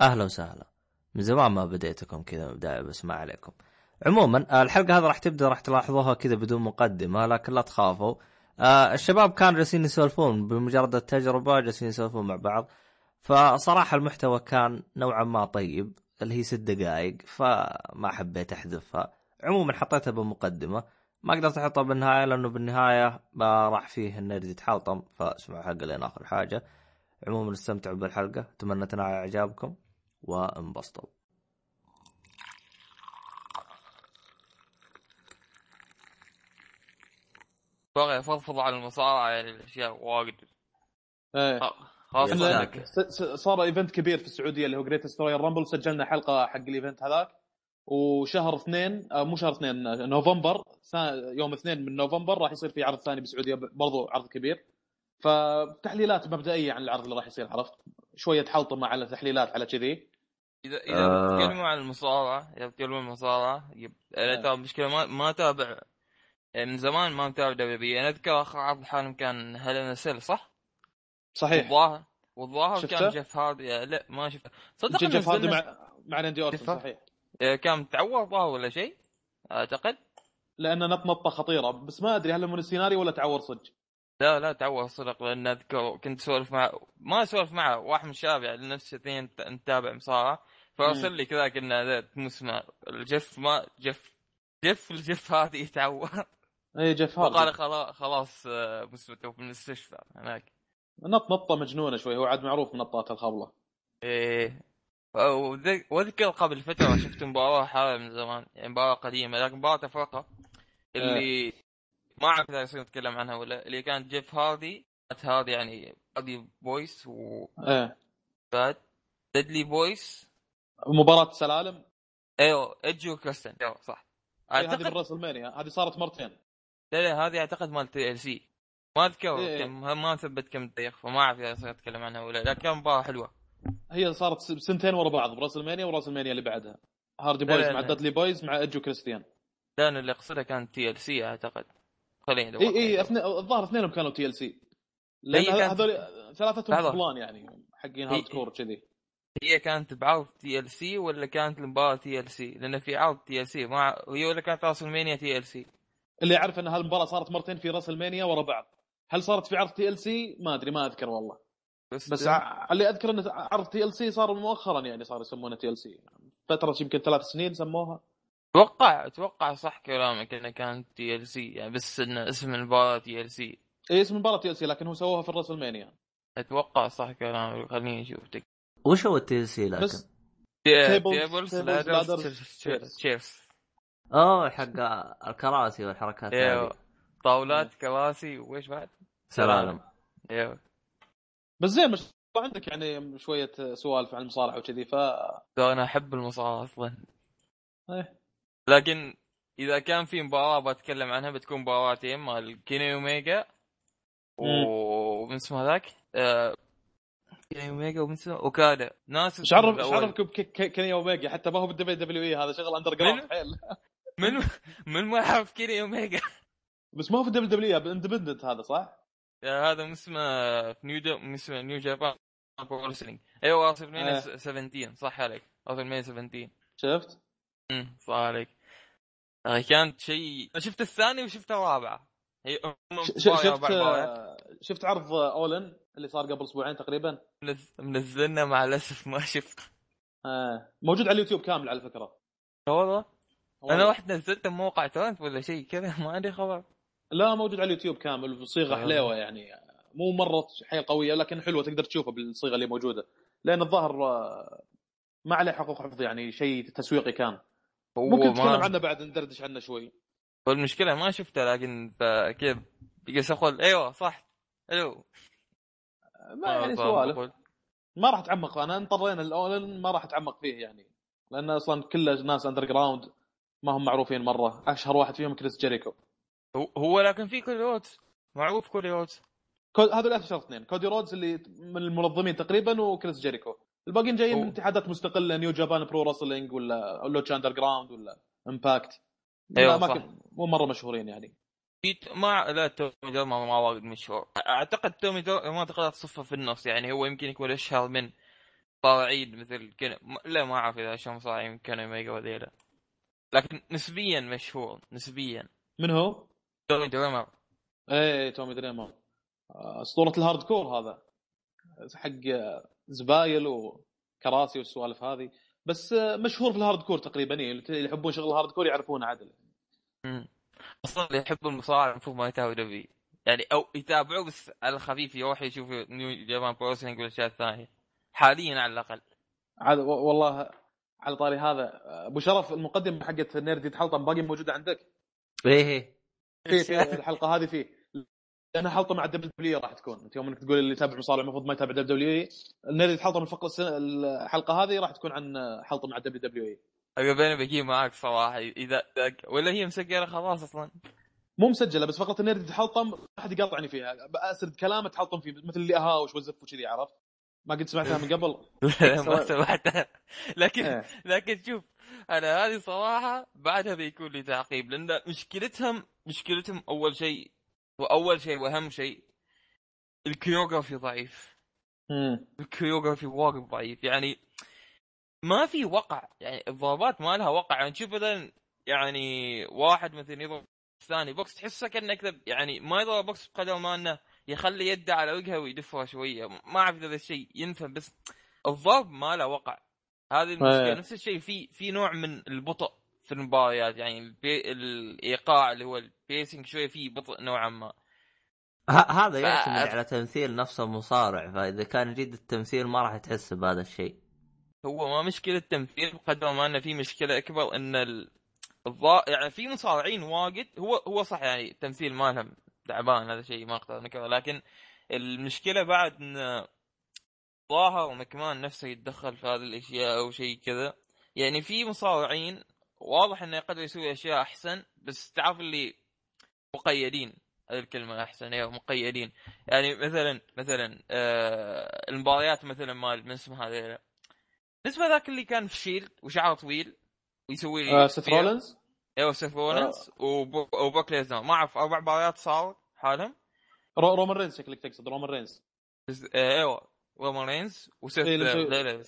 أهلا وسهلا. من زمان ما بديتكم كذا بدايه بس ما عليكم. عموما آه، الحلقة هذه راح تبدأ راح تلاحظوها كذا بدون مقدمة لكن لا تخافوا. آه الشباب كانوا جالسين يسولفون بمجرد التجربة جالسين يسولفون مع بعض. فصراحة المحتوى كان نوعا ما طيب اللي هي ست دقائق فما حبيت أحذفها. عموما حطيتها بمقدمة. ما قدرت أحطها بالنهاية لأنه بالنهاية ما راح فيه النرد يتحلطم فاسمعوا الحلقة لين اخر حاجة. عموما استمتعوا بالحلقة اتمنى تنال إعجابكم. وانبسطوا. بغى يفضفض على المصارعة يعني الأشياء واجد. إيه. س- صار event كبير في السعودية اللي هو Greatest Royal Rumble سجلنا حلقة حق ال event هذاك. وشهر اثنين آه، مو شهر اثنين آه، نوفمبر يوم اثنين من نوفمبر راح يصير في عرض ثاني بالسعوديه برضو عرض كبير. فتحليلات مبدئية عن العرض اللي راح يصير عرفت؟ شوية حلطمه على تحليلات على كذي. اذا إذا آه. بتتكلموا عن المصارعة إذا بتتكلموا عن المصارعة يب... أنا آه. ترى المشكلة ما ما تابع يعني من زمان ما متابع WWE. أنا أذكر آخر عرض حالهم كان Hell in a Cell صح؟ صحيح. والظاهر والظاهر؟ كان جيف هاردي. لا ما شفته. صدق جيف هاردي مع مع راندي شفته؟ صحيح. آه، كان متعور ظاهر ولا شيء؟ أعتقد. لأنه نط نطه خطيرة. بس ما أدري هل هو من السيناريو ولا تعور صدق. لا لا تعور صدق لأن أذكر كنت أسولف مع ما أسولف معه واحد من الشباب يعني نفس اثنين نتابع مصارعة. فارسل لي كذا مو اسمه الجف ما جف جف الجف هذه يتعور اي إيه، جيف وقال خلاص خلاص آه، مسبته في المستشفى. هناك. نط نطة مجنونة شوي هو عاد معروف من نطات الخبلة. إيه. واذكر قبل فترة شفت مباراة حالة من زمان يعني مباراة قديمة لكن مباراة فرقه اللي ما أعرف إذا يصير نتكلم عنها ولا اللي كانت جيف هاردي كانت هاردي يعني هاردي بويس وباد إيه. ديدلي بويس مباراة سلالم أيوه ايدج وكريستن أيوه صح. إيه، هذه أعتقد من راس ألمانيا. هذه صارت مرتين. لا لا هذه أعتقد مال تي ال سي ما أذكر إيه. كم ما ثبت كم تاريخ فما أعرف إذا اتكلم عنها ولا لا. كان مباراة حلوة. هي صارت سنتين ورا بعض ب WrestleMania و WrestleMania اللي بعدها. Hardy Boyz مع. Dudley Boyz مع ايدج وكريستيان لا أنا اللي أقصده كان TLC أعتقد. ادور إي إي الظاهر اثنينهم كانوا TLC لأن هذول ثلاثتهم. فلان يعني حقين hardcore كذي. هي كانت بعرض TLC ولا كانت المباراة TLC؟ لأن في عرض TLC ما هي ولا كانت راس المانيا تي ال سي؟ اللي يعرف إن هالمباراة صارت مرتين في WrestleMania ورا بعض. هل صارت في عرض TLC ما أدري ما أذكر والله. بس بس ع- اللي أذكر انه عرض TLC صار مؤخرا يعني صار يسمونه TLC فترة يمكن ثلاث سنين سموها. أتوقع أتوقع صح كلامك إنه كانت TLC يعني بس إن اسم المباراة TLC اي اسم المباراة TLC لكن هو سووها في ال WrestleMania أتوقع صح كلامك خليني أشوف تك وش هو ال TLC لكن؟ بس tables ladders. chairs اوه حق الكراسي والحركات أيوه طاولات كراسي وإيش بعد؟ سلالم أيوه بس زين مش عندك يعني شوية سوالف عن المصارعة وكذي ف أنا أحب المصارعة أصلا إيه. لكن إذا كان في مباراة بتكلم عنها بتكون مباراتين مال كيني أوميجا ومن اسمه هذاك آه، كيني أوميجا ومن اسمه أوكادا ناس مش عارف مش. عارف كيني أوميجا حتى ما هو بال WWE هذا شغل underground حيل من من ما يعرف كيني أوميجا بس ما هو في ال WWE ب independent هذا صح؟ هذا من اسمه في نيو اسمه New Japan Pro أيوه WrestleMania آه. 17 صح عليك WrestleMania 17 شفت؟ امم صح عليك آه، كانت شيء شفت الثاني وشفت الرابعه هي شفت مباريات. شفت عرض All In اللي صار قبل أسبوعين تقريبا منز- منزلنا مع الأسف ما شفت آه. موجود على اليوتيوب كامل على فكرة والله. أنا واحد نزلته بموقع تورنت ولا شيء كذا ما عندي خبر لا موجود على اليوتيوب كامل بصيغة آه. حليوة يعني مو مرة حيل قوية لكن حلوة تقدر تشوفها بالصيغة اللي موجودة لأن الظاهر آه، ما عليه حقوق حفظ يعني شيء تسويقي كان هو ممكن ما- نتكلم عنه بعد ندردش عنه شوي. والمشكلة ما شفته لكن كيف بقيت أقول أيوه صح ألو. ما يعني فاهم سوالف. ما راح اتعمق أنا انطرينا ال All In ما راح اتعمق فيه يعني. لأن أصلا كله ناس underground ما هم معروفين مرة. أشهر واحد فيهم كريس جيريكو. هو- هو لكن في كودي رودز. معروف كودي رودز. كو- هذول أشهر اثنين. كودي رودز اللي من المنظمين تقريبا وكريس جيريكو. الباقيين جايين من اتحادات مستقلة New Japan Pro Wrestling ولا Lucha Underground ولا Impact ما صح. مو مرة مشهورين يعني. ما لا تومي دريمر ما ما واجد مشهور. أعتقد تومي دريمر ما تقدر تصفه في النص. يعني هو يمكن يكون أشهر من مصارعين مثل كنا لا ما أعرف إذا مصارعين كيني أوميجا وذيلا لكن نسبيا مشهور نسبيا. من هو؟ تومي دريمر إيه تومي دريمر أسطورة ال hardcore هذا. حق زبايل وكراسي والسوالف هذه بس مشهور في ال hardcore تقريبا إيه، اللي يحبون شغل ال hardcore يعرفونه عدل. مم. أصلا اللي يحب المصارعه المفروض ما يتابع WWE يعني أو يتابعوه بس على الخفيف يروح يشوف New Japan Pro Wrestling والاشياء الثانية حاليا على الأقل. عاد والله على طاري هذا. أبو شرف المقدمة حقت nerd يتحلطم باقي موجوده عندك؟ إيه. في في الحلقة هذه فيه لانها حلطمه مع ال WWE راح تكون. انت يوم انك تقول اللي يتابع مصارع المفروض ما يتابع WWE ال nerd يتحلطم الفقره السنة الحلقة هذه راح تكون عن حلطمه مع ال WWE أنا بيني بجي معاك صراحة إذا ولا هي مسجلة خلاص أصلا؟ مو مسجلة بس فقره ال nerd تحلطم ما حد يقاطعني فيها. اسرد كلامه تحلطم فيه مثل اللي أهاوش والزف وكذي عرفت؟ ما قد سمعتها من قبل. ما سمعتها. لكن إيه. لكن شوف أنا هذه صراحة بعدها بيكون لي تعقيب لأن مشكلتهم مشكلتهم أول شيء وأول شيء وأهم شيء ال choreography ضعيف. مم. ال choreography وايد ضعيف. يعني ما في وقع يعني الضربات ما لها وقع. يعني تشوف مثلا يعني واحد مثلا يضرب الثاني بوكس تحسه كانه كذا يعني ما يضرب بوكس بقدر ما إنه يخلي يده على وجهه ويدفها شوية. ما أعرف إذا هذا الشيء ينفهم بس الضرب ما له وقع. هذه المشكلة إيه. نفس الشيء في في نوع من البطء. في المباريات يعني البي... الإيقاع اللي هو ال pacing شوية فيه بطء نوعا ما. ه- هذا ف- يعتمد على تمثيل نفس المصارع فإذا كان جيد التمثيل ما راح تحس بهذا الشيء. هو ما مشكلة تمثيل بقدر ما إنه في مشكلة أكبر إن ال... الضا... يعني في مصارعين واجد هو هو صح يعني التمثيل مالهم تعبان هذا شيء ما أقدر أنكره لكن المشكلة بعد إن الظاهر مكمان نفسه يتدخل في هذه الأشياء أو شيء كذا. يعني في مصارعين واضح إنه يقدر يسوي أشياء أحسن بس تعرف اللي مقيدين. هذه الكلمة أحسن أيوه مقيدين. يعني مثلا مثلا آه المباريات مثلا مال من اسمه هذا اسمه ذاك اللي كان في Shield وشعره طويل ويسوي آه سيث فيها- رولنز أيوه سيث رولنز وبو- وبروك ليزنر. ما أعرف أربع مباريات صار حالهم. رو- رومان رينز شكلك تقصد رومان رينز. آه، أيوه رومان رينز وسيث إيه، اللي لا لا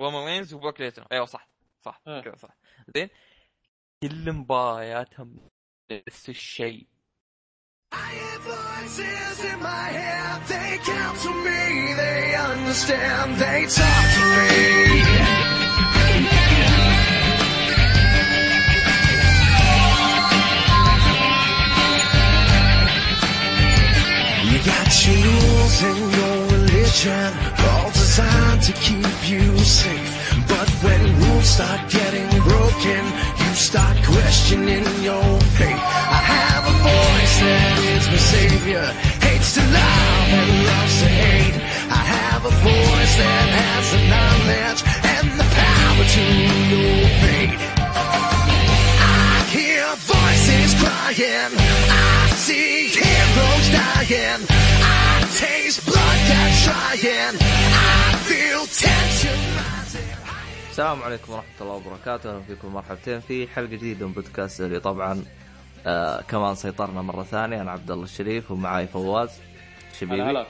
رومان رينز وبروك ليزنر. أيوه صح صح إيه. كذا صح. زين كل مبارياتهم نفس الشيء I hear voices in my head, they count to me, they understand, they talk to me. You got your rules and your religion, all designed to keep you safe. But when rules start getting broken, you start questioning your faith. I have a voice that is my savior, hates to love and loves to hate. I have a voice that has the knowledge and the power to your. I hear voices crying. I see heroes dying. I taste blood that's trying. I feel tension rising. السلام عليكم ورحمة الله وبركاته، أهلا فيكم مرحبتين في حلقة جديدة من بودكاست اللي طبعا آه كمان سيطرنا مرة ثانية. أنا عبد الله الشريف ومعاي فواز شبيبي. هلا هلا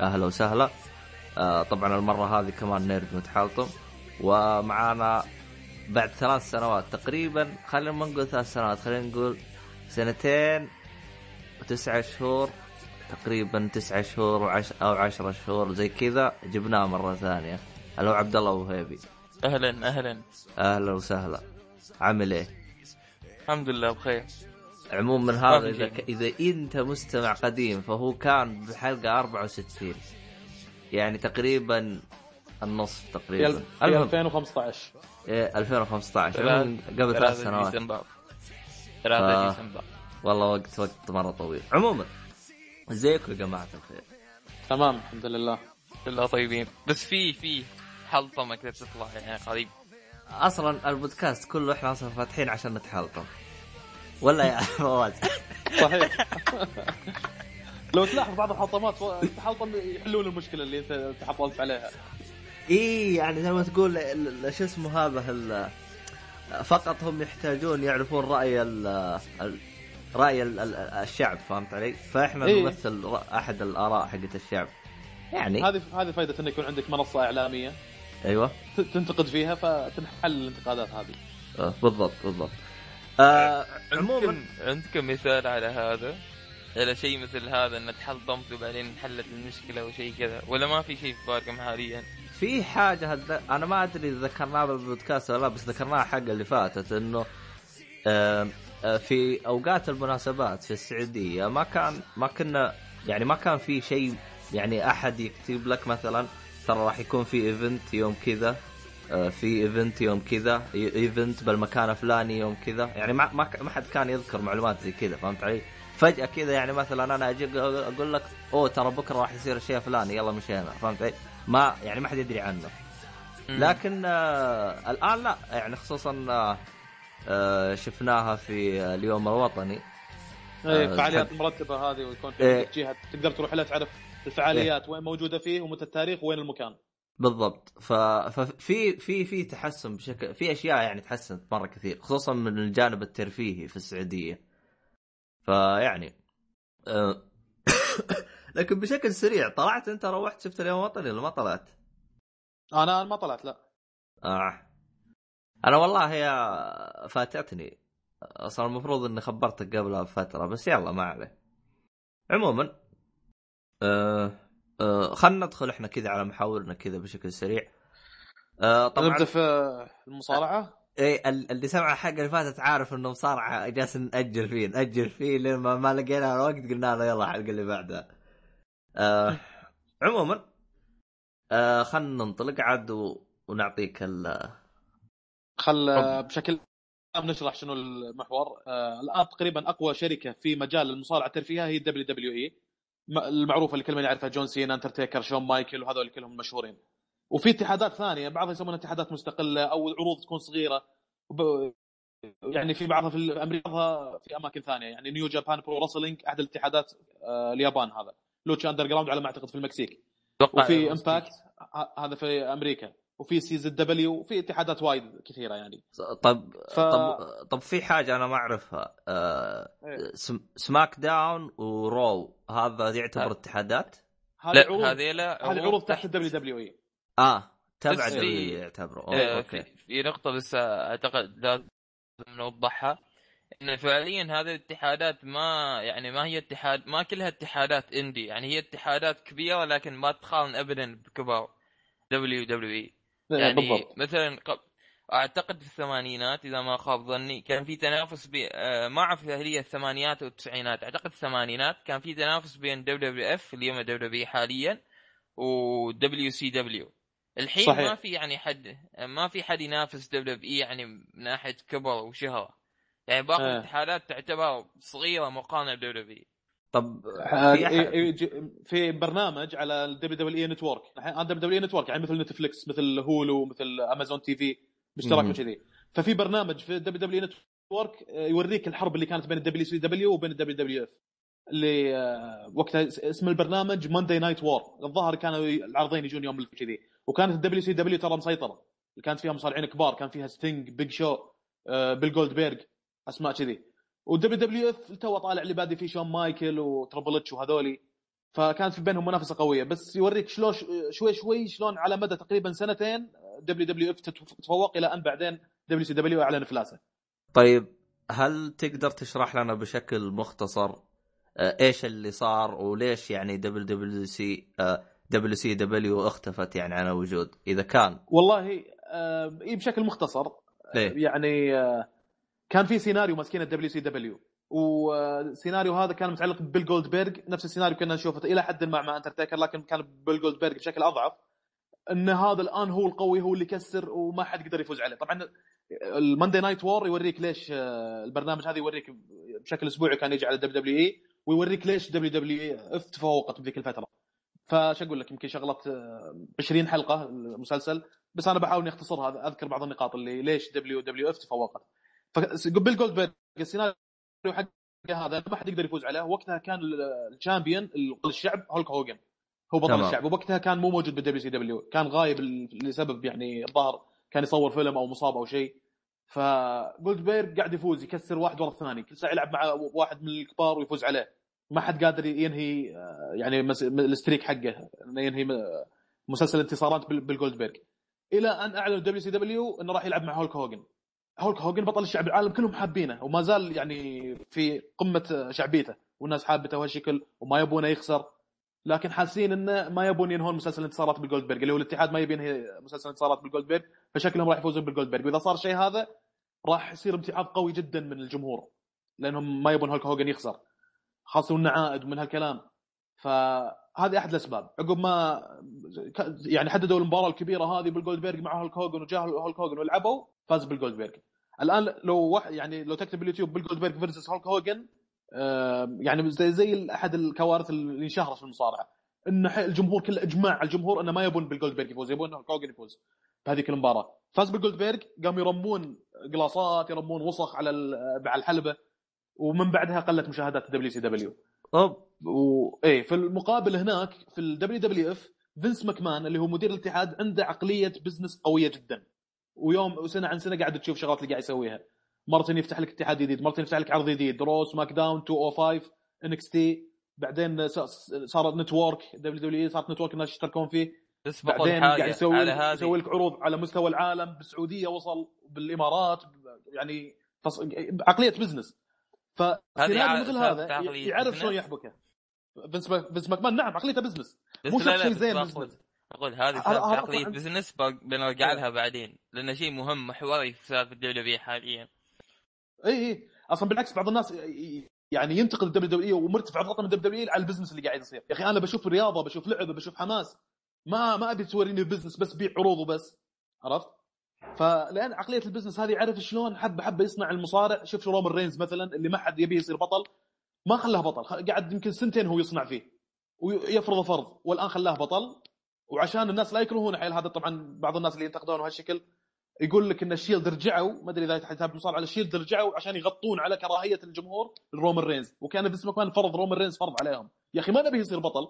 أهلا وسهلا. آه طبعا المرة هذه كمان نيرد متحلطم ومعانا بعد ثلاث سنوات تقريبا خلينا ما نقول ثلاث سنوات خلينا نقول سنتين وتسعة شهور تقريبا تسعة شهور وعش أو عشرة شهور زي كذا جبناه مرة ثانية. هلا عبد الله وهيبي أهلا أهلا. أهلا وسهلا. عامل إيه؟ الحمد لله بخير. عموما ما هذا في إذا. ك... إذا أنت مستمع قديم فهو كان بحلقة 64 يعني تقريبا النصف تقريبا. الف- في المهم. 2015 إيه 2015 ثلاث- عموماً قبل ثلاث ثلاثة سنوات. ديسمبر ثلاثة ف- ديسمبر. والله وقت وقت مرة طويل. عموما ازيكم يا جماعة الخير. تمام الحمد لله. كلها طيبين. بس في في حلطمة كذا تطلع يعني قريب. أصلا البودكاست كله إحنا أصلا فاتحين عشان نتحلطم. ولا يا فواز؟ صحيح. لو تلاحظ بعض الحلطمات تحلطم يحلون المشكلة اللي أنت تحطمت عليها. إي يعني زي ما تقول شو اسمه هذا فقط هم يحتاجون يعرفون رأي ال رأي ال- ال- الشعب فهمت علي؟ فإحنا إيه. نمثل أحد الآراء حقت الشعب. يعني هذه هذه فائده انه يكون عندك منصة إعلامية. أيوه تنتقد فيها فتنحل الانتقادات هذه آه، بالضبط بالضبط آه عموما عندكم مثال على هذا؟ على شيء مثل هذا إن تحطمت وبعدين انحلت المشكلة وشيء كذا ولا ما في شيء في بالكم حاليا؟ في حاجة هد... أنا ما أدري إذا ذكرناها بالبودكاست ولا لا بس ذكرناها حق اللي فاتت إنه آه آه، في أوقات المناسبات في السعودية ما كان ما كنا يعني ما كان في شيء يعني أحد يكتب لك مثلا ترى راح يكون في event يوم كذا. آه، في event يوم كذا. event بالمكان الفلاني يوم كذا. يعني ما ما حد كان يذكر معلومات زي كذا فهمت علي؟ فجأة كذا يعني مثلا أنا أجي أقول لك أوه ترى بكرة راح يصير الشيء الفلاني يلا مشينا. فهمت علي؟ ما يعني ما حد يدري عنه. لكن آه الآن لا. يعني خصوصا آه آه شفناها في اليوم الوطني. اي آه، الفعاليات حق- المرتبه هذه ويكون في إيه. جهة تقدر تروح لها تعرف الفعاليات وين موجودة فيه ومتى التاريخ وين المكان. بالضبط. ف... ففي في في تحسن بشكل في أشياء يعني تحسنت مرة كثير خصوصا من الجانب الترفيهي في السعودية. فيعني آه، لكن بشكل سريع طلعت أنت روحت شفت اليوم الوطني ولا ما طلعت؟ أنا ما طلعت لا. آه. أنا والله يا فاتتني. أصلا المفروض إني خبرتك قبلها بفترة بس يلا ما عليه. عموما آه آه خلنا ندخل إحنا كذا على محاورنا كذا بشكل سريع. آه طبعا نبدأ في المصارعة؟ إيه ال- اللي سمع الحلقة اللي فاتت عارف إنه مصارعة جالس نأجل فيه نأجل فيه لين ما, ما لقينا الوقت قلنا له يلا الحلقة اللي بعدها. آه عموما آه خلنا ننطلق. عاد و... ونعطيك ال خل بشكل عام نشرح شنو المحور. آه الآن تقريبا أقوى شركة في مجال المصارعة الترفيهية هي ال WWE المعروفة اللي كل من يعرفها جون سينا انترتيكر شون مايكل وهذول كلهم مشهورين. وفي اتحادات ثانية بعضها يسمونها اتحادات مستقلة أو عروض تكون صغيرة. يعني في بعضها في أمريكا بعضها في أماكن ثانية. يعني New Japan Pro Wrestling أحد الاتحادات آه اليابان هذا. Lucha Underground على ما أعتقد في المكسيك. وفي Impact هذا في أمريكا. وفي CZW وفي اتحادات وايد كثيرة يعني. طب ف... طب طب في حاجة أنا ما أعرفها. آه إيه. سم... SmackDown و Raw هذا يعتبر ها. اتحادات؟ لا هذه لا هذه عروض تحت ال WWE. آه تبع W يعتبروا. أوه. آه، okay. في, نقطة بس أعتقد لازم نوضحها. إن فعليا هذه الاتحادات ما يعني ما هي اتحاد ما كلها اتحادات indie. يعني هي اتحادات كبيرة لكن ما تقارن ابدا بكبار. WWE. يعني بالضبط مثلا قب... أعتقد في الثمانينات إذا ما خاب ظني كان في تنافس بي... آه، ما أعرف هل هي الثمانينات أو التسعينات أعتقد الثمانينات كان في تنافس بين WWF اللي هي WW حاليا و WCW الحين صحيح. ما في يعني حد ما في حد ينافس WW يعني من ناحية كبر وشهرة يعني باقي آه. الاتحادات تعتبر صغيرة مقارنة ب WW طب آه، في أحد... في برنامج على ال WWE Network. الحين WW Network يعني مثل Netflix مثل Hulu مثل Amazon TV باشتراك. وكذي ففي برنامج في ال WW Network آه، يوريك الحرب اللي كانت بين ال WCW وبين ال WWF. اللي آه، وقتها اس- اسم البرنامج Monday Night War الظاهر كانوا العرضين يجون يوم كذي. وكانت ال WCW ترى مسيطرة. كانت فيها مصارعين كبار كان فيها ستينج بيج شو بيل جولدبيرج أسماء كذي. وال WWF تو طالع اللي بادي فيه شون مايكل وتربل اتش وهذولي. فكانت في بينهم منافسة قوية. بس يوريك شلون شوي شوي شلون على مدى تقريبا سنتين WWF تتفوق إلى أن بعدين WCW أعلن افلاسه طيب هل تقدر تشرح لنا بشكل مختصر آه، إيش اللي صار وليش يعني WWC WCW اختفت يعني عن الوجود إذا كان؟ والله آه إيه بشكل مختصر. ليه؟ يعني آه كان في سيناريو ماسكين ال WCW. والسيناريو هذا كان متعلق ببيل جولدبرغ. نفس السيناريو كنا نشوفه إلى حد ما مع انترتيكر لكن كان بيل جولدبرغ بشكل أضعف. إن هذا الآن هو القوي هو اللي يكسر وما حد يقدر يفوز عليه. طبعا ال Monday Night War يوريك ليش آه، البرنامج هذا يوريك بشكل أسبوعي كان يجي على WWE ويوريك ليش WWF تفوقت بذيك الفترة. فش أقول لك يمكن شغلت آه، 20 حلقة المسلسل بس أنا بحاول إني اختصرها أذكر بعض النقاط اللي ليش WWF تفوقت فبيل جولدبرغ السيناريو حق هذا ما حد يقدر يفوز عليه. وقتها كان ال champion الشعب هولك هوجن هو بطل تمام. الشعب. ووقتها كان مو موجود بال WCW كان غايب لسبب يعني الظاهر. كان يصور فيلم أو مصاب أو شيء. فجولدبيرغ قاعد يفوز يكسر واحد ورا الثاني. كل ساعة يلعب مع واحد من الكبار ويفوز عليه. ما حد قادر ينهي آه، يعني ال streak حقه. إنه ينهي مسلسل انتصارات بال- بالجولدبرغ إلى أن أعلن WCW إنه راح يلعب مع هولك هوجن هولك هوجن بطل الشعب العالم كلهم حابينه وما زال يعني في قمة شعبيته والناس حابته وهالشكل وما يبونه يخسر. لكن حاسين إنه ما يبون ينهون مسلسل انتصارات بالجولدبرغ اللي هو الاتحاد ما يبي ينهي مسلسل انتصارات بالجولدبرغ فشكلهم راح يفوزون بالجولدبرغ. واذا صار شيء هذا راح يصير امتعاض قوي جدا من الجمهور لأنهم ما يبون هولك هوجن يخسر خاصة إنه عائد ومن هالكلام. فهذه أحد الأسباب. عقب ما يعني حددوا المباراة الكبيرة هذه بالجولدبرغ مع هولك هوجن وجاه هولك هوجن ولعبوا فاز بالجولدبرغ. الآن لو واحد يعني لو تكتب باليوتيوب بالجولدبرغ versus هولك هوجن يعني زي زي أحد الكوارث اللي انشهرت في المصارعة إن الجمهور كله إجماع الجمهور إنه ما يبون بالجولدبرغ يفوز يبون هولك هوجن يفوز بهذيك المباراة. فاز بالجولدبرغ قاموا يرمون glasses ات يرمون وسخ على على الحلبة ومن بعدها قلت مشاهدات WCW. اوب وايه في المقابل هناك في ال WWF فينس ماكمان اللي هو مدير الاتحاد عنده عقلية business قوية جدا. ويوم وسنة عن سنة قاعد تشوف شغلات اللي قاعد يسويها. مره يفتح لك اتحاد جديد مره يفتح لك عرض جديد Raw SmackDown 205 NXT بعدين صارت network WW صارت network الناس يشتركون فيه. بس بعدين قاعد يسوي على يسوي لك عروض على مستوى العالم بالسعودية وصل بالإمارات يعني تص... عقلية business. فسيناريو ع- مثل هذا يعرف. شلون يحبكه. ماك- فينس ماكمان نعم عقليته business. مو بس زين business. أقول هذه عقليه. business بنرجع لها بعدين. لأنه شيء مهم محوري في سالفه ال WWE حاليا. اي اي أصلا بالعكس بعض الناس يعني ينتقد الدبليو دبليو ومرتفع ضغطه من الدبليو دبليو على البزنس اللي قاعد يصير. يا أخي أنا بشوف رياضة بشوف لعبة بشوف حماس. ما ما أبي توريني ال business بس بيع عروض وبس. عرفت؟ فلأن عقلية ال business هذه عرف شلون حبة حبة يصنع المصارع. شوف شو رومان رينز مثلا اللي ما حد يبيه يصير بطل. ما خلاه بطل. قعد يمكن سنتين هو يصنع فيه. ويفرض فرض. والآن خلاه بطل. وعشان الناس لا يكرهونه حيل هذا طبعا بعض الناس اللي ينتقدونه هالشكل يقول لك إن The Shield رجعوا ما أدري إذا تتابع مصارعة على The Shield رجعوا عشان يغطون على كراهية الجمهور لرومان رينز. وكان فينس ماكمان فرض رومان رينز فرض عليهم. يا أخي ما نبي يصير بطل.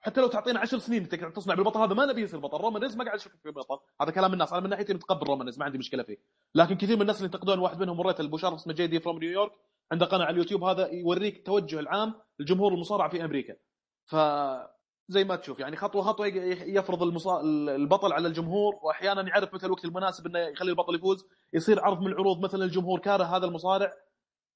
حتى لو تعطينا عشر سنين انت تصنع بالبطل هذا ما نبي يصير بطل. رومان رينز ما قاعد أشوف فيه بطل هذا كلام الناس. أنا من ناحيتي متقبل رومان رينز ما عندي مشكلة فيه. لكن كثير من الناس اللي ينتقدون واحد منهم مريت البشار اسمه JD from New York عنده قناة على اليوتيوب هذا يوريك التوجه العام لجمهور المصارعة في أمريكا. ف زي ما تشوف يعني خطوة خطوة يفرض المصا... البطل على الجمهور وأحيانا يعرف متى الوقت المناسب إنه يخلي البطل يفوز يصير عرض من العروض مثلا الجمهور كاره هذا المصارع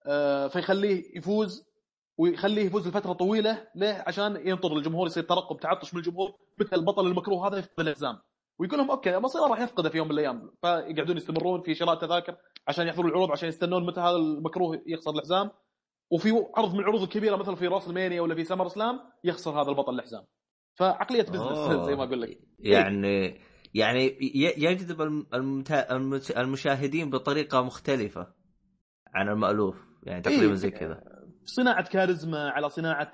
آه، فيخليه يفوز ويخليه يفوز لفترة طويلة ليه؟ عشان ينطر الجمهور يصير ترقب تعطش من الجمهور متى البطل المكروه هذا يفقد الحزام ويقول لهم okay مصيره راح يفقده في يوم من الأيام فيقعدون يستمرون في شراء تذاكر عشان يحضروا العروض عشان يستنون متى هذا المكروه يخسر الحزام وفي عرض من العروض الكبيرة مثلا في WrestleMania ولا في SummerSlam يخسر هذا البطل الحزام فعقلية business. زي ما أقول لك. يعني يعني ي- يجذب المشاهدين بطريقة مختلفة عن المألوف يعني تقريبا إيه. زي كذا. صناعة كاريزما على صناعة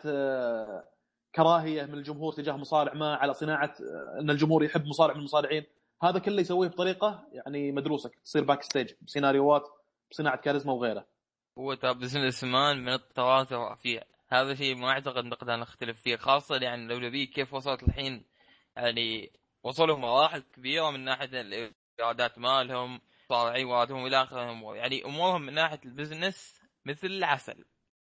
كراهية من الجمهور تجاه مصارع ما على صناعة إن الجمهور يحب مصارع من المصارعين. هذا كله يسويه بطريقة يعني مدروسة تصير backstage بسيناريوهات بصناعة كاريزما وغيره هو ترى businessman من التواتر فيه هذا شيء ما أعتقد نقدر نختلف فيه خاصة يعني WWE كيف وصلت الحين يعني وصلوا مراحل كبيرة من ناحية الإيرادات مالهم صارعين واتهم إلى اخره يعني أمورهم من ناحية البزنس مثل العسل.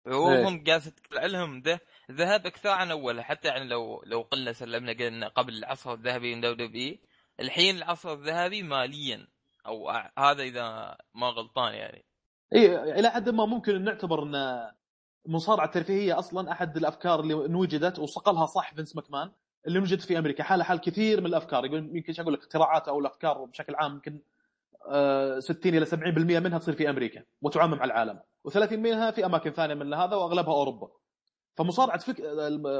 عروضهم جالسه تطلع لهم ده ذهب أكثر عن اول حتى يعني لو لو قلنا سلمنا قلنا قبل العصر الذهبي من دبليو بي الحين العصر الذهبي ماليا أو هذا إذا ما غلطان يعني. اي إلى حد ما ممكن نعتبر ان المصارعه الترفيهيه أصلا أحد الأفكار اللي انوجدت وصقلها صح فينس ماكمان اللي انوجدت في أمريكا. حال حال كثير من الأفكار يقول يمكن أقول لك اختراعات أو الأفكار بشكل عام يمكن آه، 60 إلى 70% منها تصير في أمريكا وتعمم على العالم و30 منها في أماكن ثانية من هذا وأغلبها أوروبا. فمصارعة فك...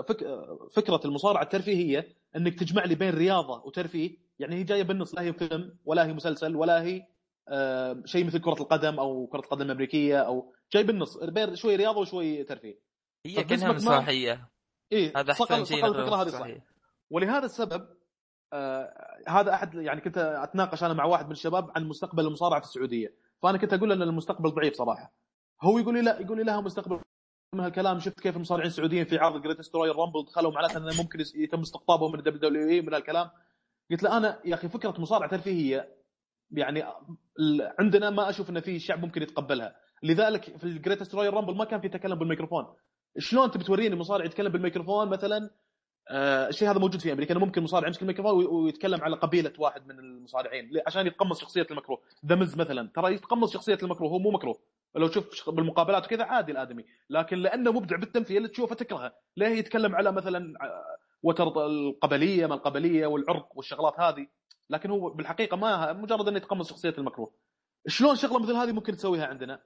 فك... فكرة المصارعة الترفيهية إنك تجمع لي بين رياضة وترفيه يعني هي جاية بالنص لا هي فيلم ولا هي مسلسل ولا هي آه، شيء مثل كرة القدم أو كرة القدم الأمريكية أو شيء بالنص بين شوي رياضة وشوي ترفيه. هي كأنها ما- مسرحية. إيه هذا أحسن شيء الفكرة هذه صح. ولهذا السبب آه هذا أحد يعني كنت أتناقش أنا مع واحد من الشباب عن مستقبل المصارعة في السعودية. فأنا كنت أقول إن المستقبل ضعيف صراحة. هو يقول لي لا يقول لي لها مستقبل من هالكلام. شفت كيف المصارعين السعوديين في عرض Greatest Royal Rumble دخلوا معناته إنه ممكن يتم استقطابهم من ال WWE من هالكلام. قلت له أنا يا أخي فكرة مصارعة ترفيهية يعني عندنا ما أشوف إن في شعب ممكن يتقبلها. لذلك في ال Greatest Royal Rumble ما كان في تكلم بالميكروفون. شلون تبي توريني مصارع يتكلم بالميكروفون مثلا؟ آه الشيء هذا موجود في أمريكا. انه ممكن مصارع يمسك الميكروفون وي- ويتكلم على قبيلة واحد من المصارعين؟ عشان يتقمص شخصية المكروه. ذا مثلا. ترى يتقمص شخصية المكروه هو مو مكروه. لو تشوف بالمقابلات وكذا عادي الآدمي. لكن لأنه مبدع بالتمثيل تشوفه تكرهه. ليه يتكلم على مثلا وتر القبلية ما القبلية والعرق والشغلات هذه؟ لكن هو بالحقيقة ما مجرد إنه يتقمص شخصية المكروه. شلون شغلة مثل هذه ممكن تسويها عندنا؟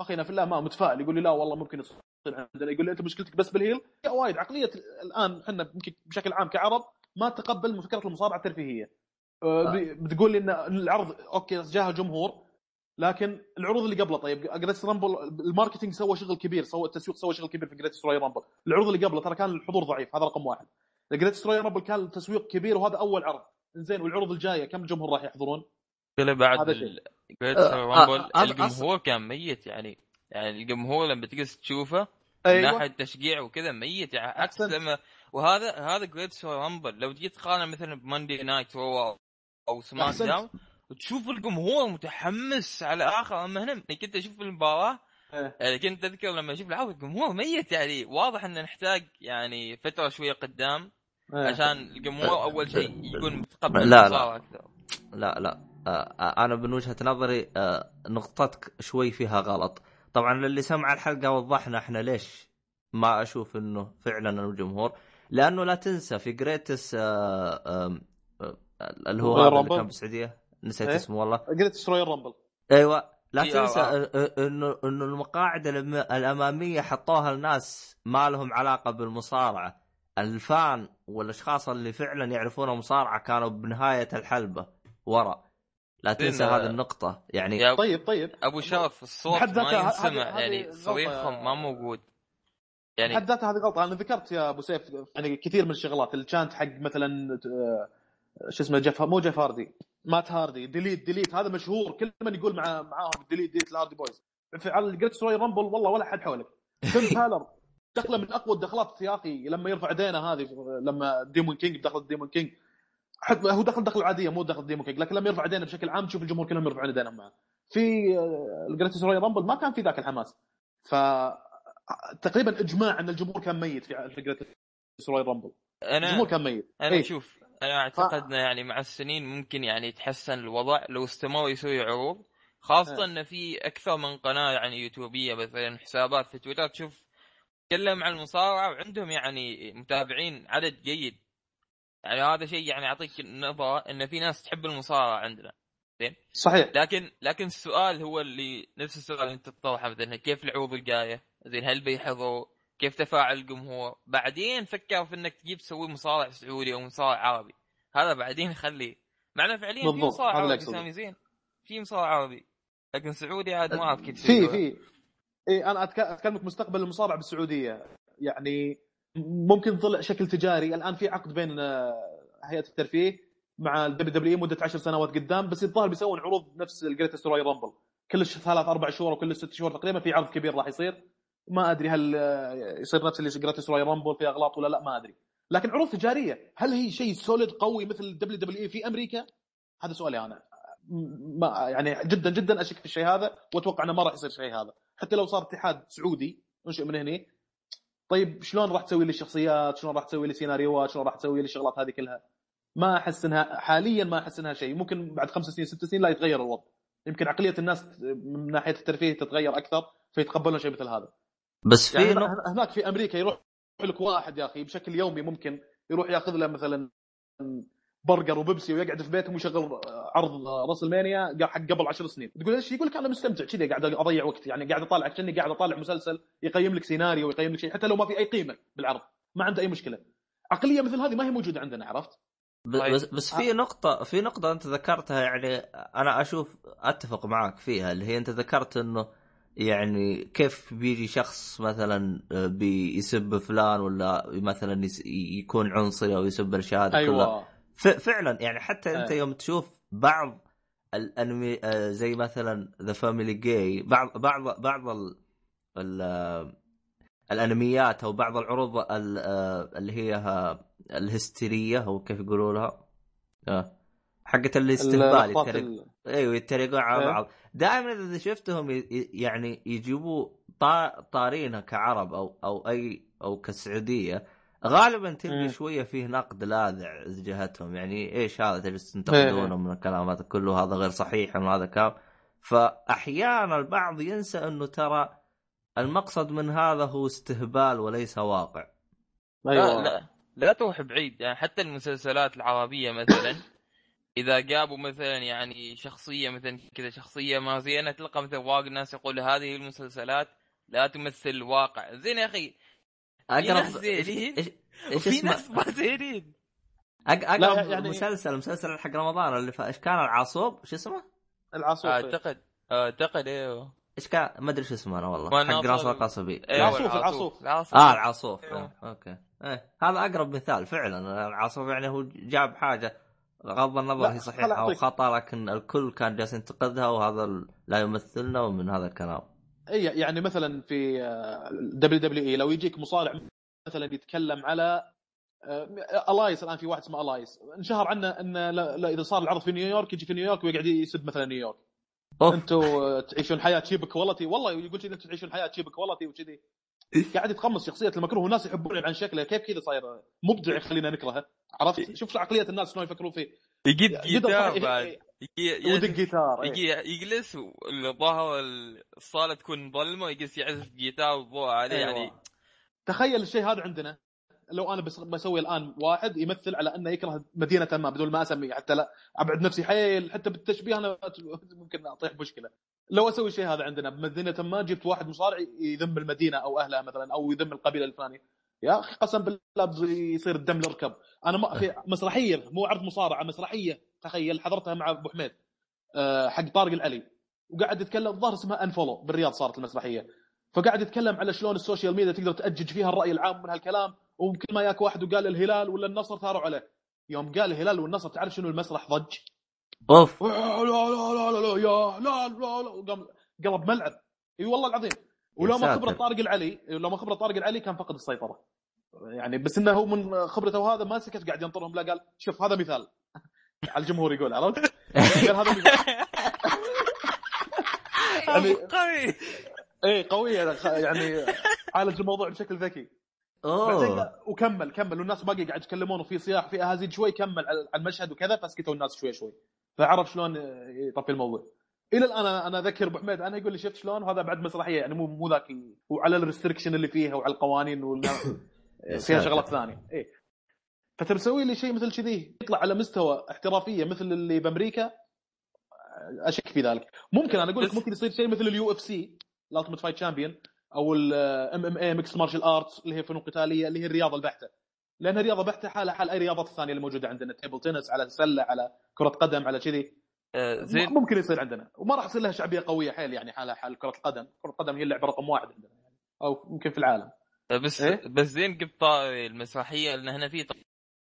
اخينا في الله ما متفائل يقول لي لا والله ممكن يصير عندنا. يقول لي أنت مشكلتك بس بالهيل؟ يا وايد عقلية الآن إحنا يمكن بشكل عام كعرب ما تقبل فكره المصارعة الترفيهية. أه، بتقول لي إن العرض okay جاها جمهور لكن العروض اللي قبله طيب Greatest Rumble ال marketing سوى شغل كبير سوى التسويق سوى شغل كبير في Greatest Royal Rumble العروض اللي قبله ترى كان الحضور ضعيف هذا رقم واحد. Greatest Royal Rumble كان تسويق كبير وهذا أول عرض. زين والعروض الجاية كم الجمهور راح يحضرون؟ بعد هذا ال- شيء. آه، Rumble آه، الجمهور كان ميت يعني يعني الجمهور لما تجلس تشوفه من أيوه ناحية تشجيع وكذا ميت يعني عكس. لما وهذا هذا Greatest Rumble لو تجي تقارن مثلا ب Monday Night Raw أو Smack. Down وتشوف الجمهور متحمس على آخر أما هنا يعني كنت أشوف المباراة إيه. يعني كنت أذكر لما أشوف العرض الجمهور ميت يعني واضح ان نحتاج يعني فترة شوية قدام إيه. عشان الجمهور أول شيء يكون متقبل لا، لا. أكثر لا لا أنا من وجهة نظري آه نقطتك شوي فيها غلط. طبعا للي سمع الحلقة وضحنا إحنا ليش ما أشوف إنه فعلا الجمهور. لأنه لا تنسى في Greatest آه آه آه اللي هو هذا اللي؟ كان بالسعودية. نسيت إيه؟ اسمه والله. Greatest Royal Rumble أيوه. لا تنسى إنه إنه المقاعد الأمامية حطوها لناس ما لهم علاقة بالمصارعة. ال fan والأشخاص اللي فعلا يعرفون المصارعه كانوا بنهاية الحلبة ورا. لا تنسى زين، هذه آه، النقطة. يعني طيب طيب. أبو شرف الصوت ما ينسمع يعني صريخهم ما موجود. يعني حد ذاتها هذه غلطة. أنا ذكرت يا أبو سيف يعني كثير من الشغلات ال chant حق مثلا آه، شو اسمه جيف مو جيف هاردي مات هاردي delete delete هذا مشهور كل من يقول مع معاهم delete delete ال Hardy Boyz في على Royal Rumble والله ولا حد حولك. فين بالر دخله من أقوى الدخلات يا أخي لما يرفع يدينه هذه لما Demon King دخل Demon King حتى هو دخل دخل عاديه مو دخل Demon King لكن لما يرفع يدينه بشكل عام تشوف الجمهور كلهم يرفعون يدينهم معه. في آه، ال Greatest Royal Rumble ما كان في ذاك الحماس. ف تقريبا إجماع إن الجمهور كان ميت في في Greatest Royal Rumble. أنا الجمهور كان ميت. أنا إيه. شوف أنا أعتقد إنه يعني مع السنين ممكن يعني يتحسن الوضع لو استمر يسوي عروض. خاصة إيه. إنه في أكثر من قناة يعني يوتيوبية مثلا حسابات في تويتر تشوف تكلم عن المصارعة وعندهم يعني متابعين عدد جيد. يعني هذا شيء يعني يعطيك نظرة إن في ناس تحب المصارعة عندنا صحيح لكن لكن السؤال هو اللي نفس السؤال اللي أنت تطرحه مثلا كيف العروض الجاية؟ زين هل بيحضروا؟ كيف تفاعل الجمهور؟ بعدين فكر في إنك تجيب تسوي مصارع سعودي أو مصارع عربي هذا بعدين خليه معنا فعليا في مصارع عربي. سامي زين في مصارع عربي لكن سعودي عاد ما أعرف كيف في. في اي أنا أتكلمك مستقبل المصارعة بالسعودية يعني ممكن طلع شكل تجاري. الآن في عقد بين آه، هيئة الترفيه مع ال WW مدة 10 سنوات قدام بس الظاهر بيسوون عروض نفس ال Greatest Royal Rumble كل ثلاث أربع شهور وكل ست شهور تقريبا في عرض كبير راح يصير. ما أدري هل آه، يصير نفس اللي Greatest Royal Rumble في أغلاط ولا لا ما أدري. لكن عروض تجارية هل هي شيء solid قوي مثل ال WW في أمريكا؟ هذا سؤالي أنا. ما يعني جدا جدا أشك في الشيء هذا وأتوقع إنه ما راح يصير شيء هذا. حتى لو صار اتحاد سعودي انشئ من هنا طيب شلون راح تسوي لي الشخصيات؟ شلون راح تسوي لي سيناريوهات شلون راح تسوي لي الشغلات هذه كلها؟ ما أحس إنها حاليا ما أحس إنها شيء. ممكن بعد خمس سنين ست سنين لا يتغير الوضع. يمكن عقلية الناس من ناحية الترفيه تتغير أكثر فيتقبلون شيء مثل هذا. بس في يعني هناك في أمريكا يروح لك واحد يا أخي بشكل يومي ممكن يروح يأخذ له مثلا برجر وبيبسي ويقعد في بيته ويشغل عرض راس المانيا حق قبل عشر سنين. تقول إيش؟ يقول لك أنا مستمتع كذا قاعد أضيع وقت يعني قاعد أطالع كأني قاعد أطالع مسلسل يقيم لك سيناريو ويقيم لك شيء حتى لو ما في أي قيمة بالعرض. ما عنده أي مشكلة. عقلية مثل هذه ما هي موجودة عندنا عرفت؟ بس بس في نقطة في نقطة أنت ذكرتها يعني أنا أشوف أتفق معك فيها اللي هي أنت ذكرت إنه يعني كيف بيجي شخص مثلا آه، بيسب فلان ولا مثلا يس- يكون عنصري أو يسب الأشياء هذه كلها. أيوه. فعلا يعني حتى أنت إيه. يوم تشوف بعض الأنمي آه، زي مثلا The Family Guy بعض بعض بعض ال ال آه، الأنميات أو بعض العروض ال- آه، اللي هي الهستيرية أو كيف يقولوا لها آه، حقت الاستهبال يتريق أيوه يتريقون على إيه. بعض دائما إذا شفتهم ي- يعني يجيبوا طا- طارينها كعرب أو أو أي أو كسعودية غالبا تلقى مم. شوية فيه نقد لاذع جهتهم يعني إيش هذا؟ تجلس تنتقدونه من الكلام هذا كله هذا غير صحيح وهذا كلام فاحيانا البعض ينسى إنه ترى المقصد من هذا هو استهبال وليس واقع. أيوه. لا لا لا تروح بعيد. يعني حتى المسلسلات العربية مثلا إذا جابوا مثلا يعني شخصية مثلا كذا شخصية ما زينه تلقى مثلا واقع الناس يقول هذه المسلسلات لا تمثل الواقع زين يا أخي في ناس زينين. إيش وفي اسمه؟ ناس ما زينين. أق- اقرب يعني- يعني مسلسل المسلسل حق رمضان اللي. إيش كان؟ العاصوب شو اسمه؟ العاصوف اعتقد أعتقد أيوه إيش كان؟ ما أدري شو اسمه أنا والله. حق ناصر- القصبي. العاصوف، العاصوف. آه العاصوف أيوة. آه. أوكي. إيه. هذا أقرب مثال فعلا. العاصوف يعني هو جاب حاجة غض النظر هي صحيحة أو. خطأ لكن الكل كان جالس ينتقدها وهذا لا يمثلنا ومن هذا الكلام. إي يعني مثلا في WWE لو يجيك مصارع مثلا يتكلم على Elias الآن في واحد اسمه Elias انشهر عنه انه إذا صار العرض في نيويورك يجي في نيويورك ويقعد يسب مثلا نيويورك. أنتم تعيشون حياة cheap quality والله يقول كذي أنتم تعيشون حياة cheap quality وكذي. قاعد يتقمص شخصية المكروه والناس يحبونه عن شكله. كيف كذا صاير؟ مبدع يخلينا نكرهه. عرفت؟ شوف شو عقلية الناس شلون يفكرون فيه. يجيب جيتار. بعد. ودق جيتار إيه. يجي يجلس والظاهر الصاله تكون ظلمة ويجلس يعزف جيتار والضوء عليه أيوة. يعني تخيل الشيء هذا عندنا. لو أنا بس بسوي الآن واحد يمثل على أنه يكره مدينة ما بدون ما اسمي حتى لا. أبعد نفسي حيل حتى بالتشبيه أنا ممكن اطيح مشكلة. لو أسوي الشيء هذا عندنا بمدينة ما جبت واحد مصارع يذم المدينة أو أهلها مثلا أو يذم القبيلة الفلانية. يا أخي قسم بالله يصير الدم للركب أنا ما في مسرحية مو عرض مصارعة مسرحية. تخيل حضرتها مع أبو حميد أه، حق طارق العلي وقاعد يتكلم الظاهر اسمها Unfollow بالرياض صارت المسرحية. فقاعد يتكلم على شلون ال social media تقدر تأجج فيها الرأي العام من هالكلام وكل ما ياك واحد وقال الهلال ولا النصر ثاروا عليه. يوم قال الهلال والنصر تعرف شنو المسرح ضج؟ أوف. لا لا لا لا لا يا لا لا لا وقام قلب ملعب. إي والله العظيم. ولو ما. خبره طارق العلي لو ما خبره طارق العلي كان فقد السيطرة. يعني بس إنه هو من خبرته وهذا ما سكت قاعد ينطرهم لا قال شوف هذا مثال. على الجمهور يقول عرفت؟ قال هذا يعني قوي. إيه قويه يعني عالج الموضوع بشكل ذكي. اوه وكمل كمل. والناس باقي قاعد يتكلمون وفي صياح في أهازيج شوي كمل على المشهد وكذا فسكتوا الناس شوي شوي. فعرف شلون يطفي الموضوع. إلى الآن أنا أنا أذكر أبو حميد أنا يقول لي شفت شلون؟ وهذا بعد مسرحية يعني مو مو ذاك ال- وعلى ال restriction اللي فيها وعلى القوانين فيها. شغلات ثانية. إيه. تسوي لي شيء مثل كذي. يطلع على مستوى احترافية مثل اللي بأمريكا أشك في ذلك. ممكن أنا أقول لك ممكن يصير شيء مثل ال UFC ال Ultimate Fight Champion أو ال MMA mixed martial arts اللي هي فنون قتالية اللي هي الرياضة البحتة. لانها رياضه بحتة حالها حال أي رياضات الثانية اللي موجودة عندنا. table tennis على سلة على كرة قدم على كذي. آه، زين. ممكن يصير عندنا. وما راح يصير لها شعبية قوية حيل يعني حالها حال كرة القدم. كرة القدم هي اللعبة رقم واحد عندنا يعني. أو يمكن في العالم. آه، بس إيه؟ بس زين طاري المسرحية لأن هنا في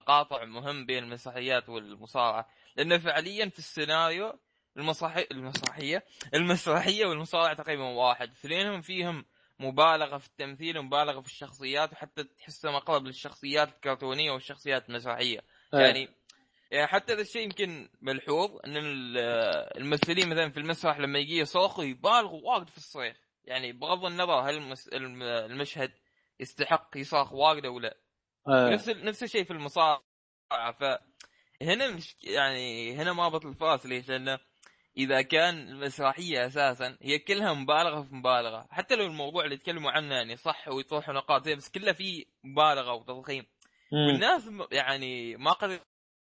تقاطع مهم بين المسرحيات والمصارعة. لأنه فعليا في السيناريو المسرحيه المسرحيه المسرحية والمصارعة تقريبا واحد. اثنينهم فيهم مبالغة في التمثيل ومبالغة في الشخصيات وحتى تحسهم اقرب للشخصيات الكرتونية والشخصيات المسرحية. يعني يعني حتى هذا الشيء يمكن ملحوظ إن ال- الممثلين مثلا في المسرح لما يجي يصرخوا يبالغوا واجد في الصريخ يعني بغض النظر هل المس... المشهد يستحق يصرخ واجد أو لا. آه. نفس نفس الشيء في المصارعة فهنا مش يعني هنا ما بطل الفاس ليش؟ لأنه إذا كان المسرحية أساسا هي كلها مبالغة في مبالغة حتى لو الموضوع اللي يتكلموا عنه يعني صح ويطرحوا نقاط زي بس كلها في مبالغة وتضخيم مم. والناس يعني ما قدروا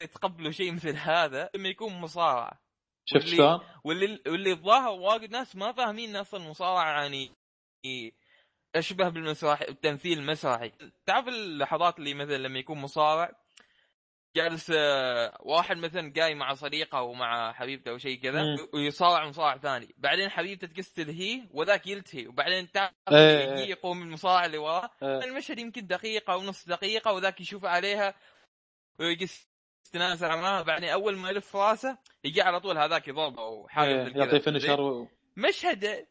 يتقبلوا شيء مثل هذا لما يكون مصارعة شفت واللي- شلون؟ واللي واللي الظاهر واجد ناس ما فاهمين ان أصلا المصارعة يعني أشبه بالمسرح التمثيل المسرحي تعرف اللحظات اللي مثلا لما يكون مصارع جالس آه، واحد مثلا جاي مع صديقه أو مع حبيبته أو شيء كذا. ويصارع مصارع ثاني بعدين حبيبته تقص تلهيه وذاك يلتهي وبعدين تعرف إيه. يجي يقوم المصارع اللي وراه آه. المشهد يمكن دقيقة أو نص دقيقة وذاك يشوف عليها ويقص يتنازل معاه بعدين أول ما يلف راسه يجي على طول هذاك يضربه أو حاجة إيه، مثل كذا. يعطي فينشر و... مشهد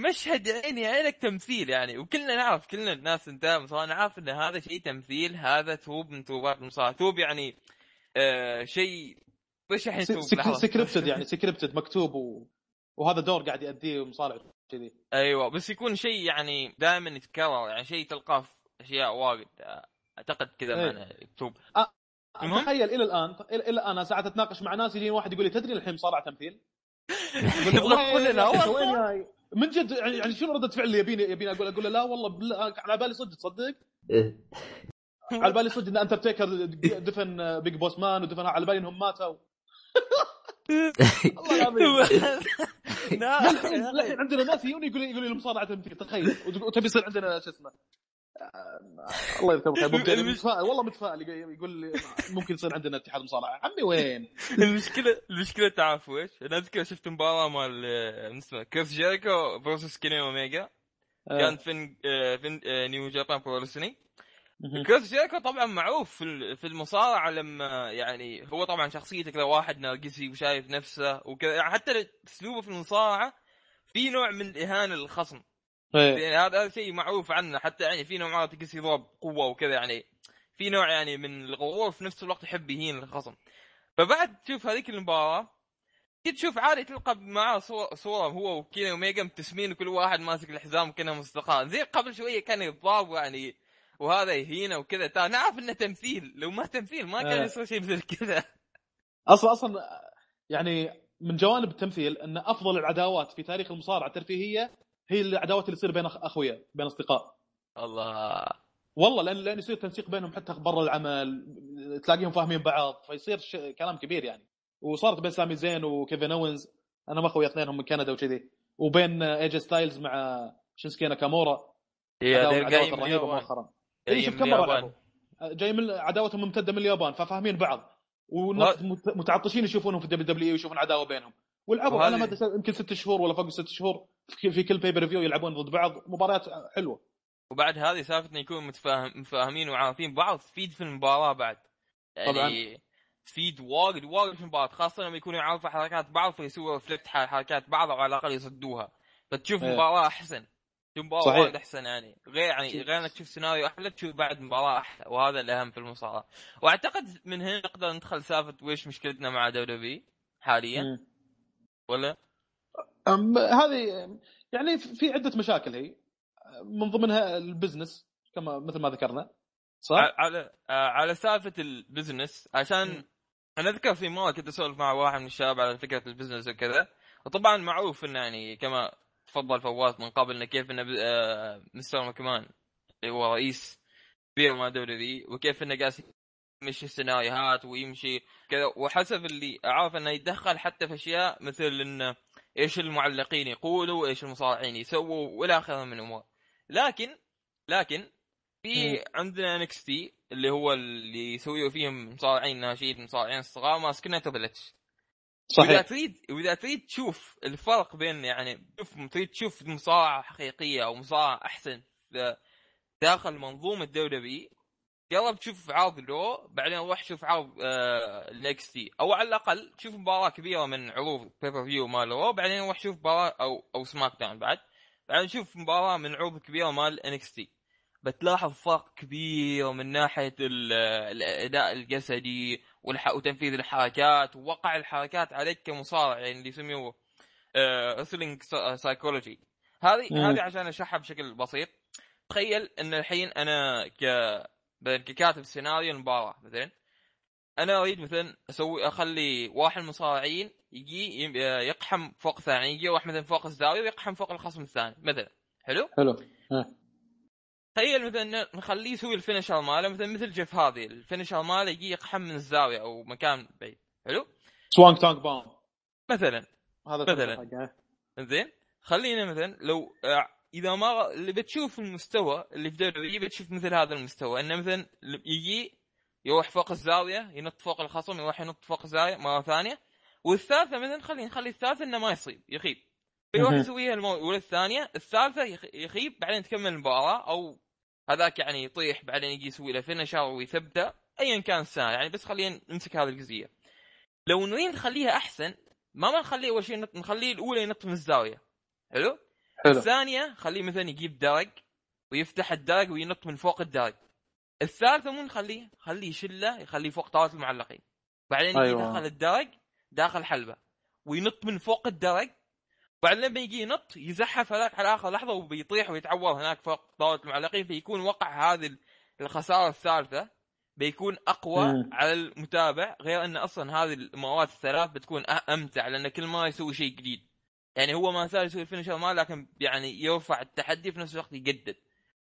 مشهد عيني عينك تمثيل يعني وكلنا نعرف كلنا الناس انت مثلا نعرف إن هذا شيء تمثيل هذا trope من trope ات المصارعة trope يعني آه شيء وش الحين لحظة. scripted يعني scripted مكتوب و... وهذا دور قاعد يأديه مصارع كذي أيوه بس يكون شيء يعني دائما يتكرر يعني شيء تلقاه في أشياء واجد أعتقد كذا. معنى مكتوب المهم؟ تخيل إلى الآن إلى الآن أنا ساعات أتناقش مع ناس يجيني واحد يقول لي تدري الحين مصارع تمثيل؟ تبغى تقول من جد يعني يعني شنو ردة فعل اللي يبيني يبيني أقول أقول له لا والله بالله على بالي صدق تصدق؟ إيه. على بالي صدق إن انترتيكر دفن Big Boss Man ودفن على بالي إنهم ماتوا. الله للحين عندنا ناس يجوني يقول يقول لي المصارعه تمثيل تخيل. وت- وتبي يصير عندنا شو اسمه؟ الله يذكره بالخير متفائل والله متفائل يقول- لي ممكن يصير عندنا اتحاد مصارعه عمي وين؟ المشكلة المشكلة تعرف إيش؟ أنا أذكر شفت مباراة مال آه، اسمه Chris Jericho versus Kenny Omega كانت في في New Japan Pro. Chris Jericho طبعا معروف في في المصارعة لما يعني هو طبعا شخصيته كذا واحد نرجسي وشايف نفسه وكذا يعني حتى اسلوبه في المصارعة في نوع من الاهانه للخصم. يعني هذا هذا شيء معروف عنه حتى يعني في نوع تقص يضرب قوة وكذا يعني. في نوع يعني من الغرور في نفس الوقت يحب يهين الخصم. فبعد تشوف هذيك المباراة كنت تشوف عادي تلقى معاه صور صوره هو وكينا وميجا مبتسمين وكل واحد ماسك الحزام كانهم اصدقاء زي قبل شوية كان يتضارب يعني وهذا يهينه وكذا. تا نعرف إنه تمثيل. لو ما تمثيل ما كان. يصير شيء مثل كذا. أصلا أصلا يعني من جوانب التمثيل إن أفضل العداوات في تاريخ المصارعة الترفيهية هي العداوات اللي تصير بين أخويا بين أصدقاء. الله. والله لأن لأن يصير تنسيق بينهم حتى برا العمل تلاقيهم فاهمين بعض فيصير ش... كلام كبير يعني. وصارت بين Sami Zayn و Kevin Owens أنا أخوي اثنينهم من كندا وكذي. وبين AJ Styles مع Shinsuke Nakamura رهيبة اليابان. مؤخرا. جاي اي شوف كم مره جاي من عداوتهم ممتدة من اليابان ففاهمين بعض. والناس مت- متعطشين يشوفونهم في ال WWE ويشوفون عداوة بينهم. ولعبوا ما أدري يمكن ست شهور ولا فوق ست شهور. في كل pay-per-view يلعبون ضد بعض مباريات حلوة. وبعد هذه سالفه انه يكونوا متفاهم متفاهمين وعارفين بعض تفيد في المباراة بعد. يعني طبعاً. تفيد واجد واجد في المباراة خاصة لما يكونوا يعرفوا حركات بعض فيسووا reflect حركات بعض أو على الأقل يصدوها. فتشوف إيه. مباراة أحسن. تشوف مباراة. وايد أحسن يعني. غير يعني غير إنك تشوف سيناريو أحلى تشوف بعد مباراة أحلى. وهذا الأهم في المصارعة. وأعتقد من هنا نقدر ندخل سالفة ويش مشكلتنا مع WWE حاليا. مم. ولا؟ هذه يعني في عدة مشاكل هي من ضمنها ال business كما مثل ما ذكرنا صح؟ على آه، على سالفة ال business عشان مم. أنا أذكر في مرة كنت أسولف مع واحد من الشباب على فكرة ال business وكذا وطبعا معروف إنه يعني كما تفضل فواز من قبل إنه كيف إنه آه، Mr. McMahon اللي هو رئيس كبير ما دوري ذي وكيف إنه قاعد يمشي السيناريوهات ويمشي كذا وحسب اللي أعرف إنه يتدخل حتى في أشياء مثل إنه إيش المعلقين يقولوا إيش المصارعين يسووا وإلى آخره من الأمور. لكن لكن في. عندنا NXT اللي هو اللي يسويه فيهم مصارعين ناشئين مصارعين صغار ماسكنا Triple H وإذا صحيح تريد وإذا تريد تشوف الفرق بين يعني شوف تريد تشوف مصارعة حقيقية أو مصارعة أحسن في- داخل منظومة WWE جرب تشوف عرض Raw بعدين روح شوف عرض آه ال NXT أو على الأقل تشوف مباراة كبيرة من عروض pay-per-view مال Raw بعدين روح شوف مباراة أو أو SmackDown بعد بعدين شوف مباراة من عروض كبيرة مال NXT بتلاحظ فرق كبير من ناحية ال- الأداء الجسدي. وتنفيذ الحركات ووقع الحركات عليك كمصارع يعني اللي يسموه wrestling psychology هذه مم. هذه عشان أشرحها بشكل بسيط تخيل إن الحين أنا ك مثلاً ككاتب سيناريو المباراة مثلا أنا أريد مثلا أسوي أخلي واحد من المصارعين يجي يقحم فوق ثاني يجي واحد مثلا فوق الزاوية ويقحم فوق الخصم الثاني مثلا. حلو؟ حلو. ها. تخيل مثلا نخليه يسوي ال finisher ماله مثلا مثل جيف هذه ال finisher ماله يجي يقحم من الزاوية أو مكان بعيد. حلو؟ Swanton Bomb مثلا. هذا مثلاً. زين؟ خلينا مثلا لو آه، إذا ما اللي بتشوف المستوى اللي في دوري بتشوف مثل هذا المستوى. إنه مثلا يجي يروح فوق الزاوية ينط فوق الخصم يروح ينط فوق الزاوية مرة ثانية. والثالثة مثلا خلينا نخلي الثالثة إنه ما يصيب يخيب. فيروح مهم. يسويها المو... والثانيه الثالثة يخ- يخيب بعدين تكمل المباراة أو هذاك يعني يطيح بعدين يجي يسوي له فينشر ويثبته ايا كان السنة يعني بس خلينا نمسك هذه الجزئيه لو نريد نخليها أحسن ما ما نخليه أول شيء ينط نخليه الأولى ينط من الزاوية. حلو؟ حلو. الثانية خليه مثلا يجيب درج ويفتح الدرج وينط من فوق الدرج. الثالثة مو نخليه خليه يشله يخليه فوق طاولة المعلقين. بعدين أيوة. يدخل الدرج داخل حلبة وينط من فوق الدرج. بعد لما يجي ينط يزحف هذاك على آخر لحظة وبيطيح ويتعور هناك فوق طاولة المعلقين. فيكون وقع هذه الخسارة الثالثة بيكون أقوى مم. على المتابع. غير إن أصلا هذه المواد الثلاث بتكون أمتع لأن كل ما يسوي شيء جديد. يعني هو ما زال يسوي ال finisher مال لكن يعني يرفع التحدي في نفس الوقت يجدد.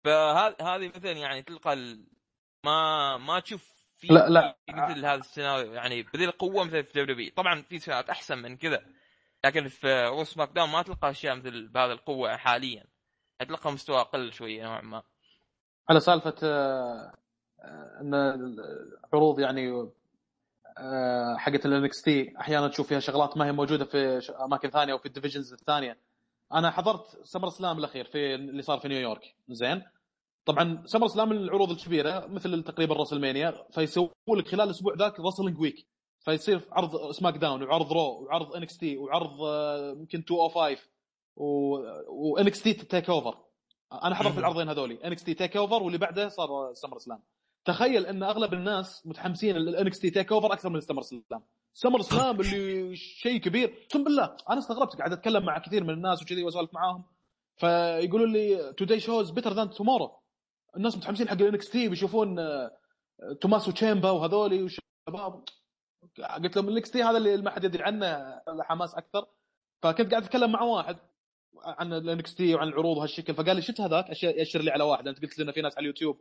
فهذه مثلا يعني تلقى ال... ما ما تشوف في لا- لا. مثل هذا السيناريو يعني بذي القوه مثل في WWE طبعا في سيناريوهات أحسن من كذا لكن في Raw و SmackDown ما تلقى أشياء مثل بهذه القوة حاليا. تلقى مستوى أقل شوية نوعا ما. على سالفة آه، آه، إن العروض يعني حقت ال NXT أحيانا تشوف فيها شغلات ما هي موجودة في أماكن ثانية أو في ال divisions الثانية. أنا حضرت SummerSlam الأخير في اللي صار في نيويورك. زين؟ طبعا SummerSlam العروض الكبيرة مثل تقريبا WrestleMania فيسووا لك خلال الأسبوع ذاك wrestling week فيصير عرض SmackDown وعرض Raw وعرض NXT وعرض آه، يمكن 205 و NXT TakeOver أنا حضرت. العرضين هذولي. NXT TakeOver واللي بعده صار SummerSlam تخيل أن أغلب الناس متحمسين لل NXT TakeOver أكثر من SummerSlam SummerSlam اللي شيء كبير. أقسم بالله أنا استغربت قاعد أتكلم مع كثير من الناس وكذي وأسولف معاهم. فيقولوا لي today show's better than tomorrow الناس متحمسين حق ال NXT بيشوفون آه، Tommaso Ciampa وهذولي وشباب. قلت لهم ال NXT هذا اللي ما حد يدري عنه حماس أكثر. فكنت قاعد أتكلم مع واحد عن ال NXT وعن العروض وهالشكل. فقال لي شفت هذاك؟ ياشر لي على واحد. أنت قلت لنا في ناس على اليوتيوب.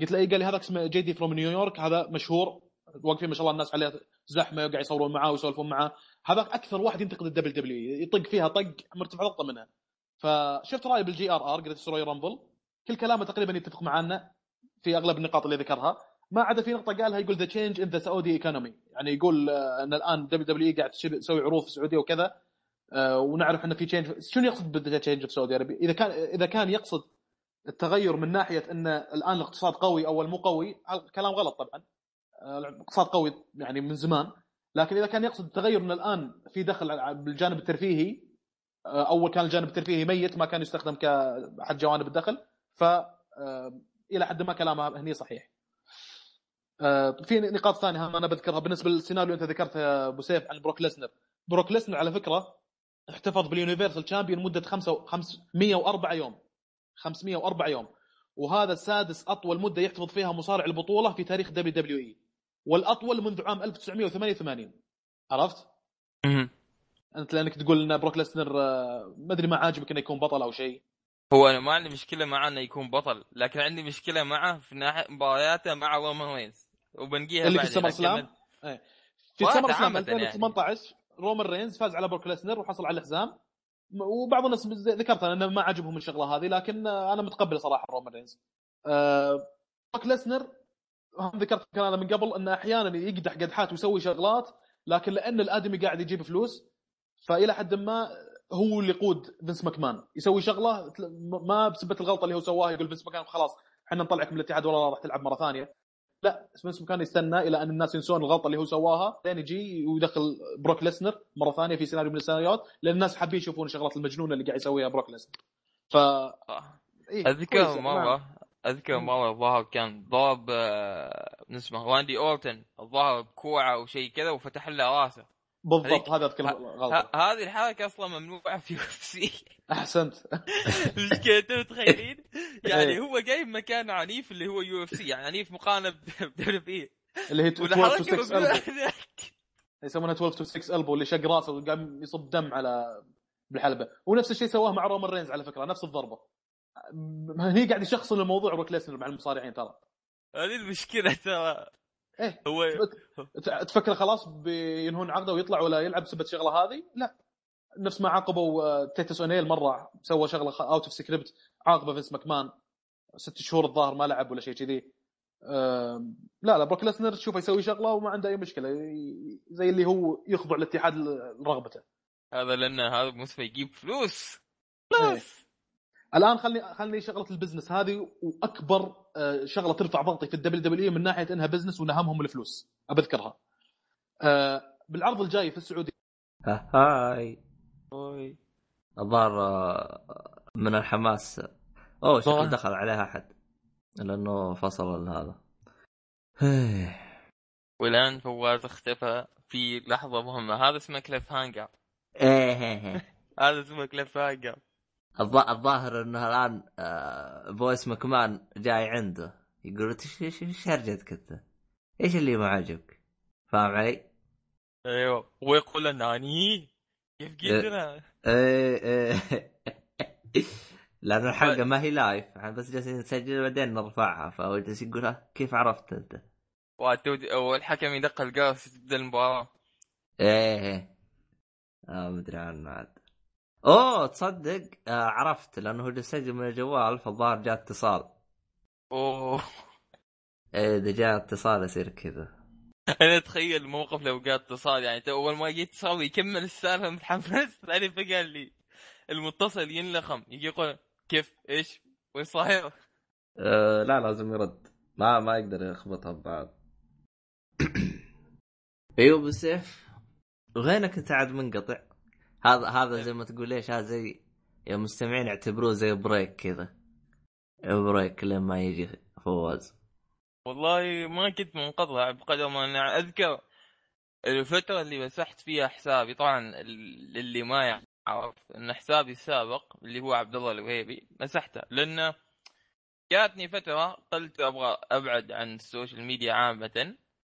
قلت له إيه؟ قال لي هذاك اسمه JD from New York هذا مشهور. واقفين ما شاء الله الناس عليه زحمة وقاعد يصورون معاه ويسولفون معاه. هذاك أكثر واحد ينتقد ال WWE يطق فيها طق مرتفع ضغطة منها فشفت رايه بال GRR Greatest Royal Rumble. كل كلامه تقريبا يتفق معنا في أغلب النقاط اللي ذكرها. ما عدا في نقطة قالها يقول the change in the Saudi economy يعني يقول آه، إن الآن WW قاعد تشب- تسوي عروض في السعودية وكذا. آه، ونعرف إنه في change شنو يقصد بال the change في Saudi Arabia إذا كان إذا كان يقصد التغير من ناحية إن الآن الاقتصاد قوي اول مو قوي كلام غلط طبعا الاقتصاد قوي يعني من زمان لكن إذا كان يقصد التغير من الآن في دخل بالجانب الترفيهي أول كان الجانب الترفيهي ميت ما كان يستخدم كأحد جوانب الدخل ف آه، إلى حد ما كلامه هني صحيح. آه، في نقاط ثانية أنا بذكرها بالنسبة للسيناريو أنت ذكرته يا أبو سيف عن بروك ليسنر. بروك ليسنر على فكرة احتفظ بال Universal Champion مدة 504 يوم 504 يوم. وهذا سادس أطول مدة يحتفظ فيها مصارع البطولة في تاريخ WWE. والأطول منذ عام 1988 عرفت؟ أنت لأنك تقول إن بروك ليسنر آه، ما أدري ما عاجبك إنه يكون بطل أو شيء. هو أنا ما عندي مشكلة معه إنه يكون بطل لكن عندي مشكلة معه في ناحية مبارياته مع رومان رينز. وبنقيها اللي في لكن- SummerSlam إيه. في SummerSlam عامة 2018 رومان رينز فاز على بروك ليسنر وحصل على الحزام. وبعض الناس ذكرت إنه ما عجبهم الشغلة هذه لكن أنا متقبل صراحة رومان رينز. بروك ليسنر هم ذكرت هذا من قبل إنه أحيانا يقدح قدحات ويسوي شغلات لكن لأن الأدمي قاعد يجيب فلوس فإلى حد ما هو اللي يقود فينس ماكمان. يسوي شغلة ما بسبة الغلطة اللي هو سواها يقول فينس ماكمان خلاص إحنا نطلعك من الاتحاد ولا راح تلعب مرة ثانية. لا فينس ماكمان يستنى إلى أن الناس ينسون الغلطة اللي هو سواها لين يجي ويدخل بروك ليسنر مرة ثانية في سيناريو من السيناريوهات لأن الناس حابين يشوفون الشغلات المجنونة اللي قاعد يسويها بروك ليسنر ف آه. إيه أذكر. مرة أذكر. مرة الظاهر كان ضرب آه، من اسمه راندي أورتن الظاهر بكوعة أو شيء كذا وفتح له راسه بالضبط هذا اذكر ه- هذه الحركة أصلا ممنوعة في UFC أحسنت. مشكلة أنتم متخيلين؟ يعني إيه. هو جاي مكان عنيف اللي هو UFC يعني عنيف مقارنة ب WWE اللي هي 12 to والحركه 6 ممنوعة elbow. هناك. يسمونها 12 to 6 elbow اللي شق راسه وقام يصب دم على بالحلبة. ونفس الشيء سواه مع رومان رينز على فكرة نفس الضربة. هني قاعد يشخصن الموضوع بروك ليسنر مع المصارعين ترى. هذه المشكلة ترى. إيه هو تفكر خلاص بينهون عقده ويطلع ولا يلعب بسبب الشغلة هذه؟ لا. نفس ما عاقبوا آه، تيتس أونيل مرة سوى شغلة out of script عاقبة فينس ماكمان. ست شهور الظاهر ما لعب ولا شيء كذي. لا لا بروك ليسنر تشوفه يسوي شغلة وما عنده أي مشكلة. زي اللي هو يخضع الاتحاد لرغبته هذا لأن هذا مصفى يجيب فلوس. إيه. فلوس الآن خلني خلني شغلة ال business هذه وأكبر آه، شغلة ترفع ضغطي في ال WW من ناحية إنها business وان همهم الفلوس. أبذكرها. آه، بالعرض الجاي في السعودية. ها- هاي. أوي. الظاهر آه، من الحماس. أوه شكل. دخل عليها أحد. لأنه فصل هذا. إيه. والآن فواز اختفى في لحظة مهمة. هذا اسمه cliffhanger. إيه. هذا اسمه cliffhanger. الظاهر إنه الآن آه، فينس مكمان جاي عنده. يقول إيش إيش إيش هرجتك انت؟ إيش اللي ما عجبك؟ فاهم علي؟ أيوه. ويقول ناني كيف قلت أنا إيه إيه. لأنه الحلقة ما هي لايف إحنا بس جالسين نسجل بعدين نرفعها. فهو جالس يقول "ها، كيف عرفت أنت؟ والحكم يدق القاس تبدا المباراة. إيه إيه. آه مدري عنه عاد. أوه تصدق؟ آه عرفت لأنه هو جالس يسجل من الجوال فالظاهر جاء اتصال. أوه. إيه إذا جاء اتصال يصير كذا. أنا أتخيل الموقف لو جاء اتصال يعني أول ما جيت اتصال يكمل السالفة متحمس بعدين فجاه اللي المتصل ينلخم يجي يقول كيف؟ إيش؟ وين صاير؟ آه لا لازم يرد. ما ما يقدر يخبطها ببعض. أيوه بالسيف. وغينك أنت عاد منقطع؟ هذا هذا زي ما تقول إيش هذا زي يا مستمعين اعتبروه زي break كذا. break لين ما يجي فواز. والله ما كنت منقطع بقدر ما أنا أذكر الفترة اللي مسحت فيها حسابي. طبعا ال- اللي ما يعرف إن حسابي السابق اللي هو عبد الله الوهيبي مسحته لأنه جاتني فترة قلت أبغى أبعد عن ال social media عامة.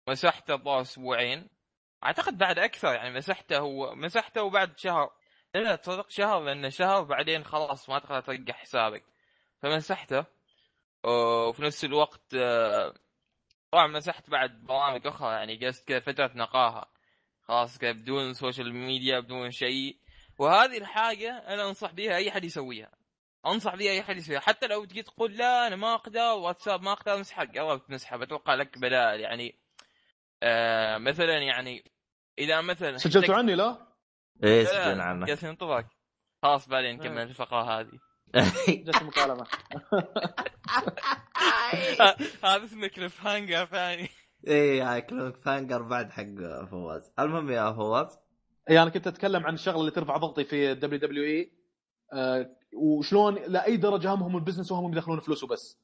مسحته الظاهر أسبوعين أعتقد بعد أكثر يعني مسحته هو مسحته وبعد شهر. لا لا تصدق شهر لأن شهر بعدين خلاص ما تقدر ترجع حسابك. فمسحته. وفي نفس الوقت آه، طبعا مسحت بعد برامج أخرى يعني جلست كذا فترة نقاهة. خلاص كذا بدون social media بدون شيء. وهذه الحاجة أنا أنصح بها أي حد يسويها. أنصح بها أي حد يسويها. حتى لو تجي تقول لا أنا ما أقدر واتساب ما أقدر امسحها قربت تمسحها بتوقع لك بدائل. يعني آه مثلا يعني إذا مثلا سجلتوا عني لا؟ إيه سجلنا عنك. جالس ننتظرك خلاص بعدين نكمل الفقرة هذه. جت مكالمة. هذا اسمه cliffhanger ثاني. إيه هاي cliffhanger بعد حق فواز. المهم يا فواز. يعني أنا كنت أتكلم عن الشغلة اللي ترفع ضغطي في ال WWE. وشلون لأي درجة همهم ال business وهم يدخلون فلوس وبس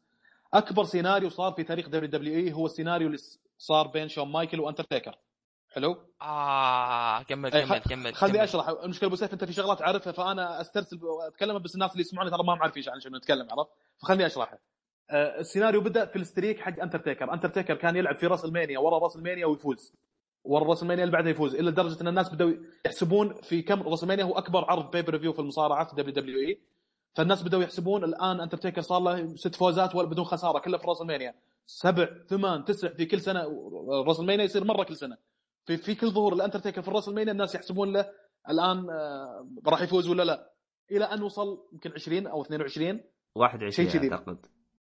أكبر سيناريو صار في تاريخ WWE هو السيناريو اللي صار بين شون مايكل وأندرتيكر. حلو؟ آه كمل إيه، كمل كمل خليني. أشرح. المشكلة أبو سيف أنت في شغلات عارفها فأنا أسترسل واتكلم بس الناس اللي يسمعوني ترى ما هم عارفين عن شنو نتكلم عرفت؟ فخليني أشرحها. آه، السيناريو بدأ في ال streak حق انترتيكر انترتيكر كان يلعب في راسلمانيا ورا راسلمانيا ويفوز. ورا راسلمانيا اللي بعدها يفوز إلى لدرجه أن الناس بدأوا يحسبون في كم راسلمانيا هو أكبر عرض pay-per-view في المصارعة في WWE فالناس بدأوا يحسبون الآن انترتيكر صار له ست فوزات ولا بدون خسارة كلها في راسلمانيا سبع ثمان تسع في كل سنة. راسلمانيا يصير مرة كل سنة. في في كل ظهور الانترتيكر في راسلمانيا الناس يحسبون له الآن آه، راح يفوز ولا لا. إلى أن وصل يمكن 20 أو 22 21 شيء. أعتقد.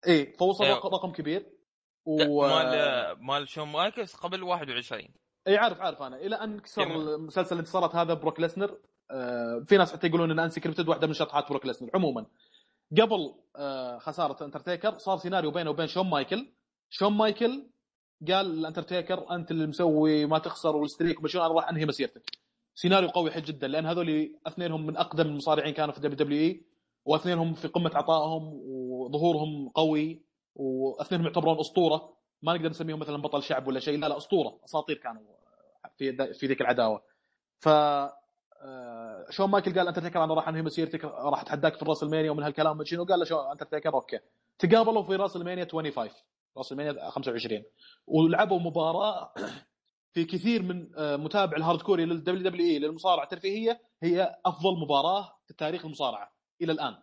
اي فوصل أيوه. رقم كبير. و... مال مال شون مايكلز قبل 21 اي عارف عارف أنا. إلى أن كسر. مسلسل الانتصارات هذا بروك ليسنر آه، في ناس حتى يقولون إن unscripted واحدة من شطحات بروك ليسنر. عموما قبل آه، خسارة اندرتيكر صار سيناريو بينه وبين شون مايكل. شون مايكل قال الاندرتيكر أنت اللي مسوي ما تخسر وال streak ومشون أنا راح أنهي مسيرتك. سيناريو قوي حد جدا لأن هذول اثنينهم من أقدم المصارعين كانوا في WWE واثنينهم في قمة عطائهم وظهورهم قوي واثنينهم يعتبرون أسطورة. ما نقدر نسميهم مثلا بطل شعب ولا شيء لا لا أسطورة. أساطير كانوا في في ذيك العداوة. ف آه، شون مايكل قال اندرتيكر أنا راح أنهي مسيرتك راح أتحداك في WrestleMania ومن هالكلام شنو؟ قال له شو اندرتيكر أوكي. تقابلوا في WrestleMania 25 WrestleMania 25 ولعبوا مباراة في كثير من آه، متابع ال hardcore لل WWE للمصارعة الترفيهية. هي أفضل مباراة في تاريخ المصارعة إلى الآن.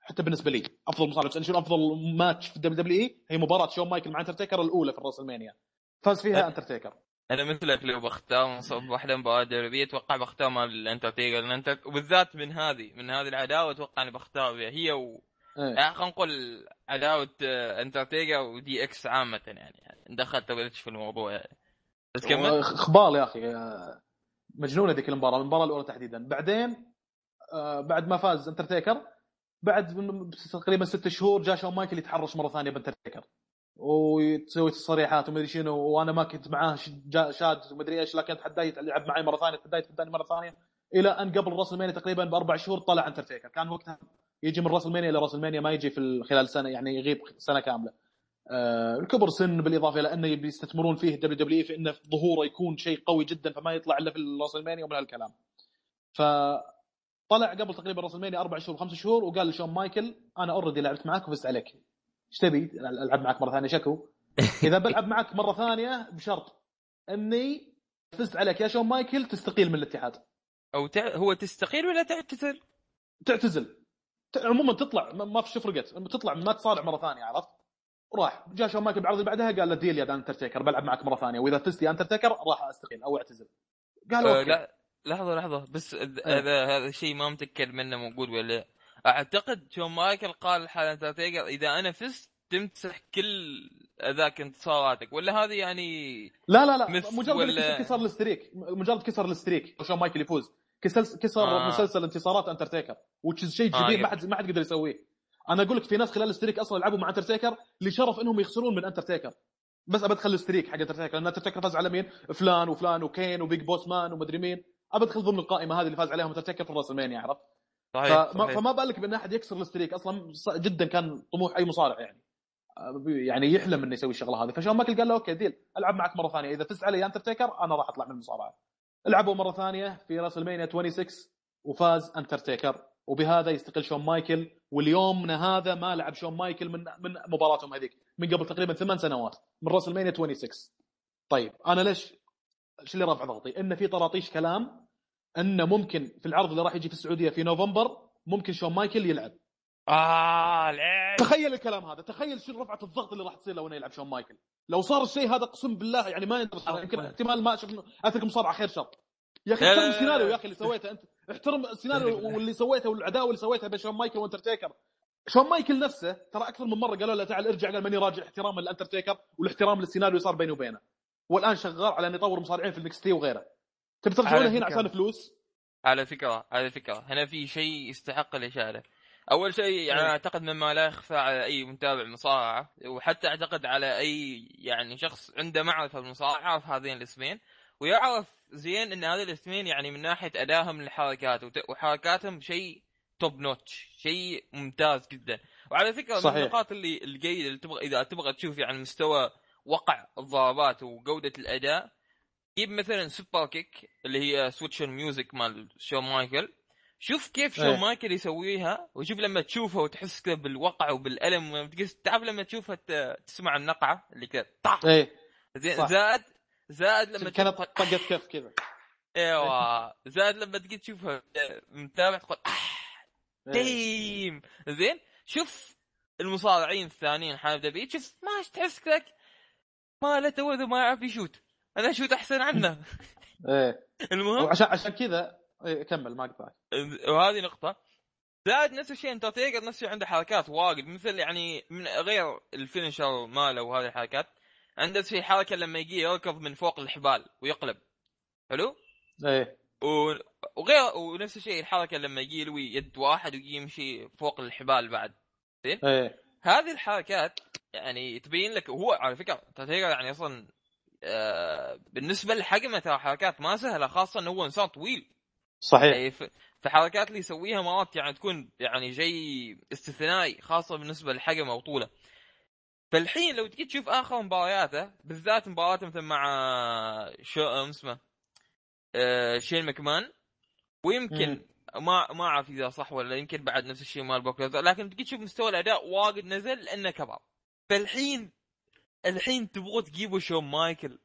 حتى بالنسبة لي أفضل مصارعة. بس شنو أفضل ماتش في الدبليو دبليو إي هي مباراة شون مايكل مع اندرتيكر الأولى في WrestleMania فاز فيها. انترتيكر أنا مثلك لو بختار واحدة مباراة دوري أتوقع بختار مال الاندرتيكر لأن انت وبالذات من هذه من هذه العداوة أتوقع أني بختار هي و. يعني خلينا نقول عداوة آه، اندرتيكر و DX عامة يعني, دخلت في الموضوع يعني. بس كمل. خبال يا أخي آه، مجنونة ذيك المباراة المباراة الأولى تحديدا. بعدين آه، بعد ما فاز اندرتيكر بعد تقريبا ست شهور جاء شون مايكل يتحرش مرة ثانية باندرتيكر. وتسوي تصريحات ومدري شنو وأنا ما كنت معاه شاد ومدري إيش لكن تحداه يلعب معي مرة ثانية تحداه يتحداني مرة ثانية. إلى أن قبل WrestleMania تقريبا بأربع شهور طلع اندرتيكر. كان وقتها يجي من WrestleMania إلى WrestleMania ما يجي في ال- خلال سنة يعني يغيب سنة كاملة. آه، الكبر سن بالإضافة إلى انه بيستثمرون فيه WWE في إنه ظهوره يكون شيء قوي جدا فما يطلع إلا في WrestleMania ومن هالكلام. ف طلع قبل تقريبا WrestleMania أربع شهور خمس شهور وقال لشون مايكل أنا already لعبت معك وفزت عليك. إيش تبي؟ ألعب معك مرة ثانية شكو. إذا بلعب معك مرة ثانية بشرط أني فزت عليك يا شون مايكل تستقيل من الاتحاد. أو تع... هو تستقيل ولا تعتزل؟ تعتزل. عموما تطلع ما في فرقت. تطلع ما تصارع مرة ثانية عرفت؟ وراح جاء شون مايكل اللي بعدها قال له deal يا اندرتيكر بلعب معك مرة ثانية. وإذا فزت يا اندرتيكر راح أستقيل أو أعتزل. قال أوكي. لا لحظة لحظة. بس إيه. هذا هذا الشيء ما متاكد منه موجود ولا. لا. أعتقد شون مايكل قال لحال اندرتيكر إذا أنا فزت تمسح كل ذاك انتصاراتك. ولا هذه يعني لا لا لا. مجرد ولا-. كسر الستريك. مجرد كسر ال streak. شون مايكل يفوز. كسر كسر آه. آه. مسلسل انتصارات اندرتيكر وتش شيء آه، كبير ما يب. حد ما حد يقدر يسويه أنا أقول لك في ناس خلال ال streak أصلا لعبوا مع اندرتيكر لشرف إنهم يخسرون من اندرتيكر بس ابى ادخل ال streak حق اندرتيكر لأن اندرتيكر فاز على مين؟ فلان وفلان وكين وبيج بوس مان ومدري مين ابى ادخل ضمن القائمة هذه اللي فاز عليهم اندرتيكر في WrestleMania عرفت؟ صحيح, فما, صحيح. فما بالك بأن أحد يكسر ال streak أصلا جدا كان طموح أي مصارع يعني آه، يعني يحلم إنه يسوي الشغلة هذه فشون مايكل قال له أوكي deal ألعب معك مرة ثانية إذا فزت علي اندرتيكر أنا راح أطلع من المصارعة لعبوا مرة ثانية في WrestleMania 26 وفاز اندرتيكر وبهذا يستقيل شون مايكل. واليومنا هذا ما لعب شون مايكل من من مباراتهم هذيك. من قبل تقريبا ثمان سنوات. من WrestleMania 26 طيب أنا ليش إيش اللي رافع ضغطي؟ إن في طراطيش كلام إنه ممكن في العرض اللي راح يجي في السعودية في نوفمبر ممكن شون مايكل يلعب. آه لعب تخيل الكلام هذا تخيل شو رفعة الضغط اللي راح تصير لو انه يلعب شون مايكل. لو صار الشيء هذا اقسم بالله يعني ما ينتظر يمكن احتمال ما أشوف اترك مصارعه خير شر. يا أخي احترم السيناريو. يا أخي اللي سويته أنت. احترم السيناريو واللي سويته والعداوة اللي سويتها بين شون مايكل واندرتيكر. شون مايكل نفسه ترى أكثر من مرة قالوا له تعال ارجع قال ماني راجع احتراما للاندرتيكر والاحترام للسيناريو صار بيني وبينه. والآن شغال على إنه يطور مصارعين في النكستي وغيره. تبي ترجعونه هنا. عشان فلوس على فكرة على فكرة. هنا في شيء يستحق الإشارة. أول شيء يعني إيه. أعتقد مما لا يخفى على أي متابع مصارعه وحتى أعتقد على أي يعني شخص عنده معرفة بالمصارعه يعرف هذين الاسمين ويعرف زين إن هذين الاسمين يعني من ناحية أدائهم للحركات وحركاتهم شيء توب نوتش شيء ممتاز جدا وعلى فكرة من صحيح. النقاط اللي الجيده اللي تبغى إذا تبغى تشوف يعني مستوى وقع الضربات وجودة الأداء جيب مثلا super kick اللي هي Sweet Chin Music مال شون مايكل شوف كيف إيه. مايكل يسويها وشوف لما تشوفها وتحس كذا بالوقع وبالألم تعرف لما تشوفها تسمع النقعة اللي كذا طح إيه. زين. زائد زائد لما كانت طقت كف كذا. إيوه. زائد لما تجي تشوفها متابع تقول آه إيه. damn زين شوف المصارعين الثانيين حامد دبي شوف ما تحس كذاك ما له تو ما يعرف يشوت. أنا أشوت أحسن عنه. إيه. المهم وعشان عشان كذا إيه كمل ما اقطعك وهذه نقطة. زائد نفس الشيء انترتيكر نفس الشيء عنده حركات واجد مثل يعني من غير الفينشر ماله وهذه الحركات عنده في حركة لما يجي يركض من فوق الحبال ويقلب. حلو؟ إيه. و... وغير ونفس الشيء الحركة لما يجي يلوي يد واحد ويجي يمشي فوق الحبال بعد. إيه. هذه الحركات يعني تبين لك هو على فكرة انترتيكر يعني أصلا آه بالنسبة لحجمه ترى حركات ما سهلة خاصة إنه هو إنسان طويل. صحيح. يعني في في حركات اللي يسويها مرات يعني تكون يعني شيء استثنائي خاصة بالنسبة لحجمه وطوله فالحين لو تجي تشوف آخر مبارياته بالذات مباراته مثل مع شو أم اسمه آه شين مكمان ويمكن ما ما أعرف إذا صح ولا يمكن بعد نفس الشيء مال بوك لكن تجي تشوف مستوى الأداء واجد نزل لأنه كبر فالحين الحين تبغوا تجيبوا شون مايكل.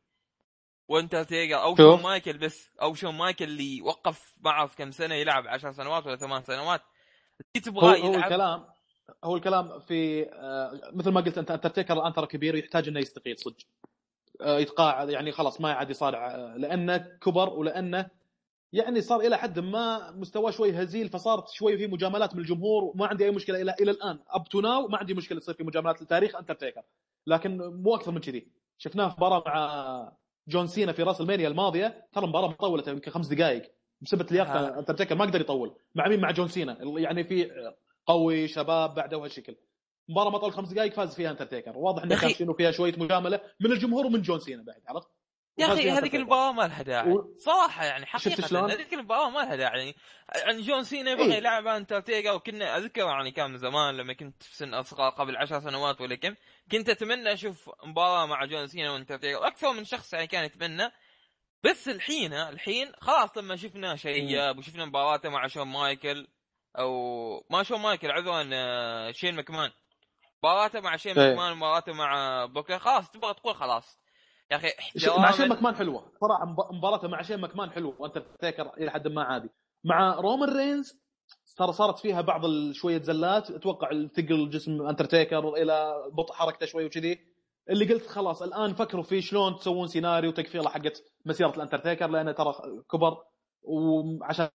وانت تيجر أو. شون مايكل بس أو شون مايكل اللي وقف معه في كم سنة يلعب 10 سنوات ولا ثمان سنوات. تجي هو, تبغاه هو يلعب الكلام هو الكلام في آه، مثل ما قلت انت انترتيكر الان ترى كبير ويحتاج إنه يستقيل صدق. آه، يتقاعد يعني خلاص ما عاد يصارع آه، لأنه كبر ولأنه يعني صار إلى حد ما مستواه شوي هزيل فصارت شوي في مجاملات من الجمهور وما عندي أي مشكلة إلى إلى الآن. up to now ما عندي مشكلة تصير في مجاملات لتاريخ اندرتيكر لكن مو أكثر من كذي. شفناه في مباراة مع جون سينا في WrestleMania الماضية ترى المباراه طولت يمكن خمس دقائق. بسبب لياقه آه. اندرتيكر ما قدر يطول. مع مين؟ مع جون سينا. يعني في قوي شباب بعده وهالشكل. مباراة ما طول خمس دقائق فاز فيها انترتيكر. واضح انه كان فيها شوية مجاملة من الجمهور ومن جون سينا بعد عرفت؟ يا أخي هذيك. المباراه ما لها داعي و- صراحة يعني حقيقة؟ هذيك المباراه ما لها داعي يعني يعني جون سينا يبغى إيه. يلعب انترتيكر وكنا أذكر يعني كان من زمان لما كنت في سن أصغر قبل عشر سنوات ولا كم كنت أتمنى أشوف مباراة مع جون سينا وانترتيكر أكثر من شخص يعني كان يتمنى بس الحين الحين خلاص لما شفنا شياب وشفنا مباراته مع شون مايكل أو ما شون مايكل عذرا آه، شين مكمان مباراته مع شين إيه. مكمان مباراته مع بوكر خلاص تبغى تقول خلاص يا أخي مع شين مكمان حلوة. صراحة مب- مباراته مع شين مكمان حلوة وأنت تفتكر إلى حد ما عادي. مع رومان رينز ترى صارت فيها بعض شوية زلات أتوقع ثقل جسم انترتيكر إلى بطء حركته شوي وكذي. اللي قلت خلاص الآن فكروا في شلون تسوون سيناريو تكفيله حقت مسيرة الانترتيكر لأنه ترى كبر وعشان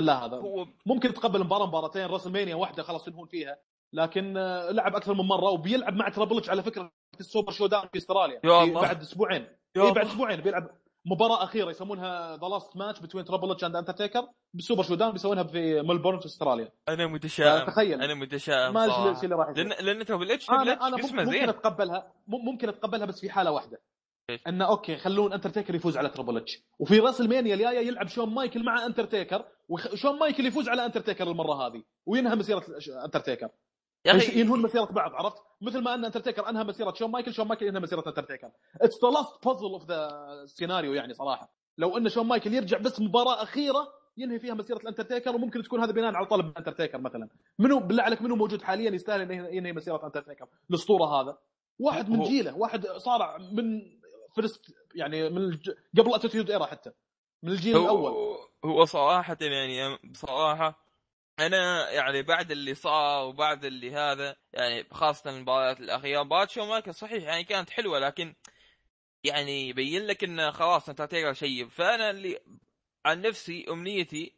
لا هذا. هو ممكن تقبل مباراة مباراتين راس مانيا واحدة خلاص ينهون فيها. لكن آه، لعب أكثر من مرة وبيلعب مع ترابلتش على فكرة في السوبر شو داون في استراليا. بعد أسبوعين إي بعد. أسبوعين بيلعب مباراة أخيرة يسمونها the last match between Triple H and Undertaker بالسوبر شو داون بيسوونها في ملبورن في استراليا أنا متشائم تخيل. أنا متشائم ما أدري. إيش اللي راح يصير لأن لأن تربل اتش أنا ممكن زين أتقبلها مم- ممكن أتقبلها بس في حالة واحدة؟ إنه okay خلون انترتيكر يفوز على تربل اتش وفي راس المانيا الجاية يلعب شون مايكل مع انترتيكر وشون مايكل يفوز على انترتيكر المرة هذه وينهى مسيرة انترتيكر يا أخي. ينهون مسيرة بعض عرفت؟ مثل ما أن انترتيكر انهى مسيرة شون مايكل شون مايكل ينهى مسيرة انترتيكر it's the last puzzle of the scenario يعني صراحة. لو أن شون مايكل يرجع بس مباراة أخيرة ينهي فيها مسيرة الانترتيكر وممكن تكون هذا بناء على طلب انترتيكر مثلا. منو بالله عليك منو موجود حاليا يستاهل إنه ينهي مسيرة انترتيكر الأسطورة هذا. واحد من هو- جيله واحد صار من first يعني من الج... قبل Attitude Era حتى. من الجيل الأول. هو هو صراحة يعني بصراحة أنا يعني بعد اللي صار وبعد اللي هذا يعني خاصة المباريات الأخيرة مباراة شون مايكل صحيح يعني كانت حلوة لكن يعني يبين لك إنه خلاص أنت تقدر شيء. فأنا اللي عن نفسي أمنيتي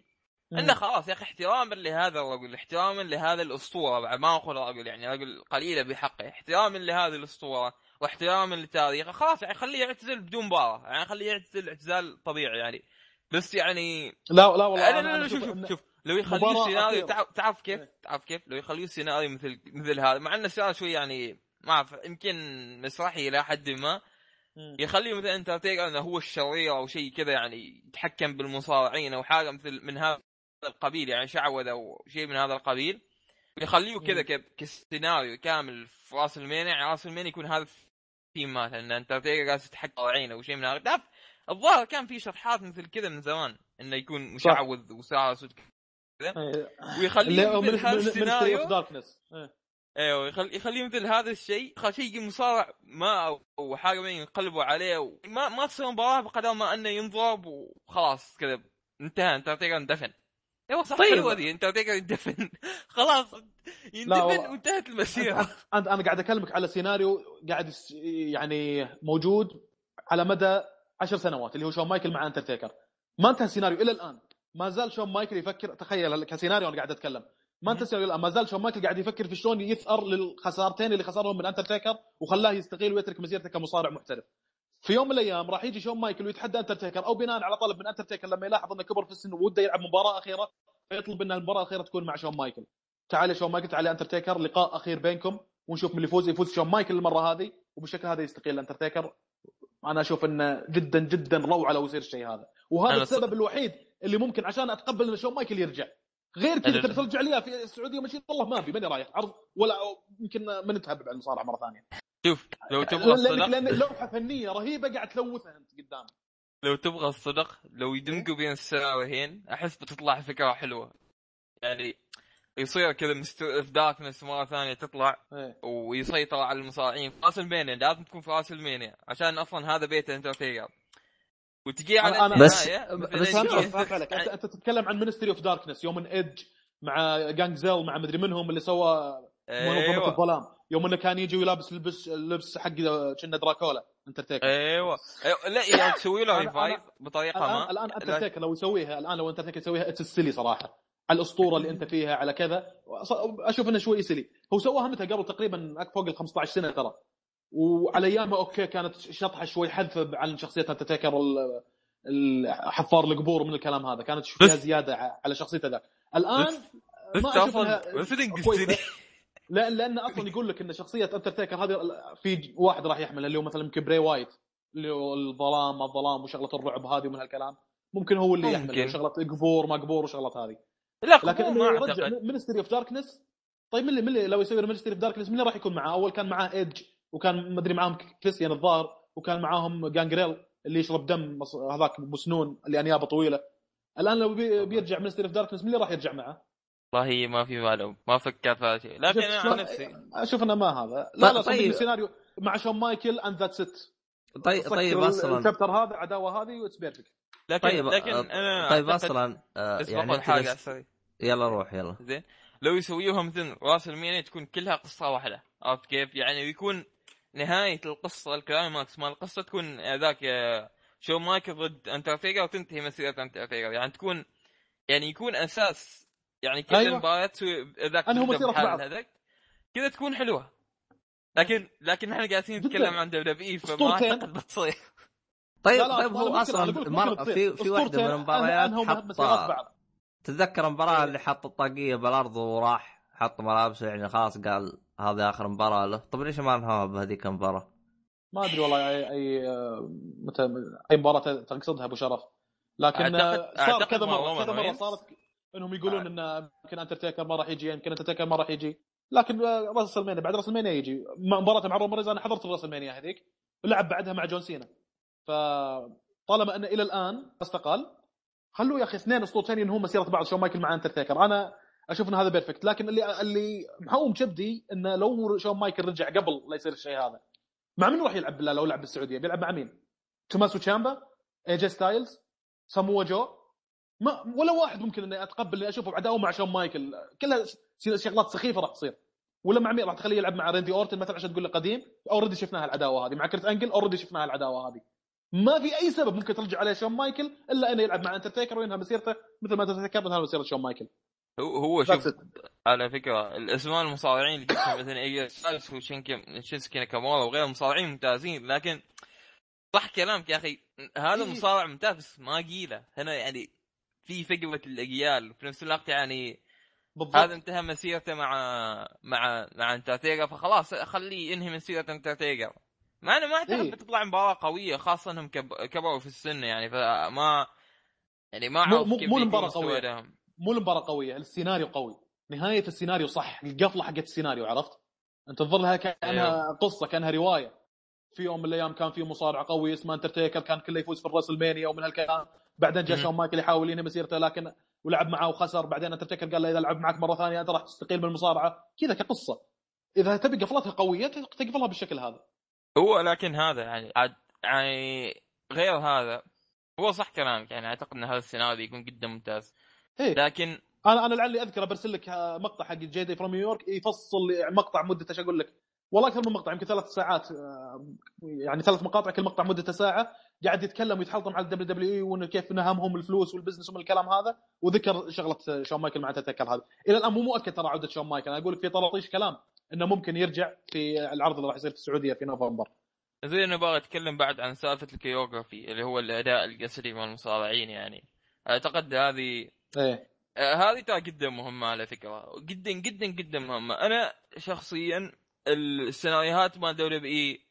إنه خلاص يا أخي احتراما لهذا الرجل احتراما لهذا الأسطورة بعد ما أقول رجل يعني رجل قليلة بحقه احتراما لهذه الأسطورة واحتراما لتاريخه خلاص يعني خليه يعتزل بدون مباراة يعني خليه يعتزل اعتزال طبيعي يعني. بس يعني لا لا والله لا لا لا شوف شوف شوف. لو يخليه سيناريو. تعرف كيف؟ إيه. تعرف كيف؟ لو يخليه سيناريو مثل مثل هذا. مع إنه السيناريو شوي يعني ما أعرف يمكن مسرحي إلى حد ما. يخليه مثلا انترتيكر إنه هو الشرير أو شيء كذا يعني يتحكم بالمصارعين أو حاجة مثل من هذا القبيل يعني شعوذة أو شيء من هذا القبيل. يخليه كذا كسيناريو كامل في راس المانيا يعني راس المانيا يكون هذا الثيم مالته إن انترتيكر قاعد يتحكم عينه أو شيء من هذا. الظاهر كان في شطحات مثل كذا من زمان إنه يكون مشعوذ وساحر وكذا إيه. ويخليه مثل هذا السيناريو. darkness أيوه يخلي يخليه مثل هذا الشيء. شيء مصارع ما أو- حاجة ما ينقلبوا عليه. ما ما تصير مباراة بقدر ما أنه ينضرب وخلاص كذا. انتهى. انترتيكر اندفن أيوه صح طيب. حلوة ذي انترتيكر يندفن خلاص. يندفن. وانتهت المسيرة. انت أنا قاعد أكلمك على سيناريو قاعد يعني موجود على مدى عشر سنوات اللي هو شون مايكل مع انترتيكر. ما انتهى السيناريو إلى الآن. ما زال شون مايكل يفكر تخيل كسيناريو أنا قاعد أتكلم. ما الان ما زال شون مايكل قاعد يفكر في شلون يثأر للخسارتين اللي خسرهم من انترتيكر وخلاه يستقيل ويترك مسيرته كمصارع محترف. في يوم من الأيام راح يجي شون مايكل ويتحدى انترتيكر أو بناء على طلب من انترتيكر لما يلاحظ إنه كبر في السن وده يلعب مباراة أخيرة فيطلب إن المباراة الأخيرة تكون مع شون مايكل. تعال يا شون مايكل تعال انترتيكر لقاء أخير بينكم ونشوف من اللي يفوز يفوز شون مايكل المرة هذه وبالشكل هذا يستقيل انترتيكر أنا أشوف إنه جدا جدا روعة لو يصير الشيء هذا. وهذا السبب الوحيد اللي ممكن عشان أتقبل إن شون مايكل يرجع. غير كذا تبي ترجع لي في السعودية ماشي والله ما أبي ماني رايح. عرض ولا يمكن ما نتهب على المصارعة مرة ثانية. شوف لو تبغى الصدق لانك لوحة فنية رهيبة قاعد تلوثها أنت قدام. لو تبغى الصدق لو يدمجوا بين السيناريوهين أحس بتطلع فكرة حلوة. يعني يصير كذا ministry of darkness مرة ثانية تطلع إيه. ويسيطر على المصارعين. في راس المانيا لازم تكون في راس المانيا عشان أصلا هذا بيت انترتيكر وتجي على أنا- بس- بس انت أنت تتكلم عن ministry of darkness يوم ايدج مع جانجريل مع مدري منهم اللي سوى منظمه أيوه. الظلام يوم إنه كان يجي ويلابس لبس لبس حق كنا دراكولا انترتيكر أيوه. أيوة. لا إذا تسوي له revive بطريقة ما الآن لا- انترتيكر لو يسويها الآن لو انترتيكر يسويها it's silly صراحة. على الأسطورة اللي أنت فيها على كذا. أشوف إنه شوي silly هو سواها متى؟ قبل تقريبا فوق ال 15 سنة ترى. وعلى أيامها okay كانت شطحة شوي حذفة عن شخصيه ال- حفار القبور من الكلام هذا كانت فيها زيادة على شخصيته ذاك. الآن بس ما أشوف أصلا لأن لأن أصلا يقول لك إن شخصية انترتيكر هذه في واحد راح يحملها اللي هو مثلا يمكن بري وايت اللي هو الظلام ما الظلام وشغلة الرعب هذه ومن هالكلام. ممكن هو اللي ممكن. يحمل شغله قبور ما قبور وشغلات هذه. لا لكن إنه يرجع أعتقد. ministry of darkness طيب من اللي, من اللي لو يسوي ministry of darkness من اللي راح يكون معاه؟ أول كان معاه ايدج وكان مدري معاهم كريستيان الظاهر وكان معاهم جانجريل اللي يشرب دم هذاك مسنون اللي أنيابه طويلة. الآن لو بي- بيرجع Ministry of Darkness من اللي راح يرجع معه؟ والله ما في معلوم ما فكرت في هذا الشيء. لكن أنا عن؟ نفسي. أشوف إنه ما هذا. لا لا طيب. طيب. السيناريو مع شون مايكل and that's it طيب طيب أصلا. ال chapter هذا العداوه هذه و it's perfect. لكن طيب لكن آه، أنا طيب أصلا آه، يعني حاجة يلا روح يلا. زين. لو يسويوها مثل راسلمينيا تكون كلها قصة واحدة. عرفت كيف؟ يعني يكون نهاية القصة ال climax مال القصة تكون ذاك آه، شون مايكل ضد أندرتيكر وتنتهي مسيرة أندرتيكر يعني تكون يعني يكون أساس يعني كل أيوة. المباريات تسوي ذاك. هذاك كذا تكون حلوة لكن لكن إحنا قاعدين. نتكلم عن WWE فما. أعتقد بتصير طيب لا لا طيب هو أصلا مر في. في واحدة من المباريات حط بعض تتذكر المباراة اللي حط الطاقية بالأرض وراح حط ملابسه يعني خلاص قال هذه آخر مباراة له. طب ليش ما انهاها بهذيك المباراه؟ ما أدري والله أي أي متى أي مباراة تقصدها أبو شرف. لكن أعتقد- آه، صار أعتقد كذا مره كذا مرة. صارت إنهم يقولون إن يمكن أندرتيكر ما راح يجي يمكن أندرتيكر ما راح يجي. لكن آه، راسلمينيا بعد راسلمينيا يجي مباراته مع رومان رينز أنا حضرت راسلمينيا هذيك. ولعب بعدها مع جون سينا. فطالما إن إلى الآن استقال خلوا يا أخي اثنين أسطورتين ينهون مسيرة بعض. شون مايكل مع أندرتيكر أنا أشوف إن هذا perfect لكن اللي اللي محوم كبدي إنه لو شون مايكل رجع قبل لا يصير الشيء هذا. مع من راح يلعب لو لعب بالسعودية؟ بيلعب مع مين؟ توماسو تشامبا اي جي ستايلز ساموا جو. ما ولا واحد ممكن إني أتقبل إني أشوفه بعداوه مع شون مايكل. كلها شغلات سخيفة راح تصير. ولا مع مين؟ راح تخليه يلعب مع ريندي أورتن مثلا عشان تقول له قديم. already شفناها العداوة هذه. مع كرت أنجل already شفناها العداوة هذه. ما في أي سبب ممكن ترجع عليه شون مايكل إلا إنه يلعب مع أندرتيكر وينهى مسيرته مثل ما أندرتيكر انهى مسيرة شون مايكل. هو هو شوف. على فكرة الأسماء المصارعين اللي جبتهم مثلا اي ستايلز وشينكي شينسكي ناكامورا وغيرهم مصارعين ممتازين لكن صح كلامك يا أخي هذا إيه. مصارع ممتاز بس ما قيلة هنا يعني في فقره الأجيال وفي نفس الوقت يعني بالضبط هذا انتهى مسيرته مع مع مع أندرتيكر فخلاص خليه ينهي مسيره أندرتيكر مع إنه ما اعتقد إيه. بتطلع مباراة قوية خاصة إنهم كب... كبروا في السن يعني فما يعني ما أعرف مو- كيف مو قوية. أدائهم. مو المباراه قوية السيناريو قوي. نهاية السيناريو صح القفلة حقت السيناريو عرفت؟ أنت تنظر لها كأنها قصة كأنها رواية. في يوم من الأيام كان في مصارع قوي اسمه أندرتيكر كان كله يفوز في الراسلمينيا ومن هالكلام. بعدين جاء. شون مايكل يحاول ينهي مسيرته لكن ولعب معاه وخسر. بعدين أندرتيكر قال له إذا لعب معك مرة ثانية أنت راح تستقيل من المصارعة. كذا كقصة. إذا تبي قفلتها قوية تقفلها بالشكل هذا. هو لكن هذا يعني عاد يعني غير هذا هو صح كلامك يعني أعتقد إن هذا السيناريو يكون جدا ممتاز. إيه. لكن أنا أنا لعلي أذكر برسل لك آه، مقطع حق JD from New York يفصل مقطع مدته إيش أقول لك؟ والله أكثر من مقطع يمكن ثلاث ساعات آه، يعني ثلاث مقاطع كل مقطع مدته ساعة قاعد يتكلم ويتحلطم على ال WWE وإنه كيف انها همهم الفلوس وال business ومن الكلام هذا وذكر شغلة شون مايكل مع أندرتيكر هذا إلى الآن مو مؤكد ترى عودة شون مايكل أنا أقول لك في طراطيش كلام إنه ممكن يرجع في العرض اللي راح يصير في السعودية في نوفمبر. زين أنا باغي أتكلم بعد عن سالفة ال choreography اللي هو الأداء الجسدي مال المصارعين يعني. أعتقد هذه إيه. آه، هذه ترى جدا مهمه على فكرة. جدا جدا جدا مهمه أنا شخصيا السيناريوهات مال WWE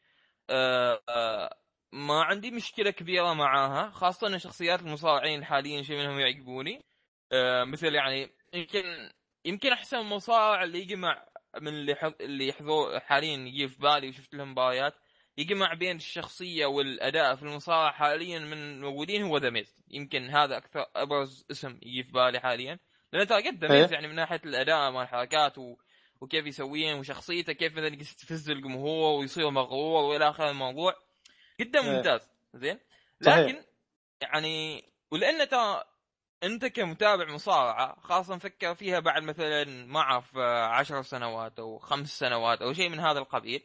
ما عندي مشكلة كبيرة معاها خاصة إن شخصيات المصارعين الحاليين شيء منهم يعجبوني. آه، مثل يعني يمكن يمكن أحسن مصارع اللي يجمع من اللي. اللي يحضر حاليا يجي في بالي وشفت لهم مباريات يجمع بين الشخصية والأداء في المصارعة حاليا من الموجودين هو The Miz يمكن هذا أكثر أبرز اسم يجي في بالي حاليا لأن ترى قد The إيه. Miz يعني من ناحية الأداء مال الحركات و... وكيف يسوين وشخصيته كيف مثلا يستفز الجمهور ويصير مغرور وإلى آخر الموضوع جدا إيه. ممتاز زين صحيح. لكن يعني ولأن ترى أنت كمتابع مصارعة خاصة فكر فيها بعد مثلا ما أعرف آه، عشر سنوات أو خمس سنوات أو شيء من هذا القبيل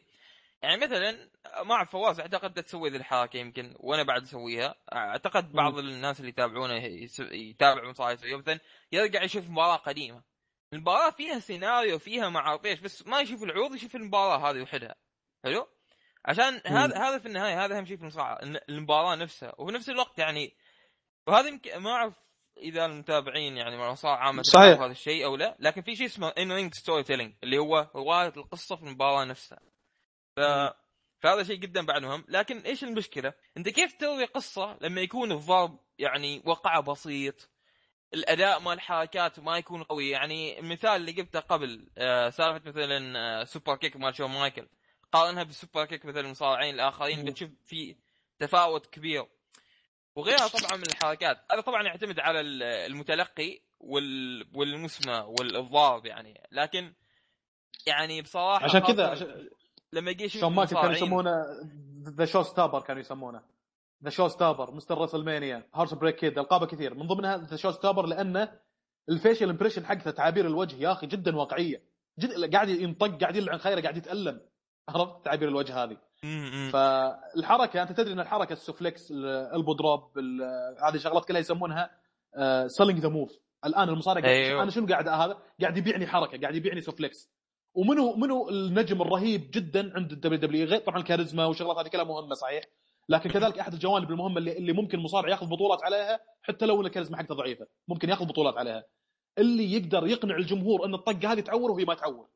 يعني مثلا ما أعرف فواز أعتقد تسوي ذي الحركة يمكن وأنا بعد أسويها. أعتقد بعض الناس اللي يتابعونه يس- يتابع مصارعه يسويها مثلا يرجع يشوف مباراة قديمة. المباراة فيها سيناريو فيها ما أعرف إيش بس ما يشوف العروض يشوف المباراة هذه وحدها حلو؟ عشان هذا هذا في النهاية هذا أهم شيء في المصارعة المباراة نفسها. وفي نفس الوقت يعني وهذا يمكن ما أعرف إذا المتابعين يعني المصارعة عامة صحيح. هذا الشيء أو لا لكن في شيء اسمه in-ring storytelling اللي هو رواية القصة في المباراة نفسها. ف... فهذا شيء جدا بعد مهم لكن إيش المشكلة؟ أنت كيف تروي قصة لما يكون الضرب يعني وقع بسيط؟ الأداء مال الحركات ما يكون قوي. يعني المثال اللي قلته قبل آه سالفة مثلا آه superkick مال شون مايكل. قارنها بال superkick مال المصارعين الآخرين. بتشوف في تفاوت كبير. وغيرها طبعا من الحركات. هذا طبعا يعتمد على ال- المتلقي وال... والمسمى والضارب يعني. لكن يعني بصراحة عشان كذا عشان لما يجي شون مايكل كانوا يسمونه the showstopper كانوا يسمونه. The Showstopper Mr. WrestleMania Heartbreak Kid ألقابه كثير. من ضمنها The Showstopper لأنه ال facial expression حقته تعابير الوجه يا أخي جدا واقعية. جد قاعد ينطق قاعد يلعن خيره قاعد يتألم. عرفت؟ تعابير الوجه هذه. فالحركة أنت تدري إن الحركة ال suplex ال elbow drop ال- هذه شغلات كلها يسمونها selling the move الآن المصارع أيوه. أنا شنو قاعد هذا؟ قاعد يبيعني حركة قاعد يبيعني suplex. ومنو منو النجم الرهيب جدا عند ال WWE غير طبعا الكاريزما والشغلات هذه كلها مهمة صحيح؟ لكن كذلك أحد الجوانب المهمة اللي, اللي ممكن المصارع ياخذ بطولات عليها حتى لو إن الكاريزما حقته ضعيفة ممكن ياخذ بطولات عليها. اللي يقدر يقنع الجمهور إن الطقة هذه تعور وهي ما تعور.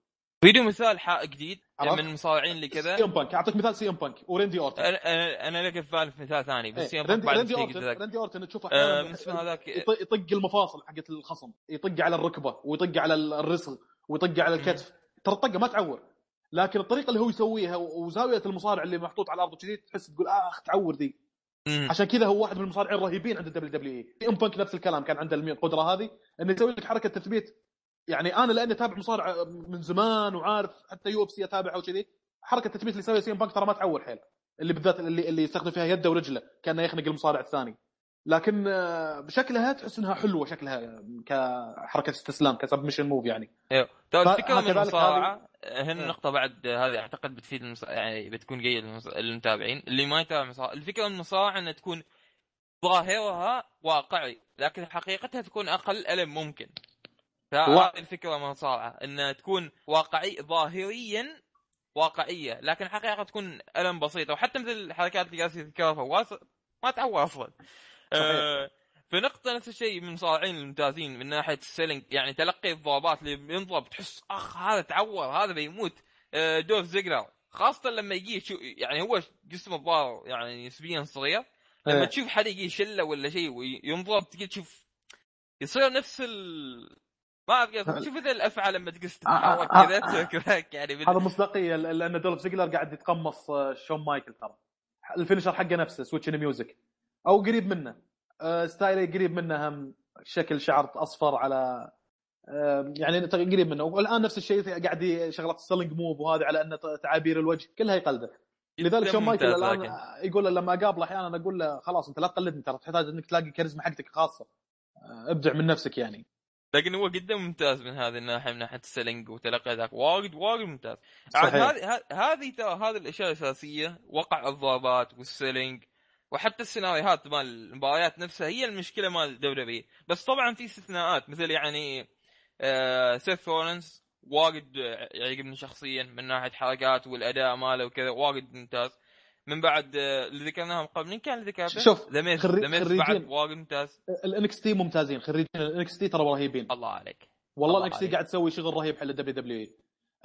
فيديو مثال حق جديد عرفت؟ من المصارعين اللي كذا. سي إم بانك. أعطيك مثال سي إم بانك وريندي أورتن. أنا أنا أنا لقى في بالي مثال ثاني بس إيه، يوم ريندي, بعد ريندي أورتن. لك. ريندي أورتن تشوفه آه، أحيانا. اسمه هذاك يط- يطق المفاصل حقت الخصم يطق على الركبة ويطق على الرسغ ويطق على الكتف. ترى الطقة ما تعور. لكن الطريقة اللي هو يسويها وزاوية المصارع اللي محطوط على الأرض وكذي تحس تقول آخ تعور ذي. عشان كذا هو واحد من المصارعين الرهيبين عند ال WWE. أم بانك نفس الكلام كان عنده القدرة هذه انه يسوي لك حركة تثبيت. يعني أنا لأني أتابع مصارع من زمان وعارف حتى UFC اتابعها وكذي حركة التثبيت اللي يسويها سي أم بانك ترى ما تعور حيل. اللي بالذات اللي اللي يستخدم فيها يده ورجله كأنه يخنق المصارع الثاني. لكن آه، بشكلها تحس إنها حلوة شكلها كحركة استسلام ك submission move يعني. أيوه ترى الفكرة من المصارعة هنا إيه. نقطة بعد هذه أعتقد بتفيد المص... يعني بتكون جيد للمص- للمتابعين اللي ما يتابع المصارعه الفكرة من المصارعة إنها تكون ظاهرها واقعي لكن حقيقتها تكون أقل ألم ممكن. فهذه الفكرة من المصارعة إنها تكون واقعي ظاهريا واقعية لكن الحقيقة تكون ألم بسيطه وحتى مثل الحركات اللي قاعد تذكرها فواز ما تعور أصلا. آه، في نقطة نفس الشيء من المصارعين الممتازين من ناحية ال selling يعني تلقي الضربات اللي بينضرب تحس أخ هذا تعور هذا بيموت. آه، دولف زيجلر خاصة لما يجي يعني هو جسمه الظاهر يعني نسبيا صغير لما إيه. تشوف حد يجي يشله ولا شيء وينضرب تجي تشوف يصير نفس ال ما أعرف كيف تشوف مثل الافعى لما تقص تتحرك آه، كذا آه، تسوي كذاك يعني هذا مصداقية لأن دولف زيجلر قاعد يتقمص شون مايكل ترى. ال finisher حقه نفسه Sweet Chin Music. أو قريب منه. آه، style ـي قريب منه هم شكل شعر أصفر على آه، يعني قريب منه. والآن نفس الشيء قاعد شغلات ال selling move وهذه على ان تعابير الوجه كلها يقلده لذلك شون مايكل الآن. يقول لما أقابله أحيانا أقول له خلاص أنت لا تقلدني ترى تحتاج إنك تلاقي كاريزما حقتك الخاصه آه، ابدع من نفسك يعني. لكن هو جدا ممتاز من هذه الناحية من ناحية ال selling وتلقي ذاك. وايد وايد ممتاز. هذه هذه ترى هذه الأشياء الأساسية وقع الضربات وال selling. وحتى السيناريوهات مال المباريات نفسها هي المشكلة مال WWE بس طبعا في استثناءات مثل يعني آه سيث رولنز وايد آه، يعجبني شخصيا من ناحية حركات والأداء ماله وكذا وايد ممتاز من بعد آه، اللي ذكرناهم قبل مين كان اللي ذكرته؟ شوف، The Miz بعد. وايد ممتاز ال NXT ممتازين خريجين ال NXT ترى رهيبين الله عليك والله الله ال NXT. قاعد تسوي شغل رهيب حل الدبليو دبليو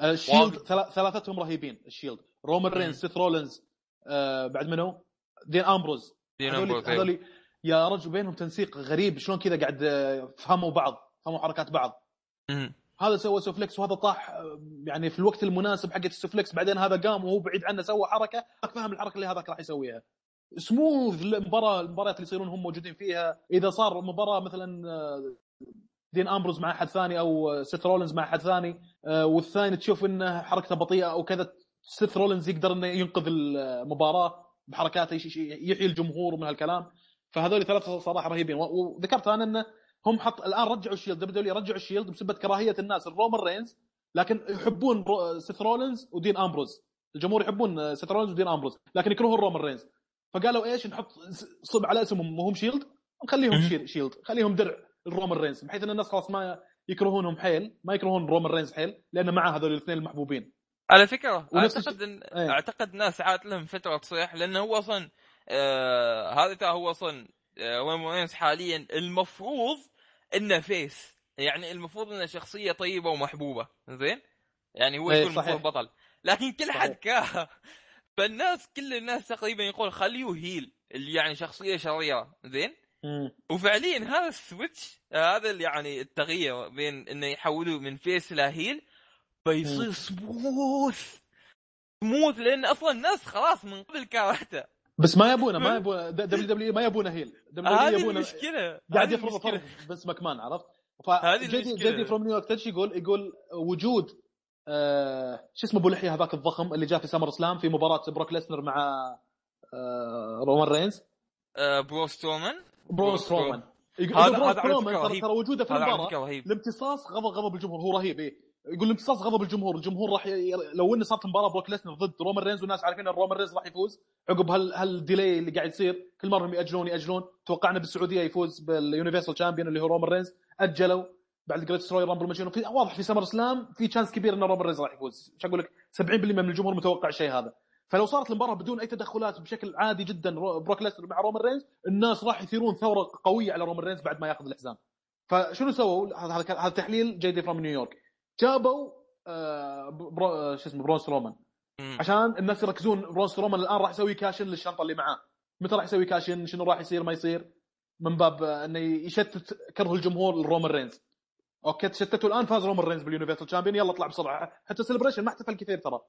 اي الشيلد ثلاثتهم رهيبين ال Shield رومان. رينز سيث رولنز آه بعد منو؟ دين أمبروز. دين هذول أمبروز، أيوه. هذول يا رجل بينهم تنسيق غريب شلون كذا قاعد آه، فهموا بعض فهموا حركات بعض. مم. هذا سوى suplex وهذا طاح آه، يعني في الوقت المناسب حق ال suplex بعدين هذا قام وهو بعيد عنه سوى حركة. فهم الحركة اللي هذاك راح يسويها. سموث المباراه المباريات اللي يصيرون هم موجودين فيها. إذا صار مباراة مثلا آه، دين أمبروز مع أحد ثاني أو سيث رولنز مع أحد ثاني والثاني تشوف إنه حركته بطيئة أو كذا سيث رولنز يقدر إنه ينقذ المباراه بحركاته يحيي الجمهور ومن هالكلام. فهذول ثلاثة صراحة رهيبين. وذكرت أنا انه هم حط الآن رجعوا ال Shield. WWE رجعوا ال Shield بسبب كراهية الناس. الرومان رينز لكن يحبون سيث رولنز ودين أمبروز. الجمهور يحبون سيث رولنز ودين أمبروز. لكن يكرهون رومان رينز. فقالوا إيش؟ نحط صب على اسمهم وهم Shield نخليهم مم. Shiel- Shield. خليهم درع الرومان رينز. بحيث إن الناس خلاص ما يكرهونهم حيل. ما يكرهون رومان رينز حيل. لأن معه هذول الاثنين المحبوبين. على فكرة أعتقد ان إيه. أعتقد ناس عاد لهم فترة تصيح لأنه هو أصلا آه هذا ترى هو أصلا آه رومان رينز حاليا المفروض إنه face يعني المفروض إنه شخصية طيبة ومحبوبة. زين؟ يعني هو إيه، يكون صحيح. المفروض بطل. لكن كل حد. كاره فالناس كل الناس تقريبا يقول خليه heel اللي يعني شخصية شريرة. زين؟ وفعليا هذا ال switch هذا اللي يعني التغيير بين إنه يحولوه من face إلى heel فيصير سموث سموث لأن أصلا الناس خلاص من قبل كارهته بس ما يبونه ما يبونه. دبليو دبليو ما يبونه هيل. دبليو هذه يبونه. المشكلة. قاعد يفرض. فرض فينس مكمان عرفت؟ هذه المشكلة. جدي from New York تدش يقول؟ يقول وجود آه شو اسمه أبو لحية هذاك الضخم اللي جاء في SummerSlam في مباراة بروك ليسنر مع آه رومان رينز؟ آه، برون سترومان؟ برون سترومان. يقول هذا- هذا ترى وجوده في المباراة الامتصاص غضب غضب الجمهور. هو رهيب إيه. يقول الامتصاص غضب الجمهور الجمهور راح ي... لو انه صارت مباراة بروك ليسنر ضد رومان رينز والناس عارفين إن رومان رينز راح يفوز عقب هال هال delay اللي قاعد يصير كل مرة ياجلون يأجلون توقعنا بالسعودية يفوز بال Universal Champion اللي هو رومان رينز أجلوا بعد Greatest Royal Rumble مشينا في واضح في SummerSlam في chance كبير إن رومان رينز راح يفوز. إيش أقول لك؟ 70% من الجمهور متوقع الشيء هذا. فلو صارت المباراة بدون أي تدخلات بشكل عادي جدا رو- بروك ليسنر مع رومان رينز الناس راح يثيرون ثورة قوية على رومان رينز بعد ما ياخذ الحزام فشنو سووا؟ هذا هذا تحليل جاي from نيويورك جابوا آه، برو آه، شو اسمه برون سترومان مم. عشان الناس يركزون برون سترومان الآن راح يسوي cash in للشنطه اللي معاه. متى راح يسوي cash in شنو راح يصير؟ ما يصير. من باب آه، إنه يشتت كره الجمهور لرومان رينز. أوكي تشتتوا الآن فاز رومان رينز بال universal champion يلا اطلع بسرعة. حتى celebration ما احتفل كثير ترى.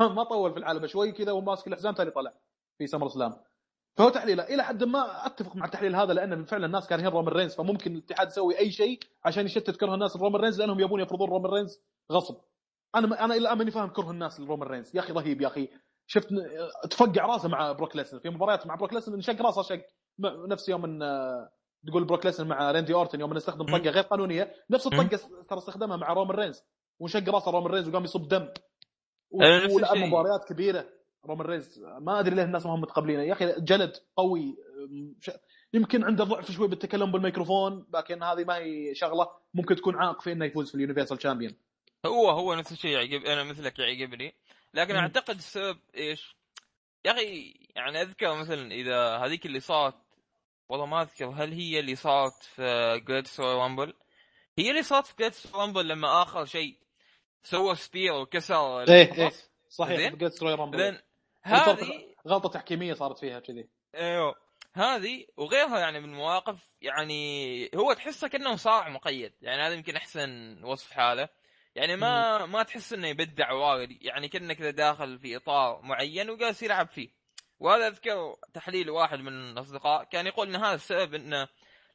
ما, ما طول في العالم شوي كذا وماسك الحزام ثاني طلع في SummerSlam. فهو تحليله إلى حد ما أتفق مع التحليل هذا لأن فعلا الناس كارهين رومان رينز فممكن الاتحاد يسوي أي شيء عشان يشتت كره الناس لرومان رينز لأنهم يبون يفرضون رومان رينز غصب. أنا أنا إلى الآن ماني فاهم كره الناس لرومان رينز يا أخي رهيب يا أخي. شفت تفقع راسه مع بروك ليسنر. في مباريات مع بروك ليسنر انشق راسه شق. نفس يوم إن آه، تقول بروك ليسنر مع ريندي أورتن يوم انه استخدم. طقة غير قانونية نفس. الطقة ترى استخدمها مع رومان رينز وانشق راسه رومان رينز وقام يصب دم. ولعب. مباريات كبيرة. رومان رينز ما أدري ليه الناس ما هم متقبلينه يا أخي جلد قوي يمكن عنده ضعف شوي بالتكلم بالميكروفون لكن هذه ما هي شغلة ممكن تكون عائق في إنه يفوز في ال universal champion هو هو نفس الشيء يعجب أنا مثلك يعجبني لكن مم. أعتقد السبب إيش؟ يا أخي يعني أذكر مثلا إذا هذيك اللي صارت والله ما أذكر هل هي اللي صارت في Greatest Royal Rumble هي اللي صارت في Greatest Royal Rumble لما آخر شيء سوى spear وكسر إيه. القفص. صحيح Royal Rumble هذه غلطة تحكيمية صارت فيها كذي. إيوه. هذه وغيرها يعني من المواقف يعني هو تحسه كانه مصارع مقيد. يعني هذا يمكن أحسن وصف حاله. يعني ما ما تحس إنه يبدع وايد. يعني كانه كذا داخل في إطار معين وجالس يلعب فيه. وهذا أذكر تحليل واحد من الأصدقاء. كان يقول إن هذا السبب إنه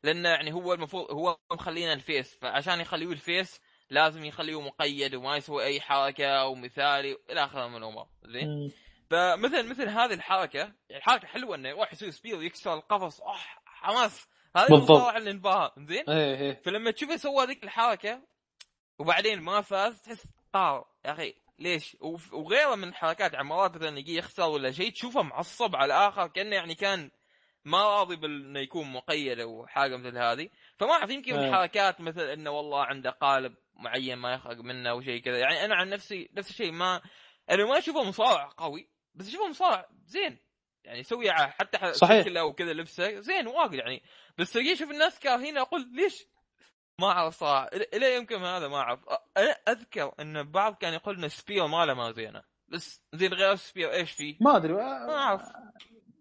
لأنه يعني هو المفروض هو مخلينه ال face. فعشان يخليه ال face لازم يخليه مقيد وما يسوي أي حركة ومثالي إلى آخره من الأمور. زين؟ فمثل مثل هذه الحركة يعني حركة حلوة إنه يروح يسوي spear ويكسر القفص. أوه حماس. هذا. المصارع اللي انبهر زين؟ إيه إيه. فلما تشوفه سوى هذيك الحركة وبعدين ما فاز تحس طار. يا أخي ليش؟ وغيره من الحركات مرات مثلا يجي يخسر ولا شيء تشوفه معصب على الآخر كأنه يعني كان ما راضي بانه يكون مقيد أو حاجة مثل هذه. فما أعرف يمكن من إيه. الحركات مثل إنه والله عنده قالب معين ما يخرج منه أو شيء كذا. يعني أنا عن نفسي نفس الشيء ما أنا ما أشوفه مصارع قوي. بس اشوفه مصارع زين. يعني يسوي حتى ح- صحيح. شكله وكذا لبسه. زين واجد يعني. بس تلاقيه أشوف الناس كارهين أقول ليش؟ ما أعرف صراحة. إلى يمكن هذا ما أعرف. أنا أذكر إن بعض كان يقول إن ال spear ماله ما زينة. بس زين غير ال spear إيش فيه؟ ما أدري. ما أعرف.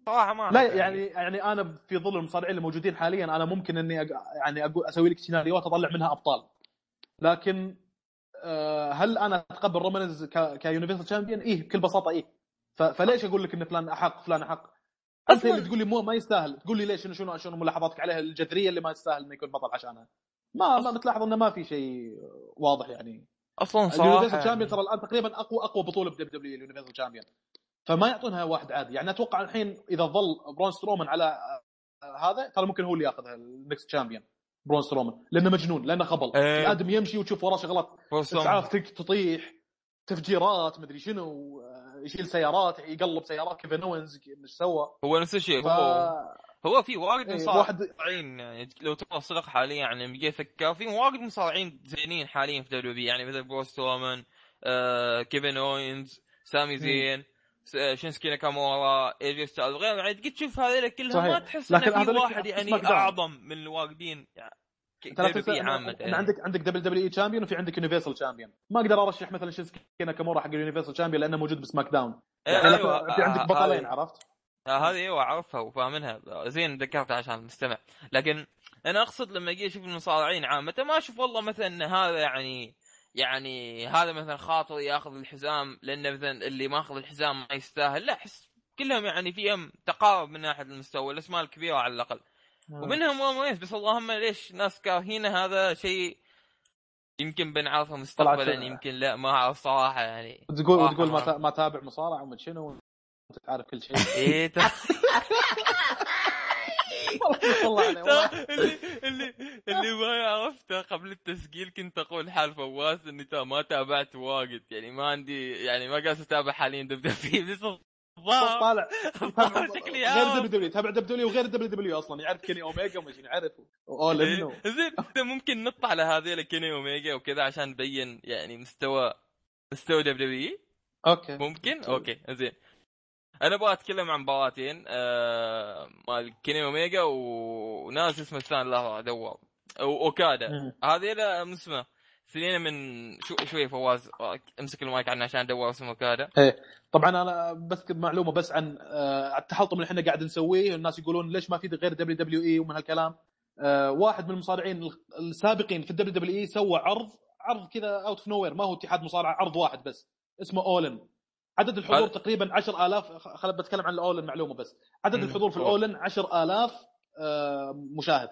صراحة ما لا يعني يعني. أنا في ظل المصارعين اللي موجودين حاليا أنا ممكن إني أق... يعني أقول أسوي لك سيناريوهات أطلع منها أبطال. لكن هل أنا أتقبل رومان رينز ك... ك universal champion؟ إيه بكل بساطة إيه. فليش أقول لك إن فلان أحق فلان أحق؟ أنت اللي تقول لي مو ما يستاهل. تقول لي ليش شنو شنو شنو ملاحظاتك عليها الجذرية اللي ما يستاهل إنه يكون بطل عشانها؟ ما ما بتلاحظ إنه ما في شيء واضح يعني. أصلا ال universal صراحة champion ترى الآن تقريبا اقوى أقوى بطولة ب WWE ال universal champion فما يعطونها واحد عادي. يعني أتوقع الحين إذا ظل برون سترومان على هذا ترى ممكن هو اللي ياخذها ال next champion برون سترومان لأنه مجنون لأنه خبل. إيه. الآدم يمشي وتشوف وراه شغلات. اسعاف تطيح. تفجيرات مدري شنو يشيل سيارات يقلب سيارات كيفن اوينز إيش سوى هو نفس الشيء ف... هو هو في وايد إيه، مصارعين يعني لو تبغى صدق حاليا يعني بيجي أفكر في وايد مصارعين زينين حاليا في WWE يعني مثل برون سترومان آه، كيفن اوينز سامي زين شينسكي ناكامورا ايجي ستايلز وغيره يعني تشوف هذول كلهم ما. تحس لكن انه في واحد يعني. أعظم من الموجودين يعني WWE عامة يعني. عندك عندك WWE champion وفي عندك universal champion ما أقدر أرشح مثلا شينسكي ناكامورا حق ال universal champion لأنه موجود ب SmackDown إيه، يعني لا- أيوة، في عندك آه، بطلين عرفت؟ آه، هذه أيوه أعرفها وفاهمينها. زين ذكرتها عشان نستمع. لكن أنا أقصد لما أجي أشوف المصارعين عامة ما أشوف والله مثلا إن هذا يعني يعني هذا مثلا خاطر ياخذ الحزام لأنه مثلا اللي ماخذ الحزام ما يستاهل. لا أحس كلهم يعني فيهم تقارب من ناحية المستوى الأسماء الكبيرة على الأقل. ومنهم مميز بس اللهم ليش ناس كارهينه هذا شيء يمكن بنعرفه مستقبلا يمكن لا ما أعرف صراحة يعني. تقول تقول ما ما- تا- ما تابع مصارعة ومن شنو انت تعرف كل شيء. إيه. اللي اللي اللي ما عرفته قبل التسجيل كنت أقول حال فواز إني ما تابعت واجد يعني ما عندي يعني ما قاعد أتابع حاليا دب في بس طالع. شكلي غير. دبليو دبليو. تابع دبليو دبليو وغير دبليو دبليو أصلا. يعرف كيني أوميجا ومش يعرف اول زين ممكن نط على هذيل كيني أوميجا وكذا عشان نبين يعني مستوى مستوى دبليو أوكي. ممكن؟ أوكي زين. أنا أبغى أتكلم عن مباراتين آه مال كيني أوميجا وناس اسمه الثاني دوار أو أوكادا. هذه اسمه. سنين من شو شوي فواز امسك المايك عنه عشان ادور اسمه اوكادا طبعا أنا بس معلومة بس عن آه، التحطم اللي إحنا قاعد نسويه الناس يقولون ليش ما في غير WWE ومن هالكلام. آه، واحد من المصارعين السابقين في ال WWE سوى عرض عرض كذا out of nowhere ما هو اتحاد مصارعة عرض واحد بس. اسمه All In. عدد الحضور تقريبا 10000 خ- خل بتكلم عن ال All In معلومة بس. عدد. الحضور في ال All In 10000 آه، مشاهد.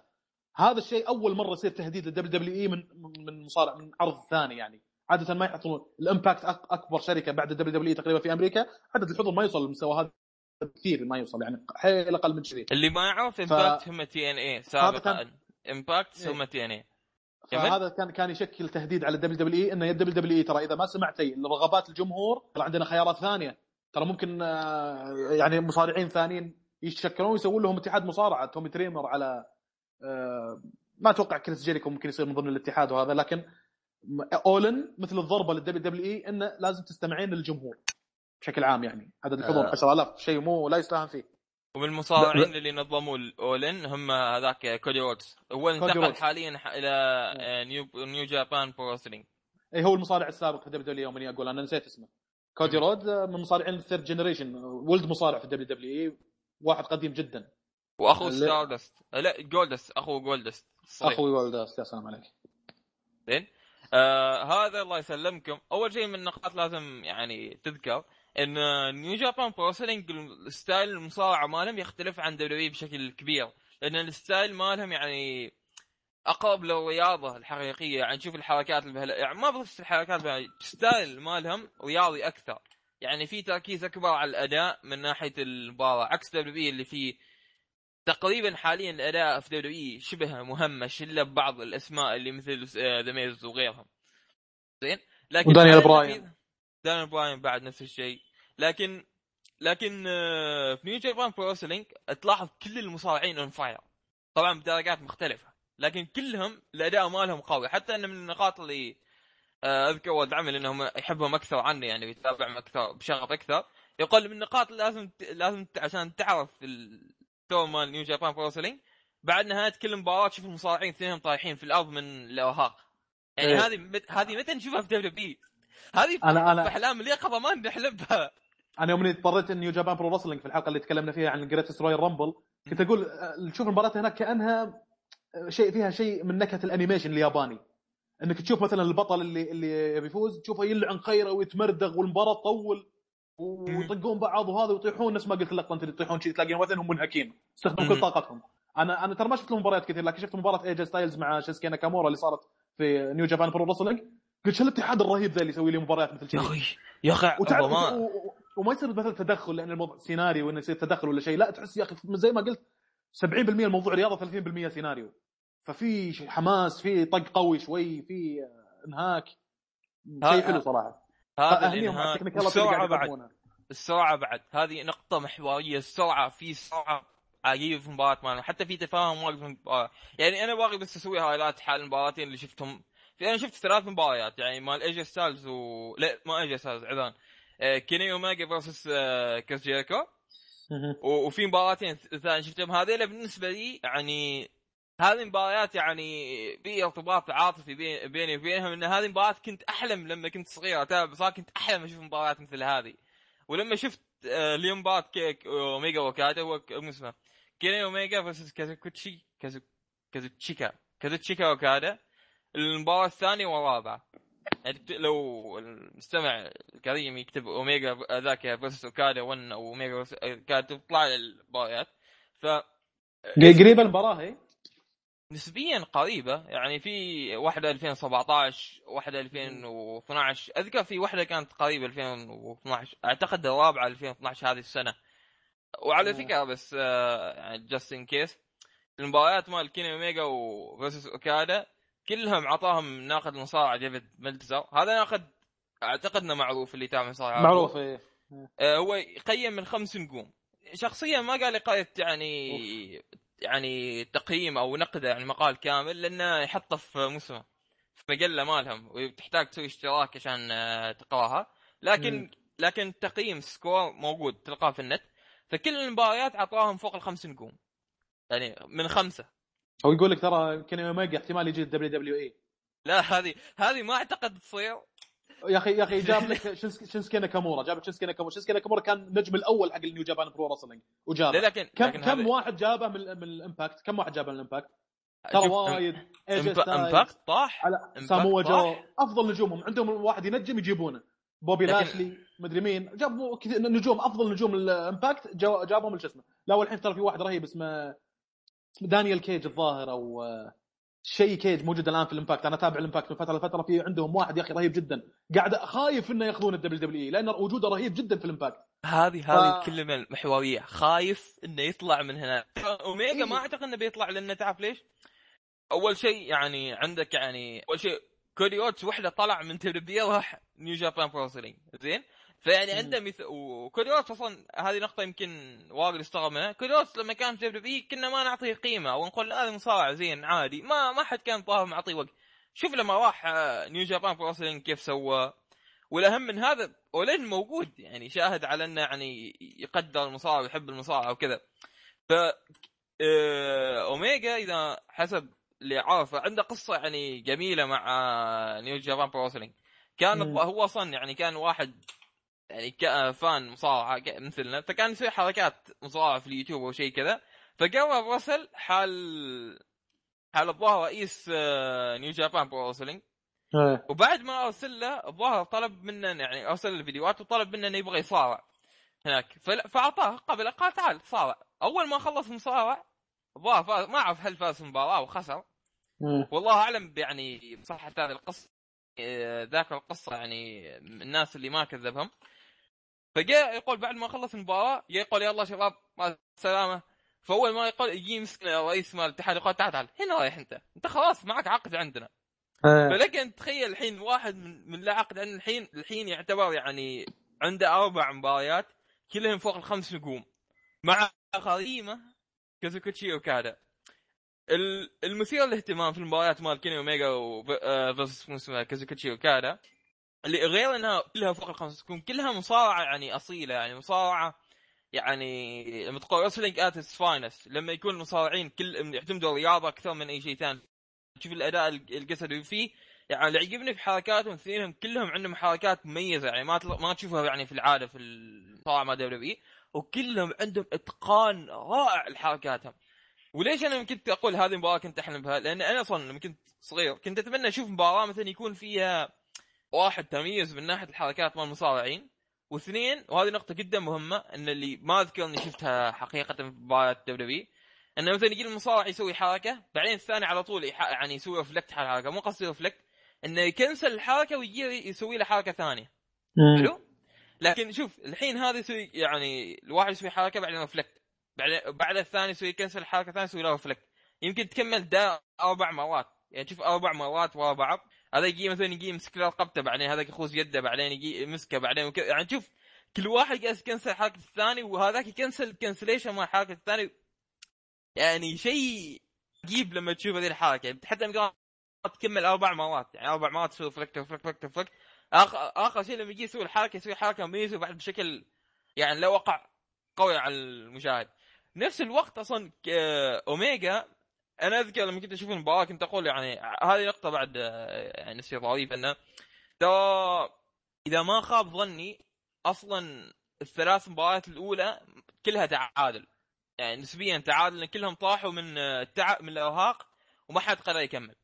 هذا الشيء أول مرة يصير تهديد لل WWE من من مصارع من عرض ثاني يعني. عادة ما يحطون ال Impact أكبر شركة بعد ال WWE تقريبا في أمريكا. عدد الحضور ما يوصل للمستوى هذا كثير ما يوصل يعني حيل أقل من كذي. اللي ما يعرف Impact هم TNA سابقا. إمباكت هم تي إن اي كمل. فهذا كان كان يشكل تهديد على ال WWE. انه ال WWE ترى إذا ما سمعتي لرغبات الجمهور ترى عندنا خيارات ثانية. ترى ممكن آه، يعني مصارعين ثانيين يتشكلون ويسوون لهم اتحاد مصارعة. تومي تريمر على ما أتوقع كريس جيريكو ممكن يصير من ضمن الاتحاد وهذا لكن أولن مثل الضربة لل WWE انه لازم تستمعين للجمهور بشكل عام يعني. عدد الحضور آه. 10000 شيء مو لا يستهان فيه. ومن المصارعين اللي نظموا الأول إن هم هذاك كودي رودز. هو انتقل. حاليا إلى آه، نيو نيو جابان برو اي هو المصارع السابق في ال WW يوم أقول أنا نسيت اسمه. كودي رودز آه، من مصارعين ال third generation ولد مصارع في ال WWE واحد قديم جدا. وأخو ستاردست لا جولدست أخو جولدست الصغير. أخوي ولد يا سلام عليك. زين. آه هذا الله يسلمكم. أول شيء من النقاط لازم يعني تذكر إن نيو جابان برو ال style المصارعة مالهم يختلف عن W بشكل كبير. لأن ال style مالهم يعني أقرب للرياضة الحقيقية. يعني تشوف الحركات اللي. يعني ما بس الحركات. ال style مالهم رياضي أكثر. يعني في تركيز أكبر على الأداء من ناحية المباراة. عكس W اللي فيه تقريبا حاليا الأداء في W شبه مهمش إلا ببعض الأسماء اللي مثل ذا ميز وغيرهم. زين؟ لكن ودانيال حالياً براين. دانيال براين بعد نفس الشيء. لكن لكن آه، في نيو جابان برو تلاحظ كل المصارعين on fire طبعا بدرجات مختلفة. لكن كلهم الأداء مالهم قوي. حتى إن من النقاط اللي آه، أذكر ولد عمل انهم يحبهم أكثر عني يعني ويتابعهم أكثر بشغف أكثر. يقول من النقاط اللي لازم لازم عشان تعرف مال نيو جابان برو بعد نهاية كل مباراه تشوف المصارعين اثنينهم طايحين في الأرض من الارهاق يعني إيه. هذه مت... هذه متى نشوفها في WB؟ هذه أنا- أنا- في أحلام اليقظه ما نحلم بها أنا يوم اطريت نيو جابان برو رسلينج في الحلقة اللي تكلمنا فيها عن Greatest Royal Rumble كنت أقول آه، تشوف المباراة هناك كأنها آه، شيء فيها شيء من نكهة ال animation الياباني. إنك تشوف مثلا البطل اللي اللي بيفوز تشوفه يلعن خيره ويتمردغ والمباراة تطول. ويطقون بعض وهذا ويطيحون نفس ما قلت اللقطه انت يطيحون تلاقيهم اثنينهم منهكين استخدموا كل. طاقتهم. أنا أنا ترى ما شفت مباريات كثير لكن شفت مباراة ايجي ستايلز مع شينسكي ناكامورا اللي صارت في نيو جابان برو رسلينج قلت شو الاتحاد الرهيب ذا اللي يسوي لي مباريات مثل يا كذي أخي يا أخي وتعرف ما وما يصير مثلا تدخل لأن الموضوع سيناريو انه يصير تدخل ولا شيء. لا تحس يا أخي زي ما قلت 70% الموضوع رياضة 30% سيناريو. ففي حماس في طق قوي شوي في إنهاك. ها- شيء حلو صراحة. هذا الانهاك قاعد بعد. السرعة بعد. هذه نقطة محورية. السرعة في سرعة. عجيبة في المباراه مالنا حتى في تفاهم واقف في المباراه يعني أنا باغي بس أسوي highlight حال المباراتين اللي شفتهم. في أنا شفت ثلاث مباريات. يعني مال ايجي ستايلز و لا ما ايجي ستايلز عذان. آه، كيني أوميجا versus آه، كريس جيريكو وفي مباراتين ثانية شفتهم. هذيلا بالنسبة لي يعني هذه المباريات يعني في ارتباط عاطفي بي- بيني وبينهم إن هذه المباريات كنت أحلم لما كنت صغير. اتابع صار كنت أحلم أشوف مباريات مثل هذه. ولما شفت آه، اليوم مباراه كيني اوميجا وكادا هو اسمه كيني اوميجا versus كازوكوتشي كازو كازوتشيكا كازوتشيكا وكادا المباراة الثانية والرابعة. يعني لو المستمع الكريم يكتب اوميجا ذاك versus اوكادا 1 أو اوميجا versus اوكادا تطلع المباريات. ف قريبة المباراة هي؟ نسبيا قريبة. يعني في واحدة 2017 واحدة 2012 أذكر في واحدة كانت قريبه 2012 أعتقد الرابعة 2012 هذه السنة. وعلى. فكرة بس آه، يعني just in case المباريات مال كيني أوميجا و versus أوكادا كلهم عطاهم ناقد المصارعه ديفيد ملتزر هذا ناقد أعتقد إنه معروف اللي يتابع مصارعه معروف إيه. آه، هو يقيم من خمس نجوم. شخصيا ما قال لي يعني يعني تقييم أو نقد يعني مقال كامل لأنه يحطه في مسمى في مجلة مالهم وتحتاج تسوي اشتراك عشان آه، تقراها. لكن. لكن تقييم score موجود تلقاه في النت. فكل المباريات أعطاهم فوق الخمس نجوم. يعني من خمسة. هو يقول لك ترى كيني اوميجا احتمال يجي ال WWE لا هذه هذه ما أعتقد تصير. يا أخي يا أخي جاب لك شينسكي ناكامورا جاب لك شينسكي ناكامورا. شينسكي ناكامورا كان النجم الأول حق النيو جابان برو رسلينج لا وجابه لكن كم لكن كم واحد جابه من من الامباكت كم واحد جابه من الامباكت ترى وايد. امباكت طاح. ساموا جو. أفضل نجومهم. عندهم واحد ينجم يجيبونه. بوبي لكن- لاشلي مدري مين. جابوا كثير نجوم. أفضل نجوم الامباكت جابهم شو اسمه. لا والحين ترى في واحد رهيب اسمه اسمه دانيال كيج الظاهر أو شيء كيج موجود الآن في الإمباكت. أنا أتابع الإمباكت من فترة لفترة. في عندهم واحد يا أخي رهيب جدا. قاعد خايف إنه ياخذون ال WWE لأن وجوده رهيب جدا في الإمباكت. هذه هذه ف- الكلمة المحوريه خايف إنه يطلع من هنا. اوميجا ما إيه. أعتقد إنه بيطلع لأنه تعرف ليش؟ أول شيء يعني عندك يعني أول شيء كودي رودز وحدة طلع من تربيه راح نيو جابان برو زين؟ فيعني. عنده مثل وكودي رودز أصلا هذه نقطة يمكن واجد استغرب منها. كودي رودز لما كان في W كنا ما نعطيه قيمة أو نقول هذا مصارع زين عادي. ما ما حد كان طاهر معطيه وقت. شوف لما راح نيو جابان برو رسلينج كيف سوى. والأهم من هذا أول إن موجود يعني شاهد على إنه يعني يقدر المصارعه ويحب المصارعة وكذا. ف آه، أوميجا إذا حسب اللي عارفه عنده قصة يعني جميلة مع New Japan Pro Wrestling كان. هو أصلا يعني كان واحد يعني fan مصارعة مثلنا فكان يسوي حركات مصارعة في اليوتيوب أو شيء كذا. فقرر رسل حال حال الظاهر رئيس New Japan Pro Wrestling إيه. وبعد ما ارسل له الظاهر طلب منه يعني ارسل له فيديوهات وطلب منه إنه يبغى يصارع هناك. فأعطاه قبل قال تعال صارع. أول ما خلص مصارع الظاهر فاز- ما أعرف هل فاز في المباراة وخسر مم. والله أعلم يعني بصحة هذه القصة آه، ذاك القصة يعني الناس اللي ما كذبهم. فجاء يقول بعد ما خلص المباراة يقول يلا شباب مع السلامة. فأول ما يقول يجي يمسك رئيس مال الاتحاد يقول تعال تعال هنا رايح أنت. أنت خلاص معك عقد عندنا. إيه. فلك انت تخيل الحين واحد من من لا عقد عنده الحين الحين يعتبر يعني عنده أربع مباريات كلهم فوق الخمس نجوم. مع غريمه كازوكوتشي اوكادا ال- المثير للاهتمام في المباريات مال كيني اوميجا و versus اسمه كازوكوتشي اوكادا اللي غير انها كلها فوق الخمس نجوم كلها مصارعة يعني أصيلة يعني مصارعة يعني لما تقول wrestling at its finest لما يكون المصارعين كل يعتمدوا الرياضه أكثر من أي شيء ثاني تشوف الأداء الجسدي فيه يعني اللي يعجبني في حركاتهم اثنينهم كلهم عندهم حركات مميزة يعني ما ما تشوفها يعني في العادة في المصارعة مع WWE وكلهم عندهم إتقان رائع لحركاتهم وليش أنا كنت أقول هذه المباراة كنت أحلم بها؟ لأن أنا أصلا لما كنت صغير كنت أتمنى أشوف مباراة مثلا يكون فيها واحد تميز من ناحية الحركات مال المصارعين واثنين وهذه نقطة جدا مهمة إن اللي ما أذكر إني شفتها حقيقة في مباريات WWE انه مثلا يجي المصارع يسوي حركة بعدين الثاني على طول يعني يسوي reflect على الحركة مو قصدي reflect إنه يكنسل الحركة ويجي يسوي له حركة ثانية. حلو؟ لكن شوف الحين هذا يسوي يعني الواحد يسوي حركة بعدين رفلكت بعد بعد الثاني يسوي كنسل حركه ثانية يسوي له رفلكت يمكن تكمل ده أربع مرات يعني شوف أربع مرات ورا بعض هذا يجي مثلا يجي يمسك له رقبته بعدين هذاك يخوز يده بعدين يجي يمسكه بعدين وكذا يعني شوف كل واحد جالس يكنسل حركة الثاني وهذاك يكنسل كنسليشن مع حركة الثاني. يعني شيء عجيب لما تشوف هذه الحركة. يعني حتى تكمل أربع مرات. يعني أربع مرات تسوي فلكت فلكت فلكت فلكت اخر آخر شيء لما يجي يسوي الحركة يسوي حركة مميزة بعد بشكل يعني لا وقع قوي على المشاهد. نفس الوقت أصلا ك- أوميجا أنا أذكر لما كنت أشوف المباراة كنت أقول يعني هذه نقطة بعد آه، يعني نسي ظريف إنه ترى إذا ما خاب ظني أصلا الثلاث مباريات الأولى كلها تعادل. يعني نسبيا تعادل لأن كلهم طاحوا من آه، التعب من الإرهاق وما حد قدر يكمل.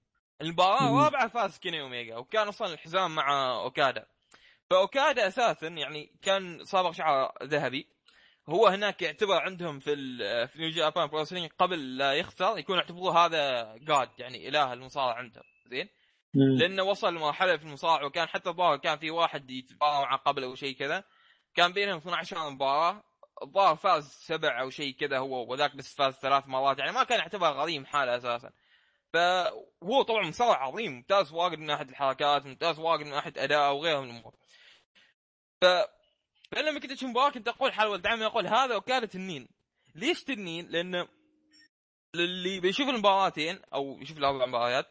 المباراة. الرابعه فاز كيني أوميجا وكان أصلا الحزام مع أوكادا. فأوكادا أساسا يعني كان صابغ شعر ذهبي. هو هناك يعتبر عندهم في في New Japan Pro قبل لا يخسر يكون يعتبروه هذا God يعني إله المصارعة عندهم. زين. لأنه وصل لمرحلة في المصارعة وكان حتى الظاهر كان في واحد يتبارى معه قبل أو شيء كذا. كان بينهم 12 مباراة. الظاهر فاز سبع أو شيء كذا هو وذاك بس فاز ثلاث مرات. يعني ما كان يعتبر غريم حاله أساسا. فهو طبعا مصارع عظيم. ممتاز واجد من ناحية الحركات ممتاز واجد من ناحية اداء وغيره من الأمور. ف فلما كنت أشوف مباراه كنت أقول حال ولد عمي أقول هذا وكالة تنين ليش تنين؟ لأن اللي بيشوف المباراتين أو يشوف الأربع مباريات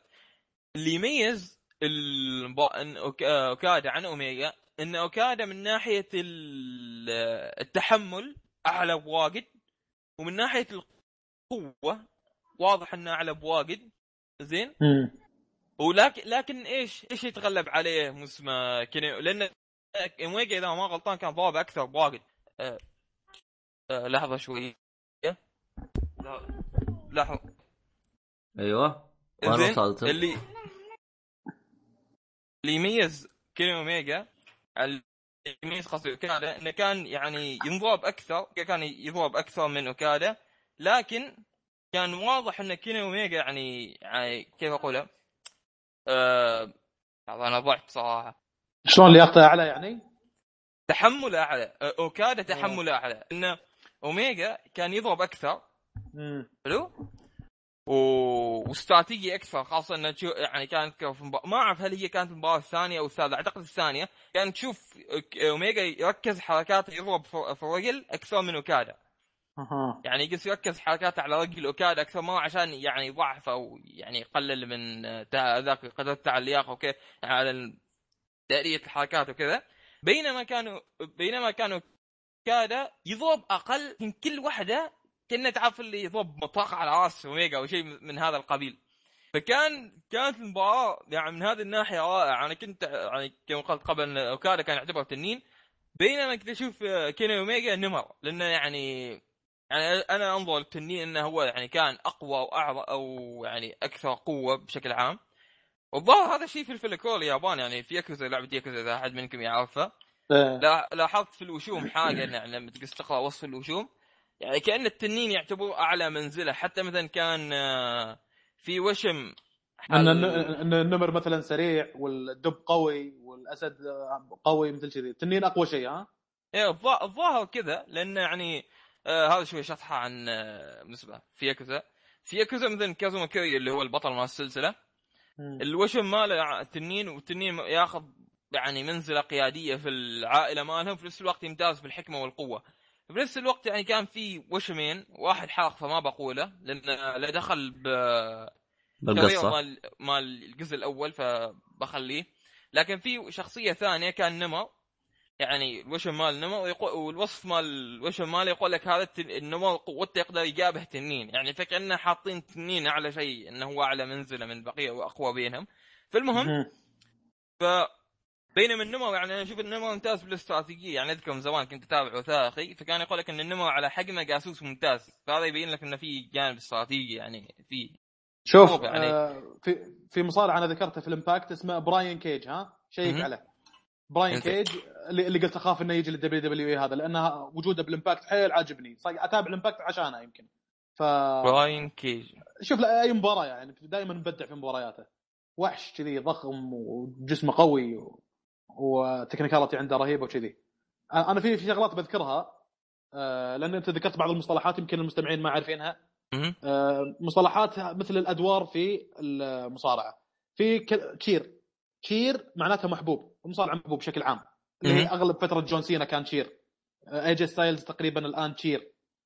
اللي يميز المبا... إن أوك- أوكادا عن اوميجا إن أوكادا من ناحية ال- التحمل أعلى بواجد ومن ناحية القوة واضح إنه أعلى بواجد زين. ولكن لكن إيش إيش يتغلب عليه اسمه كيني لأن اوميجا إذا ما غلطان كان ضارب أكثر بواجد أه أه لحظة شوي لا- لحظه أيوه وين وصلت؟ اللي اللي يميز كيني أوميجا اللي يميز قصدي اوكادا إنه كان يعني ينضرب أكثر كان يضرب أكثر من اوكادا لكن كان واضح إن كيني أوميجا يعني, يعني كيف اقولها؟ آه أنا ضعت صراحة شلون لياقته أعلى يعني؟ تحمل أعلى. آه، اوكادا تحمل أعلى. انه أوميجا كان يضرب أكثر. حلو؟ و... واستراتيجي أكثر خاصة انه تشو... يعني كانت في مب... ما أعرف هل هي كانت المباراة الثانية أو الثالثة أعتقد الثانية. كان تشوف أوميجا يركز حركاته يضرب في الرجل أكثر من أوكادا. يعني يقص يركز حركاته على رجل أوكادا أكثر مرة عشان يعني يضعف أو يعني يقلل من آه، ذاك قدرته على اللياقة وكيف. على تأدية الحركات وكذا. بينما كانوا بينما كانوا اوكادا يضرب أقل من كل واحدة كانه تعرف اللي يضرب مطرقة على رأس اوميجا أو شيء من هذا القبيل. فكان كانت المباراة يعني من هذه الناحية رائعة. أنا كنت يعني كما قلت قبل أوكادا كان يعتبر تنين. بينما كنت أشوف كيني اوميجا نمر لأنه يعني يعني أنا أنظر للتنين إنه هو يعني كان أقوى وأعظم أو يعني أكثر قوة بشكل عام. والظاهر هذا الشيء في الفلكور اليابان يعني في ياكوزا لعبة ياكوزا إذا أحد منكم يعرفها إيه. لا لاحظت في الوشوم حاجة يعني لما تقص تقرأ وصف الوشوم يعني كأن التنين يعتبر أعلى منزلة حتى مثلا كان آه، في وشم إن إن النمر مثلا سريع والدب قوي والأسد قوي مثل كذي التنين أقوى شيء ها؟ إيه الظا- الظاهر كذا لأن يعني آه هذا شوي شطحة عن آه بالنسبة في ياكوزا في ياكوزا مثلا كازوما كيري اللي هو البطل مال السلسلة. الوشم ماله التنين والتنين ياخذ يعني منزلة قيادية في العائلة مالهم في نفس الوقت يمتاز بالحكمه والقوة. في نفس الوقت يعني كان في وشمين واحد حرق فما بقوله لأن له دخل ب بالقصة. مال مال الجزء الأول فبخليه. لكن في شخصية ثانية كان نمر. يعني الوشم مال نمر ويقول والوصف مال الوشم ماله يقول لك هذا النمر قوته يقدر يجابه تنين. يعني فكأنه حاطين تنين اعلى شيء إنه هو أعلى منزلة من البقيه وأقوى بينهم. فالمهم. ف بينما النمر يعني أنا أشوف النمر ممتاز بالاستراتيجيه يعني أذكر من زمان كنت أتابع وثائقي فكان يقول لك إن النمر على حجمه جاسوس ممتاز. فهذا يبين لك إنه في جانب استراتيجي يعني في شوف يعني. آه في في مصارع أنا ذكرته في ال Impact اسمه براين كيج ها؟ شيك. عليه. براين. كيج اللي, اللي قلت أخاف إنه يجي لل WWE هذا لأنه وجوده بال Impact حيل عاجبني. أتابع ال Impact عشانه يمكن. ف براين كيج شوف لا أي مباراة يعني دائما مبدع في مبارياته. وحش كذي ضخم وجسمه قوي و... و technicality عنده رهيبة وكذي. أنا في في شغلات بذكرها لأن أنت ذكرت بعض المصطلحات يمكن المستمعين ما عارفينها. مصطلحات مثل الأدوار في المصارعة. في ك- cheer معناتها محبوب المصارع محبوب بشكل عام. اللي هي. أغلب فترة جون سينا كان cheer اي جي ستايلز تقريبا الآن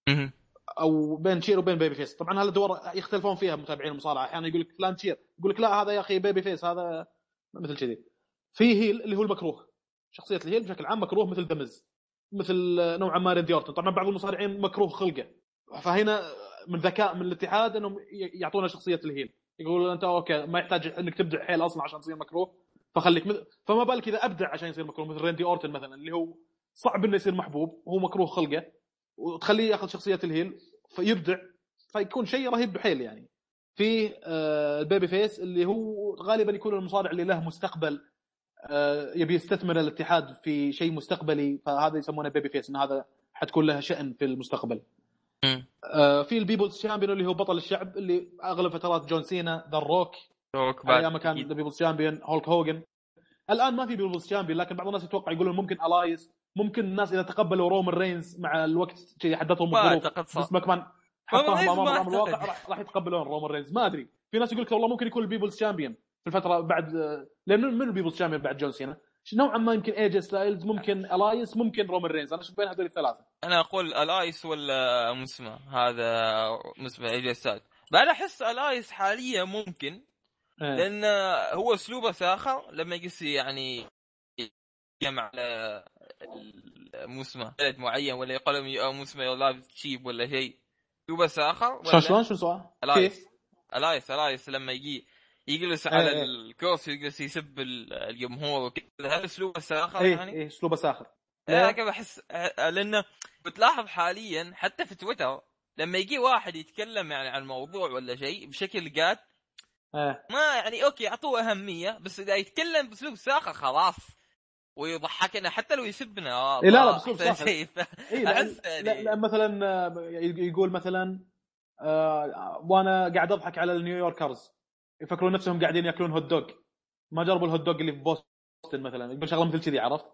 مهم. أو بين cheer وبين babyface طبعا هالادوار يختلفون فيها متابعين المصارعة. أحيانا يقول لك فلان cheer يقول لك لا هذا يا أخي babyface هذا مثل كذي. في heel اللي هو المكروه. شخصية ال heel بشكل عام مكروه مثل The Miz مثل نوعا ما ريندي اورتون طبعا بعض المصارعين مكروه خلقه. فهنا من ذكاء من الاتحاد إنهم يعطونا شخصية ال heel. يقولوا أنت أوكي ما يحتاج إنك تبدع حيل أصلا عشان تصير مكروه. فخليك مثل فما بالك إذا أبدع عشان يصير مكروه مثل ريندي اورتون مثلا اللي هو صعب إنه يصير محبوب وهو مكروه خلقه وتخليه يأخذ شخصيه ال heel فيبدع فيكون شيء رهيب بحيل يعني فيه آه، ال babyface اللي هو غالبا يكون المصارع اللي له مستقبل آه، يبي يستثمر الاتحاد في شيء مستقبلي فهذا يسمونه babyface إن هذا حتكون له شأن في المستقبل. آه، في ال People's Champion اللي هو بطل الشعب اللي أغلب فترات جون سينا The Rock روك بعد أيام كان People's Champion هولك هوجن الآن ما في People's Champion لكن بعض الناس يتوقع يقولون ممكن Elias ممكن الناس إذا تقبلوا رومان رينز مع الوقت شيء حدثهم ما أعتقد صح. بس ماكمان حطهم امام ما امام الواقع. راح, راح يتقبلون رومان رينز. ما أدري. في ناس يقول لك والله ممكن يكون ال People's Champion في الفترة بعد لأن من ال People's Champion بعد جون سينا؟ نوعا ما يمكن ايجي ستايلز ممكن Elias ممكن رومان رينز. أنا أشوف بين هذول الثلاثة. أنا أقول Elias ولا مسمى هذا مسمى ايجي ستايلز بعد أحس ألايس حاليا ممكن. لأن هو أسلوبه ساخر لما يقص يعني يجمع على المسمى بلد معين ولا يقول أو مسمى لايف تشيب ولا شيء أسلوبه ساخر شلون شلون شو السؤال؟ ألايس؟ الايس ألايس لما يجي يجلس إيه، على إيه. الكرسي ويجلس يسب ال- الجمهور وكذا هل أسلوبه ساخر إيه يعني؟ إيه أسلوبه ساخر أنا كيف احس لأنه بتلاحظ حاليا حتى في تويتر لما يجي واحد يتكلم يعني عن موضوع ولا شيء بشكل جاد إيه ما يعني okay أعطوه أهمية بس إذا يتكلم بأسلوب ساخر خلاص. ويضحكنا حتى لو يسبنا. آه، إيه لا لا، بأسلوب أحسن ساخر. إي لأن, لأن مثلا آه، يقول مثلا آه، وأنا قاعد أضحك على ال New Yorkers يفكرون نفسهم قاعدين يأكلون hot dog ما جربوا ال hot dog اللي في بوسطن مثلا يقول شغلة مثل كذي عرفت؟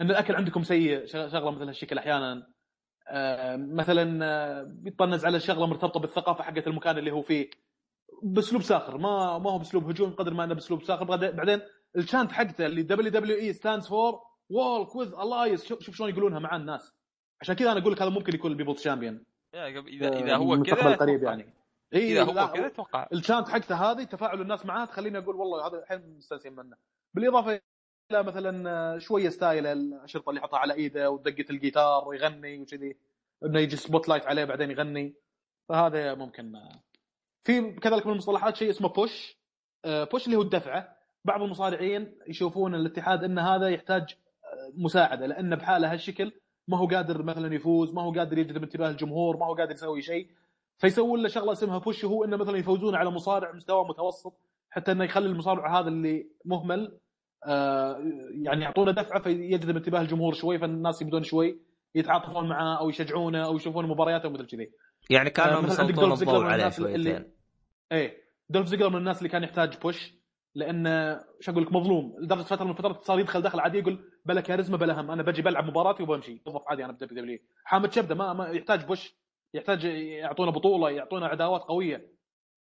إن الأكل عندكم سيء شغ- شغلة مثل هالشكل أحيانا. آه، مثلا آه، بيطنز على شغلة مرتبطة بالثقافة حقت المكان اللي هو فيه. باسلوب ساخر ما ما هو باسلوب هجوم قدر ما انه باسلوب ساخر. بعدين بعدين ال chant حقته اللي WWE stands for walk with Elias شوف شوف شلون يقولونها مع الناس. عشان كذا أنا أقول لك هذا ممكن يكون ال people's champion اذا اذا هو المستقبل كذا أتوقع. يعني. إي إذا هو كذا أتوقع. ال chant حقته هذه تفاعل الناس معاه تخليني أقول والله هذا الحين مستانسين منه. بالإضافة إلى مثلا شوية style الأشرطة اللي يحطها على إيده ودقة الجيتار ويغني وكذي إنه يجي spotlight عليه بعدين يغني. فهذا ممكن في كذلك من المصطلحات شيء اسمه push push اللي هو الدفعه بعض المصارعين يشوفون الاتحاد إن هذا يحتاج آه، مساعدة لأن بحالة هالشكل ما هو قادر مثلا يفوز ما هو قادر يجذب انتباه الجمهور ما هو قادر يسوي شيء. فيسوون له شغلة اسمها push هو إنه مثلا يفوزون على مصارع مستوى متوسط حتى إنه يخلي المصارع هذا اللي مهمل آه، يعني يعطونه دفعة فيجذب انتباه الجمهور شوي فالناس يبدون شوي يتعاطفون معاه أو يشجعونه أو يشوفون مبارياته ومثل كذي. يعني آه، كانوا مسلطون الضوء عليه شويتين. إيه دولف زيجلر من الناس اللي كان يحتاج push لأن شو أقول لك مظلوم. لدرجة فترة من الفترات صار يدخل دخل عادي يقول بلا كاريزما بلا هم أنا بجي بلعب مباراتي وبمشي. موظف عادي أنا ب WW حامد شبدة ما, ما يحتاج push يحتاج يعطونا بطولة يعطونا عداوات قوية.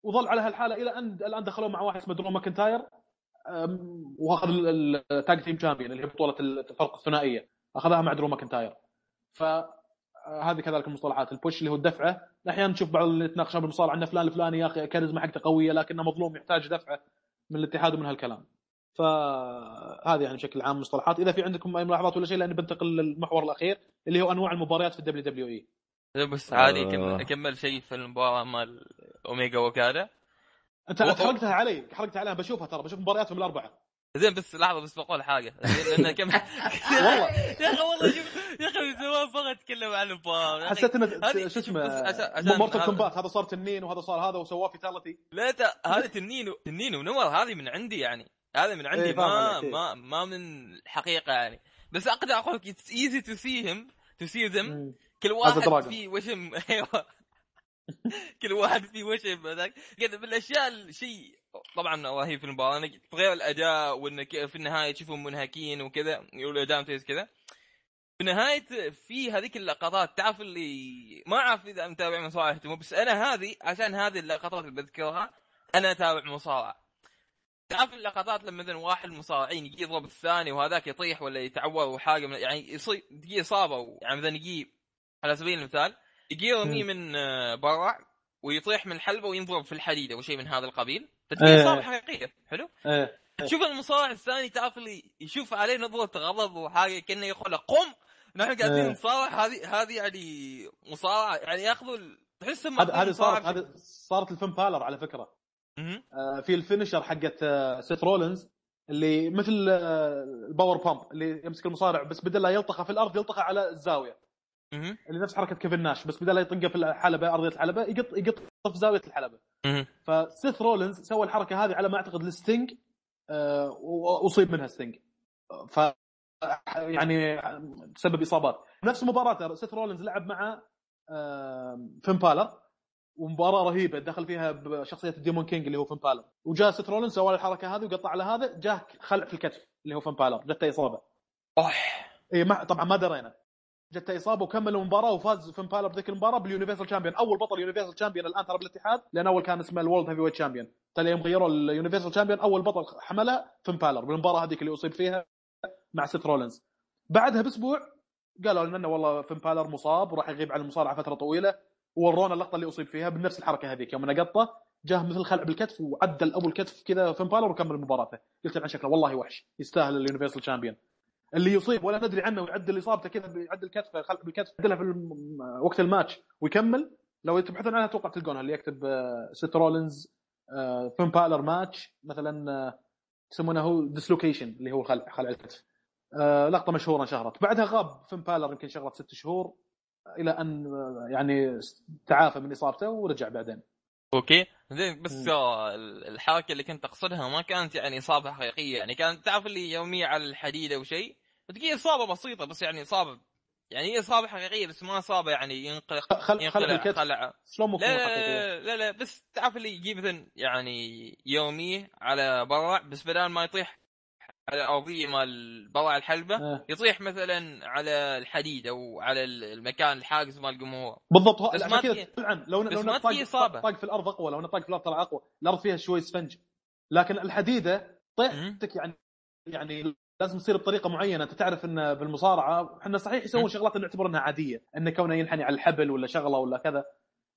وظل على هالحالة إلى ان الان دخلوا مع واحد اسمه درو ماكنتاير وأخذ ال tag team champion اللي هي بطولة الفرق الثنائية. أخذها مع درو ماكنتاير. ف هذه كذلك المصطلحات. ال push اللي هو الدفعة. أحيانا تشوف بعض اللي يتناقشون بالمصارعه ان فلان الفلاني يا أخي كاريزما حقته قوية لكنه مظلوم يحتاج دفعة من الاتحاد ومن هالكلام. فهذه يعني بشكل عام مصطلحات. إذا في عندكم أي ملاحظات ولا شيء لأني بنتقل للمحور الأخير اللي هو أنواع المباريات في ال WWE. بس عادي آه. اكمل شيء في المباراة مال اوميجا واوكادا أنت حرقتها علي حرقتها عليها بشوفها ترى بشوف مبارياتهم الأربعة. زين بس لحظة بس بقول حاجة. زين لأن كم والله. يا أخي والله شوف يا أخي من زمان بغى أتكلم عن المباراه يا أخي. حسيت انه شو اسمه هذا- Kombat هذا صار تنين وهذا صار هذا وسواه fatality لا هذا تنين تنين ونور هذه من عندي يعني. هذا من عندي إيه، ما إيه. ما ما من الحقيقة يعني. بس أقدر أقول لك it's easy to see him to see them كل واحد. في وشم. أيوه. كل واحد في وشم هذاك. بالاشياء الشيء طبعا رهيب في المباراة انك غير الأداء وانك في النهاية تشوفهم منهكين وكذا يقولوا أداء ممتاز كذا. في نهايه في هذيك اللقطات تعرف اللي ما أعرف إذا متابع مصارعه اهتموا بس أنا هذه عشان هذه اللقطات اللي بذكرها أنا أتابع مصارعة. تعرف اللقطات لما مثلا واحد المصارعين يجي يضرب الثاني وهذاك يطيح ولا يتعور وحاجة من يعني يصير تجي إصابة يعني مثلا يجي على سبيل المثال يجي يرميه من آه، برا ويطيح من الحلبة وينضرب في الحديد أو شيء من هذا القبيل. إيه. اصابه حقيقية. حلو؟ إيه. تشوف المصارع الثاني تعرف اللي يشوف عليه نظره غضب وحاجة كأنه يقول قم. نحن قاعدين إيه. نصارع هذه هذه يعني مصارعه يعني ياخذوا تحسهم هذه صارت هذه صارت الفيلم بالر على فكرة. آه، في ال finisher حقت آه، سيث رولينز اللي مثل آه، ال powerbomb اللي يمسك المصارع بس بدل لا يلطخه في الأرض يلطخه على الزاوية. اللي نفس حركة كيفن ناش بس بدل لا يطقه في الحلبة أرضية الحلبة يقط يقط في زاوية الحلبة. فسيث رولينز سوى الحركة هذه على ما أعتقد الستينج آه، وأصيب منها ستينج ف يعني تسبب إصابات. نفس مباراه سيث رولينز لعب مع فين بالر ومباراة رهيبة دخل فيها بشخصيه ال Demon King اللي هو فين بالر. وجاء سيث رولينز سوى الحركة هذه وقطع على هذا جاه خلع في الكتف اللي هو فين بالر جته إصابة. أوح. اي ما طبعا ما درينا. جته إصابة وكمل المباراه وفاز فين بالر بذيك المباراه بال Universal Champion أول بطل Universal Champion الآن ترى بالاتحاد لأن أول كان اسمه ال World Heavyweight Champion ترى يوم غيروا ال Universal Champion أول بطل حملها فين بالر بالمباراة هذيك اللي أصيب فيها مع سيث رولينز بعدها بأسبوع قالوا لنا والله فين بالر مصاب وراح يغيب عن المصارعة فترة طويلة. وورونا اللقطة اللي أصيب فيها بنفس الحركة هذيك. يوم انه قطه جاه مثل خلع بالكتف وعدل ابو الكتف كذا فين بالر وكمل مباراته. قلت عن شكله والله وحش يستاهل ال Universal Champion اللي يصيب ولا ندري عنه ويعدل إصابته كذا بيعدل كتفه خلع بالكتف يعدلها في الم- وقت الماتش ويكمل. لو تبحثون عنها أتوقع تلقونها اللي يكتب آه، سيث رولينز آه، فين بالر ماتش مثلا آه، يسمونه هو dislocation اللي هو خلع خلع الكتف. لقطة مشهورة انشهرت. بعدها غاب فين بالر يمكن شغله ست شهور إلى أن يعني تعافى من إصابته ورجع بعدين. okay. زين بس الحركة اللي كنت أقصدها ما كانت يعني إصابة حقيقية. يعني كانت تعرف اللي يومية على الحديد أو تلقى إصابة بسيطة بس يعني إصابة يعني هي إصابة حقيقية بس ما إصابة يعني ينقلق خل ينقلع الكتف خلع ممكن لا؟ لا, لا لا بس تعرف اللي يجي مثلا يعني يومي على برع بس بدل ما يطيح على الأرضية مال برع الحلبة آه. يطيح مثلا على الحديد أو على المكان الحاجز مال الجمهور بالضبط بس ما كذا طبعا لو بس لو ما طاق- إصابة. طاق في الأرض أقوى لو طاق في الأرض ترى أقوى الأرض فيها شوي سفنج لكن الحديدة طيحتك يعني يعني لازم تصير بطريقة معينة. أنت تعرف إن بالمصارعة إحنا صحيح يسوون. شغلات نعتبر إنها عادية. انه كونه ينحني على الحبل ولا شغلة ولا كذا.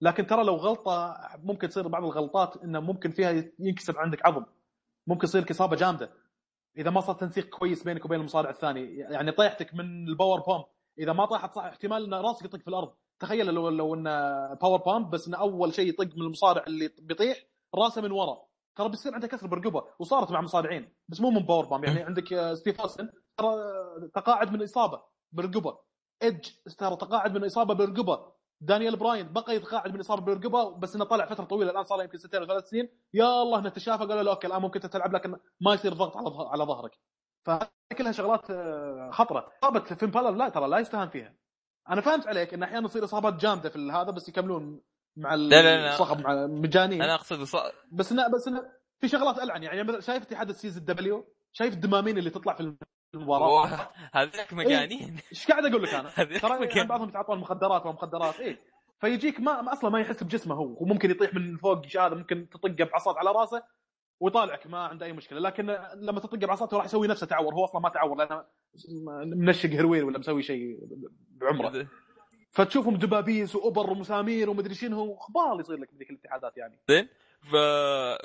لكن ترى لو غلطة ممكن تصير بعض الغلطات إنه ممكن فيها ينكسر عندك عظم. ممكن يصير لك اصابه جامدة. إذا ما صار تنسيق كويس بينك وبين المصارع الثاني يعني طيحتك من ال powerbomb إذا ما طاحت صح احتمال إن راسك يطق في الأرض. تخيل لو لو انه powerbomb بس انه أول شيء يطق من المصارع اللي بيطيح راسه من ورا. ترى بيصير عنده كسر برقبة وصارت مع مصارعين بس مو من powerbomb يعني عندك آه، ستيف اوستن ترى تقاعد من إصابة برقبة. ايدج ترى تقاعد من إصابة برقبة. دانيال براين بقى يتقاعد من إصابة برقبة بس إنه طلع فترة طويلة. الآن صار له يمكن سنتين أو ثلاث سنين. يا الله إنه تشافى قالوا له okay الآن ممكن تلعب لكن ما يصير ضغط على على ظهرك. فهذه كلها شغلات آه، خطرة. إصابة فين بالر لا ترى لا يستهان فيها. أنا فهمت عليك إن أحيانا تصير إصابات جامدة في هذا بس يكملون مع لا، لا، لا. الصخب مع مجانين. أنا أقصد إص- بس إنه بس إنه في شغلات ألعن يعني مثلا شايف اتحاد السيز الدبليو شايف الدمامين اللي تطلع في المباراه أوه، هذاك مجانين. إيش قاعد أقول لك أنا؟ هذيك ترى بعضهم يتعاطون مخدرات ومخدرات إيه. فيجيك ما ما- أصلا ما يحس بجسمه هو. وممكن يطيح من فوق هذا ممكن تطقه بعصات على رأسه ويطالعك ما عنده أي مشكلة. لكن لما تطقه بعصاته راح يسوي نفسه تعور. هو أصلا ما تعور لأنه منشق هروين ولا مسوي شيء بعمره. فتشوفهم دبابيس واوبر ومسامير ومدري شنو خبال يصير لك بذيك الاتحادات يعني. زين؟ ف...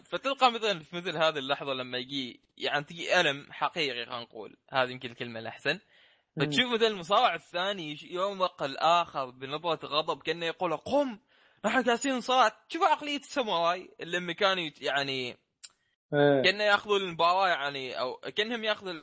فتلقى مثلا في مثل هذه اللحظة لما يجي يعني تجي ألم حقيقي خلينا نقول. هذه يمكن الكلمة الأحسن. فتشوف مثلا المصارع الثاني يومق الآخر بنظره غضب كأنه يقول قم نحن جالسين نصارع. تشوف عقلية الساموراي اللي لما كانوا يت- يعني كأنه يأخذوا المباراة يعني أو كأنهم يأخذوا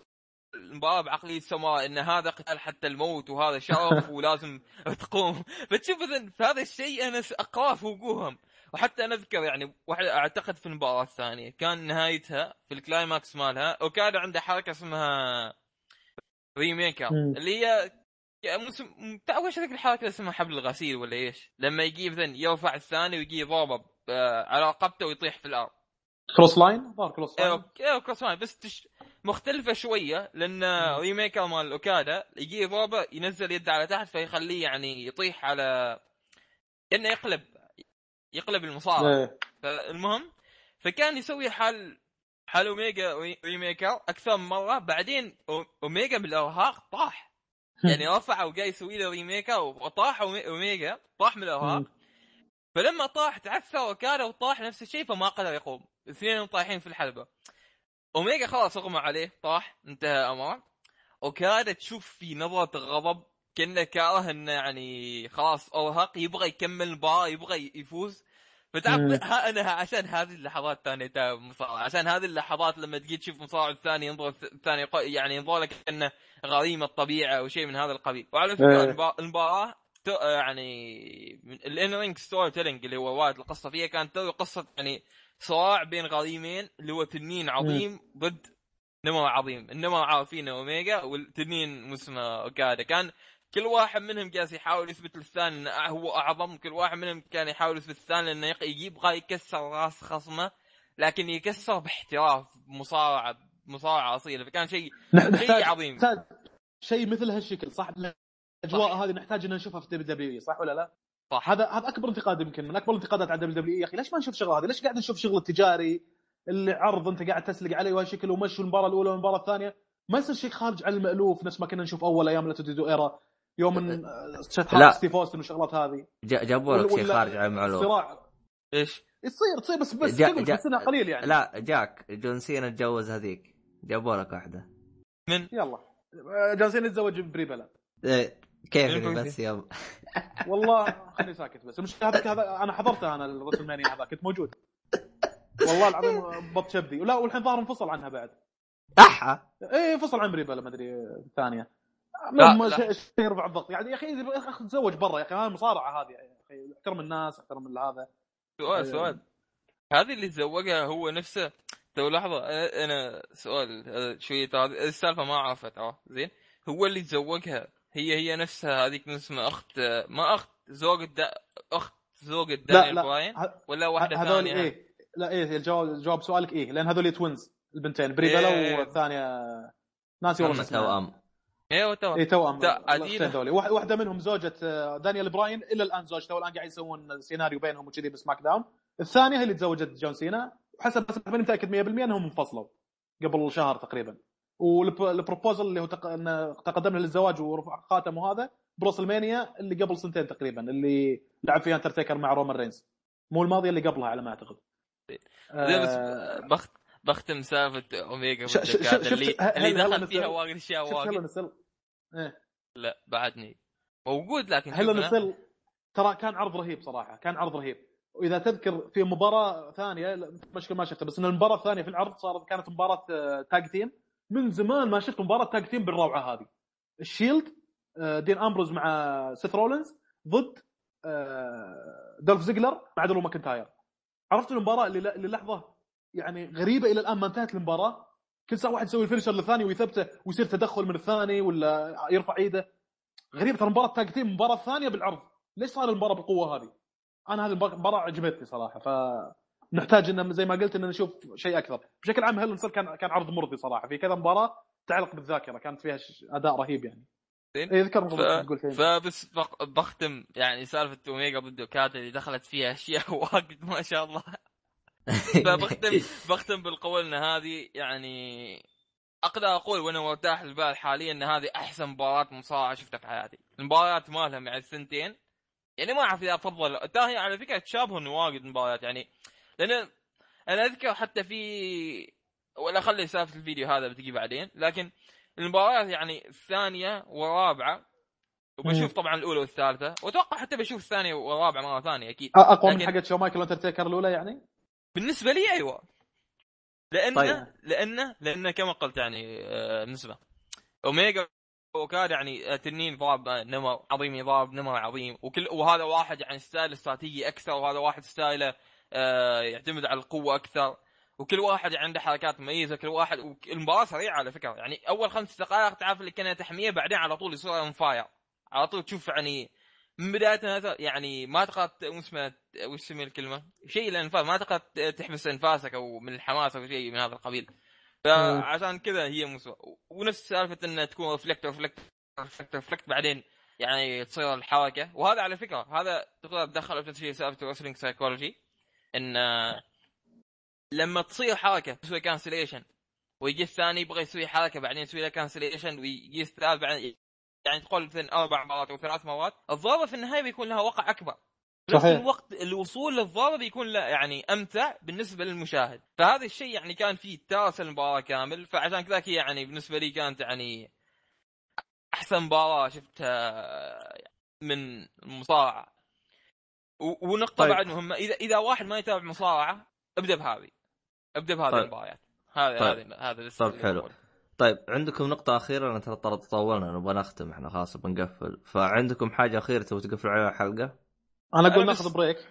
المباراة بعقلية الساموراي إن هذا قتال حتى الموت وهذا شرف ولازم تقوم فتشوف مثلا في هذا الشيء أنا اقراه في وجوههم وحتى أنا أذكر يعني واحد أعتقد في المباراة الثانية كان نهايتها في ال climax مالها أوكادا عنده حركة اسمها Rainmaker. اللي هي موسم تعرف إيش هذيك الحركة اللي اسمها حبل الغسيل ولا إيش؟ لما يجي مثلا يرفع الثاني ويجي يضربه ب- على رقبته ويطيح في الأرض. clothesline ظهر clothesline أيوه clothesline بس تش... مختلفة شوية لأن Rainmaker مال أوكادا يجي يضربه ينزل يده على تحت فيخليه يعني يطيح على كانه يقلب يقلب المصارع. إيه. فالمهم فكان يسوي حال حال أوميجا Rain- Rainmaker أكثر من مرة. بعدين أوميجا بالأرهاق طاح. يعني رفع وجاي يسوي له Rainmaker وطاح أوميجا طاح من الأرهاق. فلما طاح تعثر وكان وطاح نفس الشيء فما قدر يقوم. الاثنين طايحين في الحلبة. اوميجا خلاص أغمى عليه طاح انتهى امره أوكادا تشوف في نظره غضب كأنه كاره إنه يعني خلاص أرهق يبغى يكمل المباراه يبغى يفوز. ها أنا عشان هذه اللحظات الثانية المصارعه عشان هذه اللحظات لما تجي تشوف مصارع الثاني ينظر الثاني يعني ينظر لك إنه غريم الطبيعة أو شيء من هذا القبيل وعلى فكرة إيه. المبا- المباراة. يعني ال in-ring storytelling اللي هو وايد القصة فيها كانت قصة يعني صراع بين غريمين اللي هو تنين عظيم ضد نمر عظيم. النمر عارفينه اوميجا والتنين اسمه أوكادا. كان كل واحد منهم جالس يحاول يثبت للثاني إنه هو أعظم. كل واحد منهم كان يحاول يثبت للثاني إنه يبغى يكسر راس خصمه لكن يكسر باحتراف مصارعه مصارعة أصيلة. فكان شيء شيء عظيم. شيء مثل هالشكل صح؟ الأجواء هذه نحتاج ان نشوفها في WW صح ولا لا؟ صح. هذا هذا أكبر انتقاد يمكن من أكبر الانتقادات على دبليو دبليو يا أخي ليش ما نشوف شغله هذه؟ ليش قاعد نشوف شغل التجاري اللي عرض أنت قاعد تسلق عليه وهالشكل ومشوا المباراة الأولى والمباراة الثانية؟ ما يصير شيء خارج عن المألوف نفس ما كنا نشوف أول أيام لاتوديدو إيرا يوم ان لا. ستيف أوستن والشغلات هذه. جا- جابوا لك شيء خارج عن المعلومه صراع. إيش؟ يصير تصير بس بس جا- قبل جا- بس انها قليل يعني. لا جاك جون سينا تجوز هذيك. جابوا لك واحدة. من؟ يلا. جالسين يتزوج بريبلا. إيه، كيف من يعني بس يلا. والله خليني ساكت بس. المشكلة هذاك هذا أنا حضرته أنا الرسل مانيا هذا كنت موجود. والله العظيم بط شبدي. ولا والحين ظهر انفصل عنها بعد. أحا. إيه انفصل عن بريبلا ما أدري الثانية لا، لا. شيء يرفع الضغط. يعني يا أخي تزوج برا يا أخي هذه مصارعه هذه. يا أخي أحترم الناس أحترم هذا. سؤال سؤال. هذه اللي تزوجها هو نفسه. تو لحظة أنا- أنا سؤال شوية السالفة ما اعرفها ترى زين. هو اللي تزوجها هي هي نفسها هذيك اسمها أخت ما أخت زوج الدا... أخت زوج لا دانيال لا براين ه- ولا واحدة هذول ثانية؟ إيه لا إيه الجواب جواب سؤالك إيه لأن هذول توينز البنتين بريبلا إيه. والثانية ناسي والله. توأم. أيوه تو اي. ذولي واحد- واحدة منهم زوجة آه، دانيال براين إلى الآن زوجته والآن قاعد يسوون سيناريو بينهم وكذي بسماك داون. الثانية هي اللي تزوجت جون سينا وحسب ماني متأكد 100% إنهم انفصلوا قبل شهر تقريبا. وال proposal اللي هو تق... إنه تقدم له للزواج ورفع خاتمه هذا ب WrestleMania اللي قبل سنتين تقريبا اللي لعب فيها انترتيكر مع رومان رينز. مو الماضية اللي قبلها على ما أعتقد. آه، بخت بختم سالفة اوميجا ش- ش- اللي اللي دخل فيها واجد أشياء واجد نسل؟ لا بعدني. موجود لكن شفنا. نسل؟ ترى كان عرض رهيب صراحة كان عرض رهيب. وإذا تذكر في مباراة ثانية مشكلة ما شفتها بس إن المباراة الثانية في العرض صارت كانت مباراة آه، tag team من زمان ما شفت مباراة tag team بالروعة هذه. ال Shield آه، دين أمبروز مع سيث رولينز ضد آه، دولف زيجلر مع درو ماكنتاير. عرفت المباراة اللي اللي لحظة يعني غريبة إلى الآن ما انتهت المباراة. كل ساعة واحد يسوي ال finisher للثاني ويثبته ويصير تدخل من الثاني ولا يرفع إيده. غريبه ترى مباراة tag team مباراة ثانية بالعرض. ليش صار المباراة بالقوه هذه؟ أنا هذه المباراة عجبتني صراحة ف نحتاج ان زي ما قلت ان نشوف شيء أكثر. بشكل عام هل كان كان عرض مرضي صراحة. في كذا مباراة تعلق بالذاكرة كانت فيها أداء رهيب يعني. زين. اي ذكر ف... بالضبط تقول شيء. فبس بق- بختم يعني سالفة اوميجا ضد اوكادا اللي دخلت فيها أشياء واجد ما شاء الله. فبختم بختم بالقول إن هذه يعني أقدر أقول وأنا مرتاح البال حاليا إن هذه أحسن مباراة مصارعة شفتها في حياتي. المباريات مالها مع الثنتين يعني ما أعرف إذا أفضل. ترى على فكرة تشابهن واجد مباريات. يعني لأن أنا أذكر حتى في ولا خلي سالفة الفيديو هذا بتجي بعدين لكن المباريات يعني الثانية والرابعه وبشوف. طبعا الأولى والثالثة وأتوقع حتى بشوف الثانية والرابعة مرة ثانية أكيد أقوى من لكن- حقت شو مايكل انترتيكر الأولى يعني؟ بالنسبة لي أيوه لأنه طيب. لأنه لأنه كما قلت يعني آه، بالنسبة أوميجا وأوكادا يعني آه، تنين ضرب آه، نمر عظيم يضرب نمر عظيم وكل وهذا واحد يعني style استراتيجي أكثر وهذا واحد style ه يعتمد على القوة أكثر. وكل واحد عنده حركات مميزة كل واحد وك- المباراة سريعة على فكرة. يعني أول خمس دقائق تعرف اللي كانها تحمية بعدين على طول يصير on fire على طول تشوف يعني من بداية يعني ما تقدر ت- وش اسمه الكلمة؟ شيء الانفاس ما تقدر ت- تحبس إنفاسك أو من الحماس أو شيء من هذا القبيل. فعشان كذا هي مسوى ونفس سالفة إنها تكون reflect reflect reflect reflect بعدين يعني تصير الحركة. وهذا على فكرة هذا تقدر تدخل في سالفة ال wrestling psychology إن آه، لما تصير حركة تسوي cancellation ويجي الثاني يبغى يسوي حركة بعدين يسوي له cancellation ويجي الثالث بعدين يعني تقول مثلا أربع مرات أو ثلاث مرات الضربه في النهاية بيكون لها وقع أكبر. نفس صحيح. الوقت الوصول للضربه بيكون لا يعني أمتع بالنسبة للمشاهد. فهذا الشيء يعني كان فيه تارس المباراة كامل فعشان كذا يعني بالنسبة لي كانت يعني أحسن مباراة شفتها من المصارعة. ونقطة طيب. بعد مهمه اذا إذا واحد ما يتابع مصارعة ابدأ بهذه ابدأ بهذه طيب. المباريات هذا طيب. هذا هذا طيب حلو. طيب عندكم نقطة أخيرة أنا ترى ترى طولنا نبغى نختم إحنا خلاص بنقفل فعندكم حاجة أخيرة تبغى تقفلوا عليها الحلقة؟ أنا بس- ناخذ break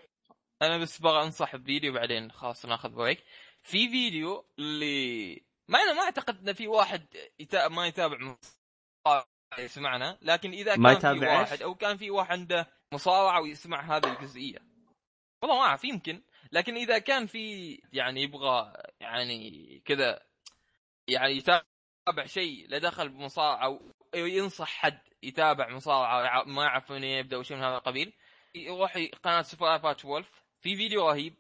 أنا بس بغى انصح بفيديو بعدين خلاص ناخذ break في فيديو اللي ما أنا ما أعتقد إن في واحد يتا... ما يتابع مصارعة يسمعنا لكن ما كان في يتابع إيش؟ واحد أو كان في واحد عنده مصارعة ويسمع هذه الجزئية. والله ما أعرف يمكن. لكن إذا كان في يعني يبغى يعني كذا يعني يتابع شيء له دخل بمصارعة أو ينصح حد يتابع مصارعة ما يعرف من يبدأ وشيء من هذا القبيل يروح قناة Super Eyepatch Wolf في فيديو رهيب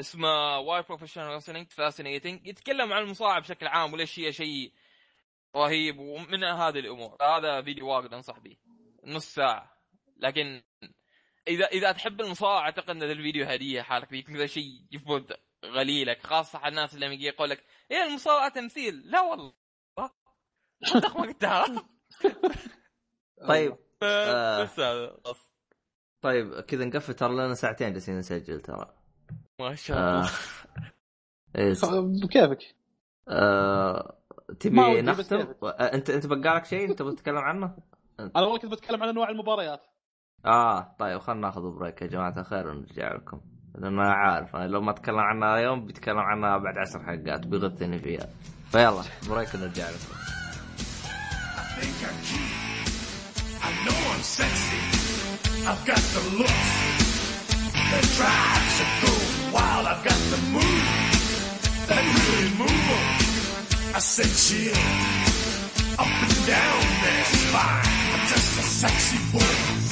اسمه why professional wrestling fascinating يتكلم عن المصارعة بشكل عام وليش هي شيء رهيب ومن هذه الأمور. هذا فيديو واجد أنصح به. نص ساعة. لكن إذا إذا تحب المصارعة أعتقد إن ذا الفيديو هدية حالك بيكون ذا شيء يفوت غليلك خاصة على الناس اللي يجي يقول لك إيه المصارعة تمثيل لا والله صدق ما قلتها طيب آه. بس هذا بس. طيب كذا نقفل ترى لنا ساعتين جالسين نسجل ترى ما شاء آه. الله إيه بكيفك آه... تبي نختم؟ آه، أنت أنت بقالك شيء انت بتتكلم عنه؟ أنا والله كنت بتكلم عن أنواع المباريات آه طيب خلنا ناخذ بريك يا جماعة الخير ونرجع لكم. لأن أنا عارف أنا لو ما أتكلم عنها اليوم بيتكلم عنها بعد عشر حلقات بيغثني فيها فيلا بريك ونرجع لكم. Up and down their spine. I'm just a sexy boy.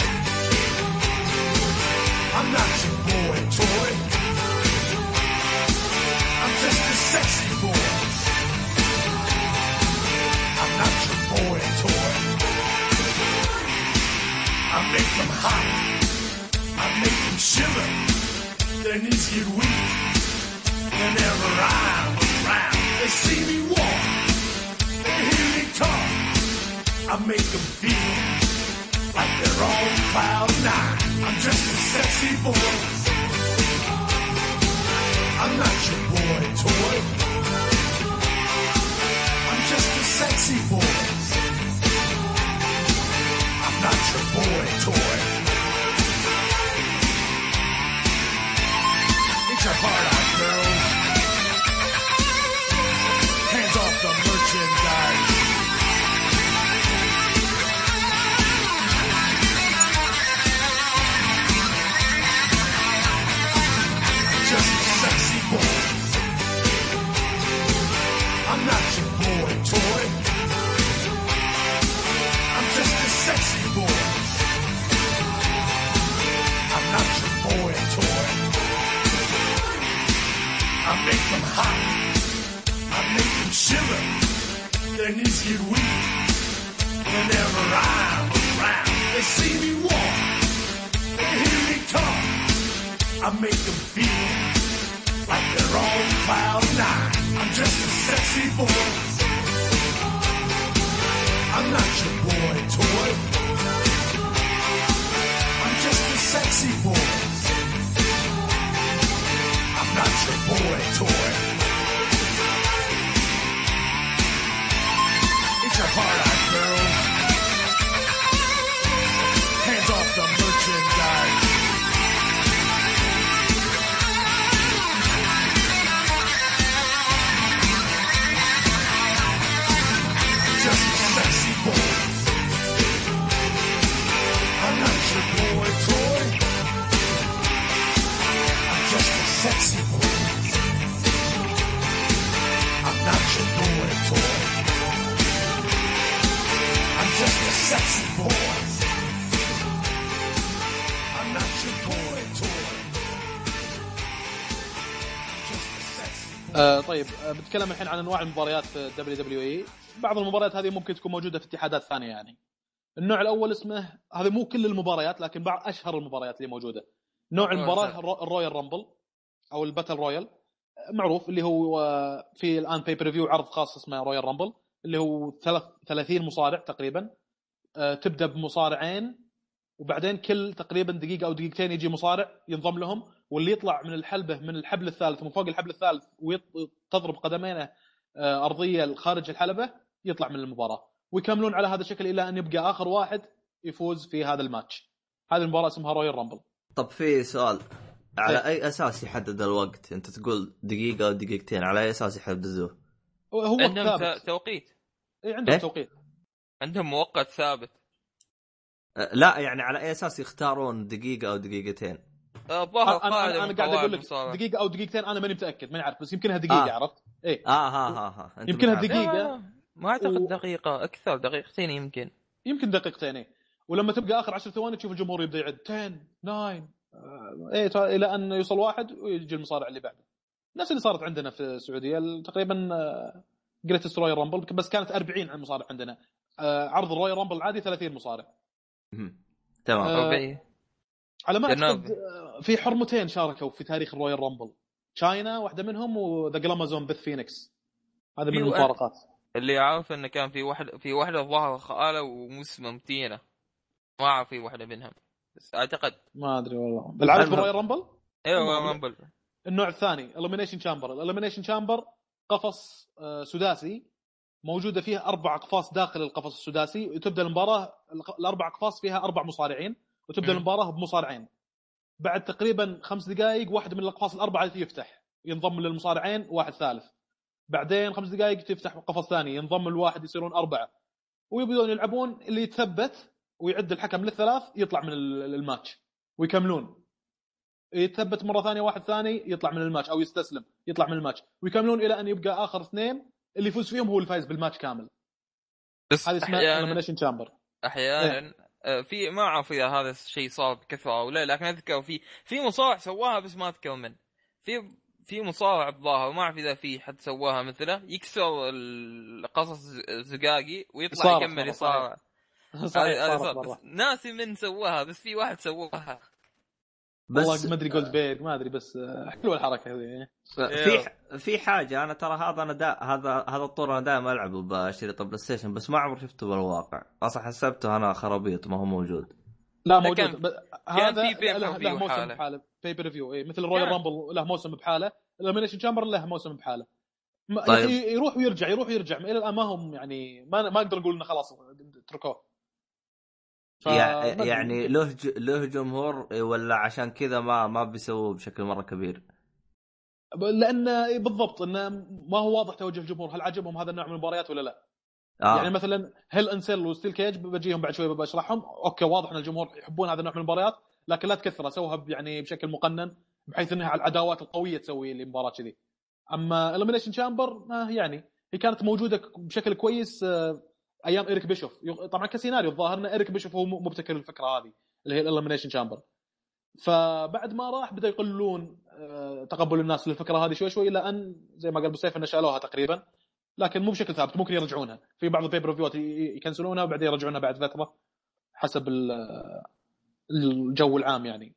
I'm not your boy toy. I'm just a sexy boy. I'm not your boy toy. I make them hot. I make them shiver. Their knees get weak. Whenever I'm around, they see me walk. They hear me talk. I make them feel like they're on cloud nine. I'm just a sexy boy. بتكلم الحين عن أنواع المباريات في دبليو دبليو إي. بعض المباريات هذه ممكن تكون موجودة في اتحادات ثانية يعني. النوع الأول اسمه هذا مو كل المباريات لكن بعض أشهر المباريات اللي موجودة. نوع المباراة الرو- ال Royal Rumble أو ال battle royal معروف اللي هو آه، في الآن pay per view عرض خاص اسمه Royal Rumble اللي هو ثلاث- 30 مصارع تقريبا. آه، تبدأ بمصارعين وبعدين كل تقريبا دقيقة أو دقيقتين يجي مصارع ينضم لهم. واللي يطلع من الحلبة من الحبل الثالث من فوق الحبل الثالث وتضرب قدمينه آه، أرضية خارج الحلبة يطلع من المباراة ويكملون على هذا الشكل إلى أن يبقى آخر واحد يفوز في هذا الماتش هذه المباراة اسمها Royal Rumble طب في سؤال على إيه. أي أساس يحدد الوقت؟ أنت تقول دقيقة أو دقيقتين على أي أساس يحددوه؟ هو عندهم ثابت توقيت اي عندهم إيه؟ توقيت عندهم مؤقت ثابت أه، لا يعني على أي أساس يختارون دقيقة أو دقيقتين؟ آه، الظاهر أنا, من أنا قاعد أقول لك. دقيقة أو دقيقتين أنا ماني متأكد ماني عارف بس يمكنها دقيقة آه. عرفت؟ إيه آه ها ها ها أنت يمكنها. دقيقة. لا، ما أعتقد و- دقيقة أكثر دقيقتين يمكن يمكن دقيقتين إيه. ولما تبقى آخر 10 ثواني تشوف الجمهور يبدأ يعد 10 9 آه، إيه تا- إلى أن يوصل واحد ويجي المصارع اللي بعده نفس اللي صارت عندنا في السعودية ال- تقريبا Greatest Royal Rumble بس كانت 40 عن مصارع عندنا آه، عرض الرويال رامبل العادي 30 مصارع. تمام آه، ربعي على ما. أعتقد آه، في حرمتين شاركوا في تاريخ الرويال رامبل تشاينا واحدة منهم وذا جلامازون بث فينيكس هذا من المفارقات. اللي عارف انه كان في واحد في واحدة ظهر خاله ومسمى متينه ما أعرف في واحدة منهم. بس أعتقد ما أدري والله. بالعرض المهم. بالرويال رامبل أيوه. رامبل النوع الثاني اليمينيشن شامبر اليمينيشن شامبر قفص آه، سداسي. موجودة فيه أربع أقفاص داخل القفص السداسي. وتبدا المباراة الأربع أقفاص فيها أربع مصارعين وتبدأ. المباراة بمصارعين. بعد تقريبا خمس دقائق واحد من الأقفاص الأربعة يفتح ينضم للمصارعين واحد ثالث. بعدين خمس دقائق تفتح قفص ثاني ينضم الواحد يصيرون أربعة. ويبدون يلعبون اللي يتثبت ويعد الحكم للثلاث يطلع من ال- الماتش. ويكملون. يتثبت مرة ثانية واحد ثاني يطلع من الماتش أو يستسلم يطلع من الماتش. ويكملون إلى أن يبقى آخر اثنين اللي يفوز فيهم هو الفايز بالماتش كامل. بس هذه اسمها أحيانا شامبر أحيانا آه، في ما أعرف إذا هذا الشيء صار بكثرة أو لا لكن أذكر في في مصارع سواها بس ما أذكر من. في في مصارع الظاهر ما أعرف إذا في حد سواها مثله يكسر القصص زقاقي ويطلع يكمل يصارع. بس ناسي من سواها بس في واحد سواها. بس والله ما أدري جولد بيرج ما أدري بس آه، حلوة الحركة هذه في في حاجة أنا ترى هذا أنا دا هذا هذا الطور أنا دائما ألعبه بشريط البلاي ستيشن بس ما عمري شفته بالواقع. أصلا حسبته أنا خرابيط ما هو موجود. لا كان- موجود ب- هذا في pay per له, view له موسم. بحاله. pay per view إيه مثل ال Royal كان. Rumble له موسم بحاله. Elimination Chamber له موسم بحاله. ما- طيب. يروح ويرجع يروح ويرجع. إلى الآن ما هم يعني ما ما أقدر أقول إنه خلاص اتركوه ف- يع- ما أدري. يعني له ج... له جمهور ولا عشان كذا ما ما بيسووه بشكل مرة كبير لأن إيه بالضبط إنه ما هو واضح توجه الجمهور هل عجبهم هذا النوع من المباريات ولا لا؟ آه. يعني مثلا Hell in a Cell و steel cage بجيهم بعد شوي بشرحهم okay واضح إن الجمهور يحبون هذا النوع من المباريات لكن لا تكثرها سوها يعني بشكل مقنن بحيث إنها على العداوات القوية تسوي المباراه كذي أما Elimination Chamber ما يعني هي كانت موجودة بشكل كويس آه، أيام إيريك بيشوف. طبعا كسيناريو الظاهر إن إيريك بيشوف هو مبتكر الفكرة هذه اللي هي ال Elimination Chamber. فبعد ما راح بدأ يقلون آه، تقبل الناس للفكرة هذه شوي شوي إلى أن زي ما قال بسيف إنه شالوها تقريبا لكن مو بشكل ثابت ممكن يرجعونها. في بعض ال pay per view ات يكنسلونها وبعدين يرجعونها بعد فترة حسب ال- الجو العام يعني.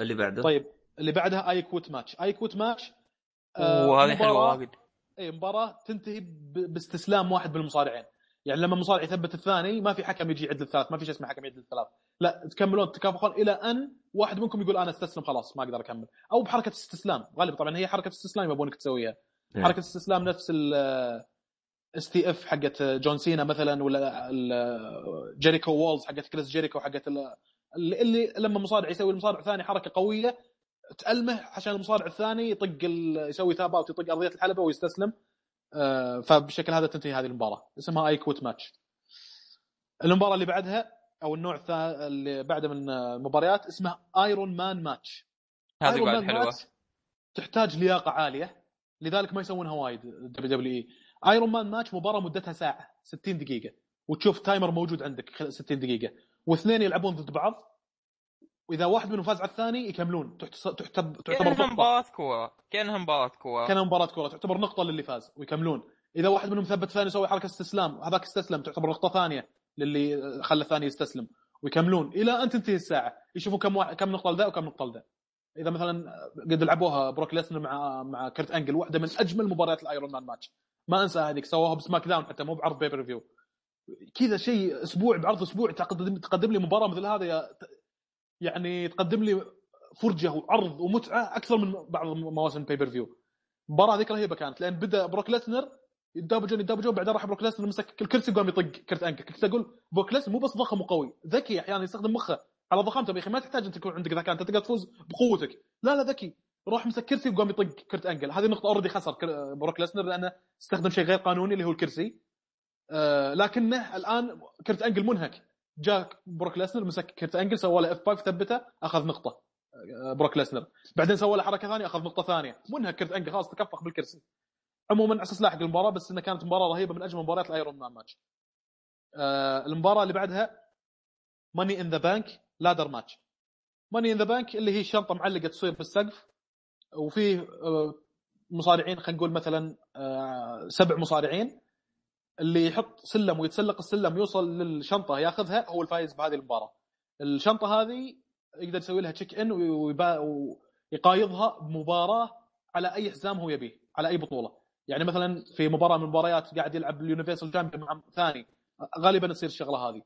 اللي بعده؟ طيب اللي بعدها I Quit match I Quit match وهذه حلوة واجد اي مباراة تنتهي باستسلام واحد من المصارعين يعني لما مصارع يثبت الثاني ما في حكم يجي يعد الثلاث ما في شيء اسمه حكم يعد الثلاث. لا تكملون تكافحون إلى أن واحد منكم يقول أنا أستسلم خلاص ما أقدر أكمل. أو بحركة استسلام غالبا. طبعا هي حركة استسلام يبونك تسويها. إيه. حركة استسلام نفس ال STF حقت جون سينا مثلا ولا Jericho walls حقت كريس جيريكو حقت ال- اللي, اللي لما مصارع يسوي المصارع الثاني حركة قوية تألمه عشان المصارع الثاني يطق يسوي tap out يطق أرضية الحلبة ويستسلم. آه، فبالشكل هذا تنتهي هذه المباراة. اسمها I Quit match المباراة اللي بعدها أو النوع الثاني اللي بعده من المباريات اسمها Iron Man match هذه بعد حلوة. تحتاج لياقة عالية. لذلك ما يسوونها وايد دبليو دبليو إي. Iron Man match مباراة مدتها ساعة 60 دقيقة. وتشوف timer موجود عندك خل- 60 دقيقة. واثنين يلعبون ضد بعض. وإذا واحد منهم فاز على الثاني يكملون. تحتسب تحتب تعتبر كانها نقطة. مباراة كورة. كانها مباراة كورة. كان مباراة كره تعتبر نقطة للي فاز ويكملون. إذا واحد منهم ثبت ثاني يسوي حركة استسلام هذاك استسلم تعتبر نقطة ثانية للي خلى الثاني يستسلم ويكملون. إلى أن تنتهي الساعة يشوفوا كم واحد كم نقطة لذا وكم نقطة لذا. إذا مثلا قد لعبوها بروك ليسنر مع مع كرت أنجل واحدة من أجمل مباريات ال Iron Man Match. ما أنسى هذيك سووها ب SmackDown حتى مو بعرض pay-per-view كذا شيء أسبوع بعرض أسبوع تقدم تقدم لي مباراة مثل هذا يا يعني تقدم لي فرجة وعرض ومتعة أكثر من بعض مواسم pay-per-view المباراة هذيك رهيبة كانت لأن بدأ بروك ليسنر يتدابجون يتدابجون بعدين راح بروك ليسنر مسك الكرسي قام يطق كرت انجل كنت أقول بروك ليسنر مو بس ضخم وقوي ذكي أحيانا يستخدم مخه على ضخامته. يا أخي ما تحتاج أنت يكون عندك ذكاء أنت تقدر تفوز بقوتك. لا لا ذكي. راح مسك كرسي وقام يطق كرت انجل هذه نقطة already خسر بروك ليسنر لأنه استخدم شيء غير قانوني اللي هو الكرسي. آه لكنه الآن كرت انجل منهك جاء بروك ليسنر مسك كرت انجل سوى له F 5 ثبته أخذ نقطة. آه، بروك ليسنر. بعدين سوى له حركة ثانية أخذ نقطة ثانية. منهك كرت انجل خلاص تكفخ بالكرسي. عموما على أساس لاحق المباراة بس انها كانت مباراة رهيبة من أجمل مباريات ال Iron Man Match آه المباراة اللي بعدها Money in the Bank Ladder Match Money in the Bank اللي هي شنطه معلقة تصير بالسقف وفيه آه، مصارعين خلينا نقول مثلا آه، سبع مصارعين. اللي يحط سلم ويتسلق السلم يوصل للشنطة ياخذها هو الفايز بهذه المباراة. الشنطة هذه يقدر يسوي لها check in ويقايضها بمباراة على أي حزام هو يبيه على أي بطولة. يعني مثلا في مباراة من المباريات قاعد يلعب ال Universal Champion مع ثاني غالبا تصير الشغلة هذه.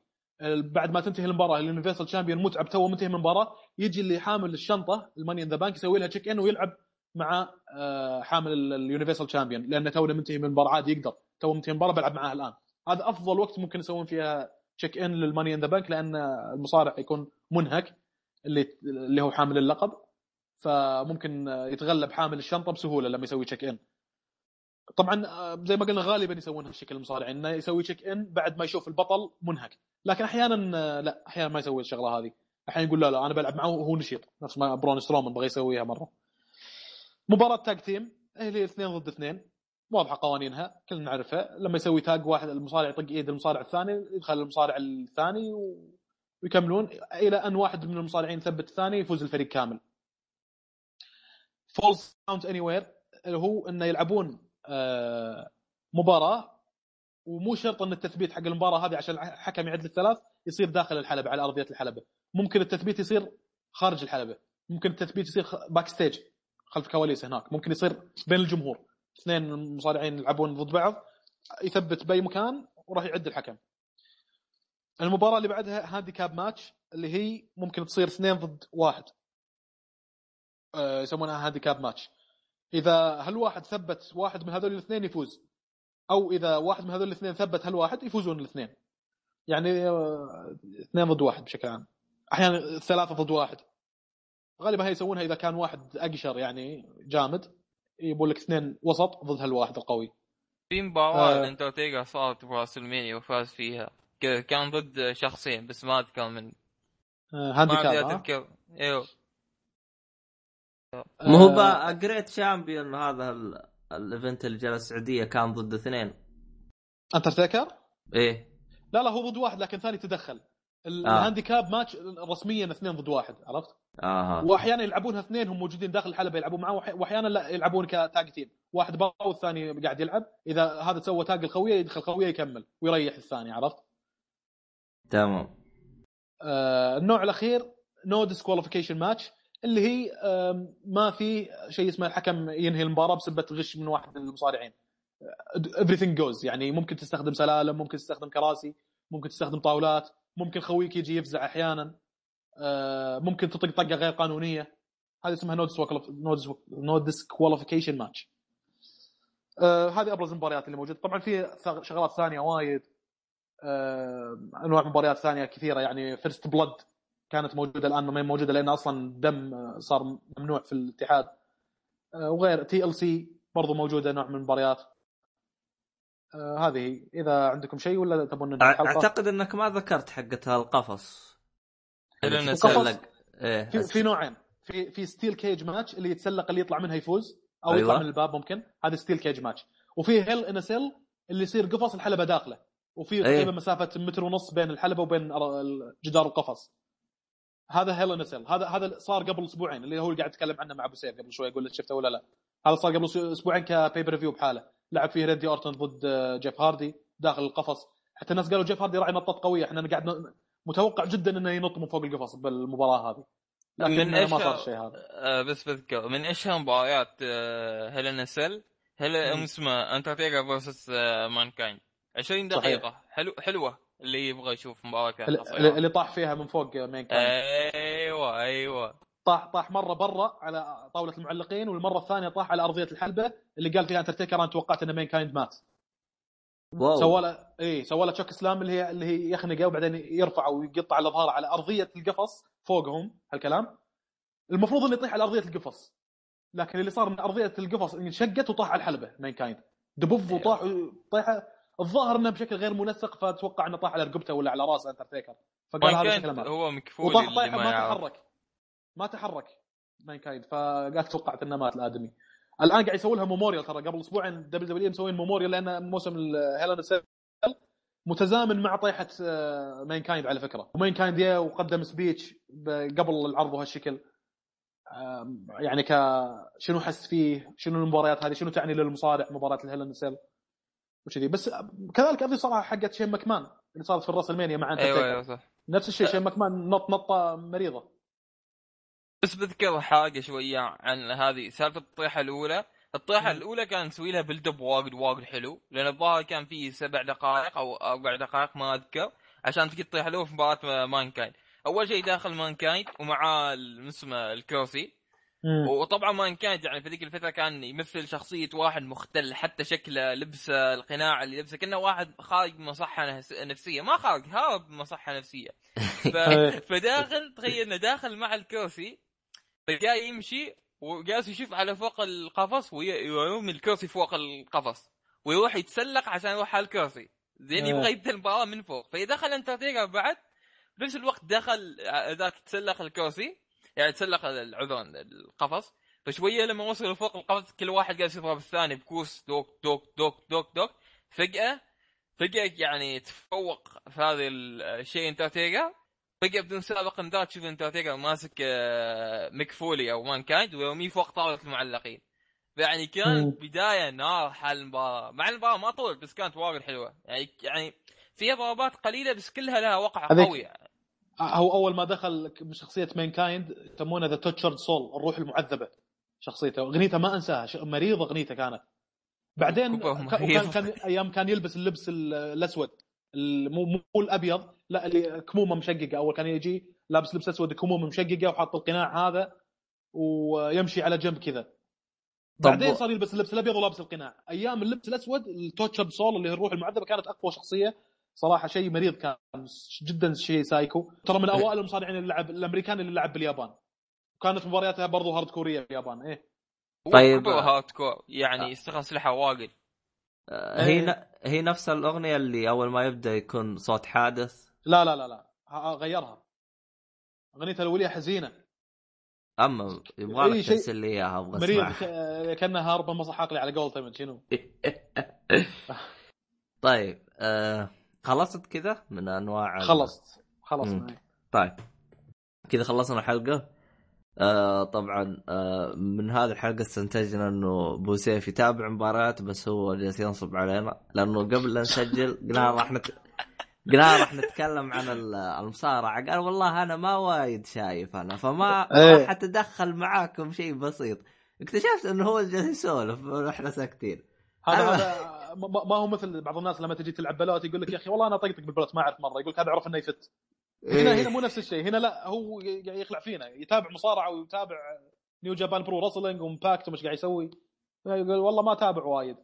بعد ما تنتهي المباراة ال Universal Champion متعب تو منتهي من المباراة يجي اللي حامل الشنطة ال Money in the Bank يسوي لها check in ويلعب مع آه، حامل ال- ال Universal Champion لأنه تونا منتهي من المباراة عادي يقدر. تو منتهي من المباراة بلعب معاه الآن. هذا أفضل وقت ممكن يسوون فيها check in لل Money in the Bank لأن المصارع يكون منهك اللي اللي هو حامل اللقب. فممكن آه، يتغلب حامل الشنطة بسهولة لما يسوي check in طبعا آه، زي ما قلنا غالبا يسوون هالشكل المصارعين إنه يسوي check in بعد ما يشوف البطل منهك. لكن أحيانا لا أحيانا ما يسوي الشغلة هذه. أحيانا يقول لا لا أنا بلعب معه وهو نشيط. نفس ما برون سترومان بغى يسويها مرة. مباراة tag team هي اثنين ضد اثنين. واضحة قوانينها كلنا نعرفها. لما يسوي tag واحد المصارع يطق إيد المصارع الثاني يدخل المصارع الثاني. ويكملون. إلى أن واحد من المصارعين يثبت الثاني يفوز الفريق كامل. falls count anywhere اللي هو إنه يلعبون آه، مباراة ومو شرط إن التثبيت حق المباراة هذه عشان الحكم يعد الثلاث يصير داخل الحلبة على أرضية الحلبة. ممكن التثبيت يصير خارج الحلبة. ممكن التثبيت يصير backstage خلف الكواليس هناك. ممكن يصير بين الجمهور. اثنين مصارعين يلعبون ضد بعض يثبت بأي مكان وراح يعد الحكم. المباراة اللي بعدها handicap match اللي هي ممكن تصير اثنين ضد واحد. آه، يسمونها handicap match اذا هالواحد ثبت واحد من هذول الاثنين يفوز؟ أو إذا واحد من هذول الاثنين ثبت هالواحد يفوزون الاثنين. يعني آه، اثنين ضد واحد بشكل عام. أحيانا ثلاثة ضد واحد. غالبا هي يسوونها إذا كان واحد أقشر يعني جامد. يبون لك اثنين وسط ضد هالواحد القوي. في مباراة آه. الاندرتيكر صارت ب WrestleMania وفاز فيها. كان ضد شخصين بس ما أذكر من آه، ما handi handicap ها؟ أذكر. إيوه. ما هو آه، Great Champion هذا ال- ال event اللي جاء السعودية كان ضد اثنين. اندرتيكر إيه. لا لا هو ضد واحد لكن ثاني تدخل. ال- آه. ماتش رسميا اثنين ضد واحد عرفت؟ أها وأحيانا يلعبونها اثنين هم موجودين داخل الحلبة يلعبون معه وأحي- وأحيانا لا يلعبون ك tag team. واحد برا والثاني قاعد يلعب. إذا هذا سوى tag لخويه يدخل خويه يكمل ويريح الثاني عرفت؟ تمام. آه النوع الأخير No Disqualification Match اللي هي ما في شيء اسمه الحكم ينهي المباراة بسبة غش من واحد من المصارعين. everything goes يعني ممكن تستخدم سلالم ممكن تستخدم كراسي ممكن تستخدم طاولات ممكن خويك يجي يفزع أحيانا. آه، ممكن تطق طقة غير قانونية. هذه اسمها No No Disqualification Match هذه أبرز المباريات اللي موجودة. طبعا في شغلات ثانية وايد. آه، أنواع مباريات ثانية كثيرة. يعني First Blood كانت موجودة الآن ما هي موجودة لأن أصلا دم آه، صار ممنوع في الاتحاد. آه، وغير TLC برضو موجودة نوع من المباريات. آه، هذه. إذا عندكم شيء ولا تبون أعتقد إنك ما ذكرت حقتها القفص. إنه تتسلق. إيه في في نوعين. في في Steel Cage Match اللي يتسلق اللي يطلع منها يفوز أو أيوة. يطلع من الباب ممكن. هذا Steel Cage Match وفي Hell in Cell اللي يصير قفص الحلبة داخله. وفي أيه. تقريبا مسافة متر ونص بين الحلبة وبين جدار القفص. هذا Hell in Cell هذا هذا صار قبل أسبوعين. اللي هو اللي قاعد يتكلم عنه مع أبو سيف قبل شوي يقول لك شفته ولا لا. هذا صار قبل أسبوعين ك pay-per-view بحاله. لعب فيه راندي أورتون ضد آه، جيف هاردي داخل القفص. حتى الناس قالوا جيف هاردي راح ينطط قوية. إحنا قاعد متوقع جدا إنه ينط من فوق القفص بالمباراة هذه. لكن من ما إيش صار ه- الشيء هذا. آه بس بذكر. من اشهر مباريات آه Hell in a Cell هل. اسمه Undertaker versus Mankind 20 صحيح. دقيقة. حلو حلوة اللي يبغى يشوف مباراة كانت اللي, طاح فيها من فوق مين كان أيوه أيوه. طاح طاح مرة برا على طاولة المعلقين والمرة الثانية طاح على أرضية الحلبة اللي قال فيها انترتيكر أنا توقعت إن Mankind مات. سوى له إي سوى له chokeslam اللي هي اللي هي يخنقه وبعدين يرفعه ويقطع ظهره على أرضية القفص فوقهم هالكلام. المفروض إنه يطيح على أرضية القفص لكن اللي صار من أرضية القفص انشقت وطاح على الحلبة Mankind دبوف وطاح طاح الظاهر إنه بشكل غير منسق فأتوقع إنه طاح على رقبته ولا على راس انترتيكر فقال هذا مات هو مكفول وطاح طايحه ما ما. تحرك ما تحرك Mankind فقال توقعت إنه مات الآدمي. الآن قاعد يسوي لها memorial ترى. قبل أسبوعين WW مسوين memorial لأن موسم Hell in a Cell متزامن مع طيحة آه، Mankind على فكرة. و Mankind يا وقدم speech قبل العرض وهالشكل. يعني ك شنو حس فيه؟ شنو المباريات هذه؟ شنو تعني للمصارع مباراة ال Hell in a Cell وكذي. بس كذلك هذه صراحة حقت Shane McMahon اللي صارت في ال WrestleMania مع أيوه انترتيكر أيوه صح. نفس الشيء Shane McMahon نط نطة مريضة. بس بذكر حاجة شوية عن هذه سالفة الطيحة الأولى. الطيحة الأولى كان نسوي لها build up واجد واجد حلو. لأن الظاهر كان فيه سبع دقائق أو أربع دقائق ما أذكر عشان تجي الطيحه الاولى في مباراة Mankind أول شيء داخل Mankind ومعاه اسمه الكرسي وطبعا Mankind يعني في ذيك الفترة كان يمثل شخصية واحد مختل حتى شكله لبسه القناع اللي لبسه كأنه واحد خارج من مصحة نفس- نفسية. ما خارج هارب من مصحة نفسية. ف... فداخل تخيل إنه داخل مع الكرسي فجاي يمشي وجالس يشوف على فوق القفص وي- ويرمي الكرسي فوق القفص. ويروح يتسلق عشان يروح على الكرسي. زين آه. يبغى يبدأ المباراة من فوق. فدخل انترتيكر بعد بنفس الوقت دخل ذاك تسلق الكرسي يعني تسلق عذرا القفص فشوية لما وصلوا فوق القفص كل واحد جالس يضرب الثاني ببوكس دوك دوك دوك دوك دوك. فجأة فجأة يعني تفوق في هذا الشيء انترتيكر فجأة بدون سابق انذار تشوف انترتيكر ماسك آه، Mick Foley أو Mankind ويرميه فوق طاولة المعلقين. يعني كان. بداية نار حال المباراة. مع المباراة ما طولت بس كانت وايد حلوة. يعني يعني فيها ضربات قليلة بس كلها لها وقع هذيك- قوي. هو أول ما دخل بشخصيه Mankind يسمونها the tortured soul الروح المعذبة شخصيته. أغنيته ما أنساها مريضة أغنيته كانت. بعدين كوبا ك- مريض. وكان كان أيام كان يلبس اللبس ال- الأسود. ال- مو مو الأبيض لا اللي كمومه مشققة. أول كان يجي لابس لبس أسود كمومه مشققة وحاط القناع هذا ويمشي على جنب كذا. بعدين صار يلبس اللبس الأبيض ولابس القناع. أيام اللبس الأسود ال tortured soul اللي هي الروح المعذبة كانت أقوى شخصية. صراحة شيء مريض كان جدا شيء سايكو. ترى من اوائل المصارعين اللي لعب الأمريكان اللي لعب باليابان. كانت مبارياتها برضو hardcore باليابان إيه. طيب. Hardcore يعني يستخدم أسلحة واجد. آه، هي ن... هي نفس الأغنية اللي أول ما يبدأ يكون صوت حادث؟ لا لا لا لا. ها- غيرها. اغنيتها الاوليه حزينة. أما يبغى لك ترسل لي إياها أبغى مريض ك- كأنها هارب مصح عقلي على قولتهم شنو. طيب آه... خلصت كذا من أنواع خلصت. خلصنا. طيب. كذا خلصنا الحلقة؟ آه طبعا آه من هذه الحلقة استنتجنا إنه بوسيف يتابع مباريات بس هو جالس ينصب علينا لأنه قبل لا نسجل قلنا راح نت... قلنا راح نتكلم عن ال- المصارعة قال والله أنا ما وايد شايف أنا فما إيه. راح أتدخل معاكم شيء بسيط اكتشفت إنه هو جالس يسولف وإحنا ساكتين هذا. هذا ما هو مثل بعض الناس لما تجي تلعب بلوت يقول لك يا أخي والله أنا طقطق بالبلوت ما أعرف مرة يقول لك هذا اعرف إنه يفت هنا إيه. هنا مو نفس الشيء. هنا لا هو ي- يخلع فينا. يتابع مصارعة ويتابع New Japan Pro Wrestling و Impact ومش قاعد يسوي. يقول والله ما تابع وايد.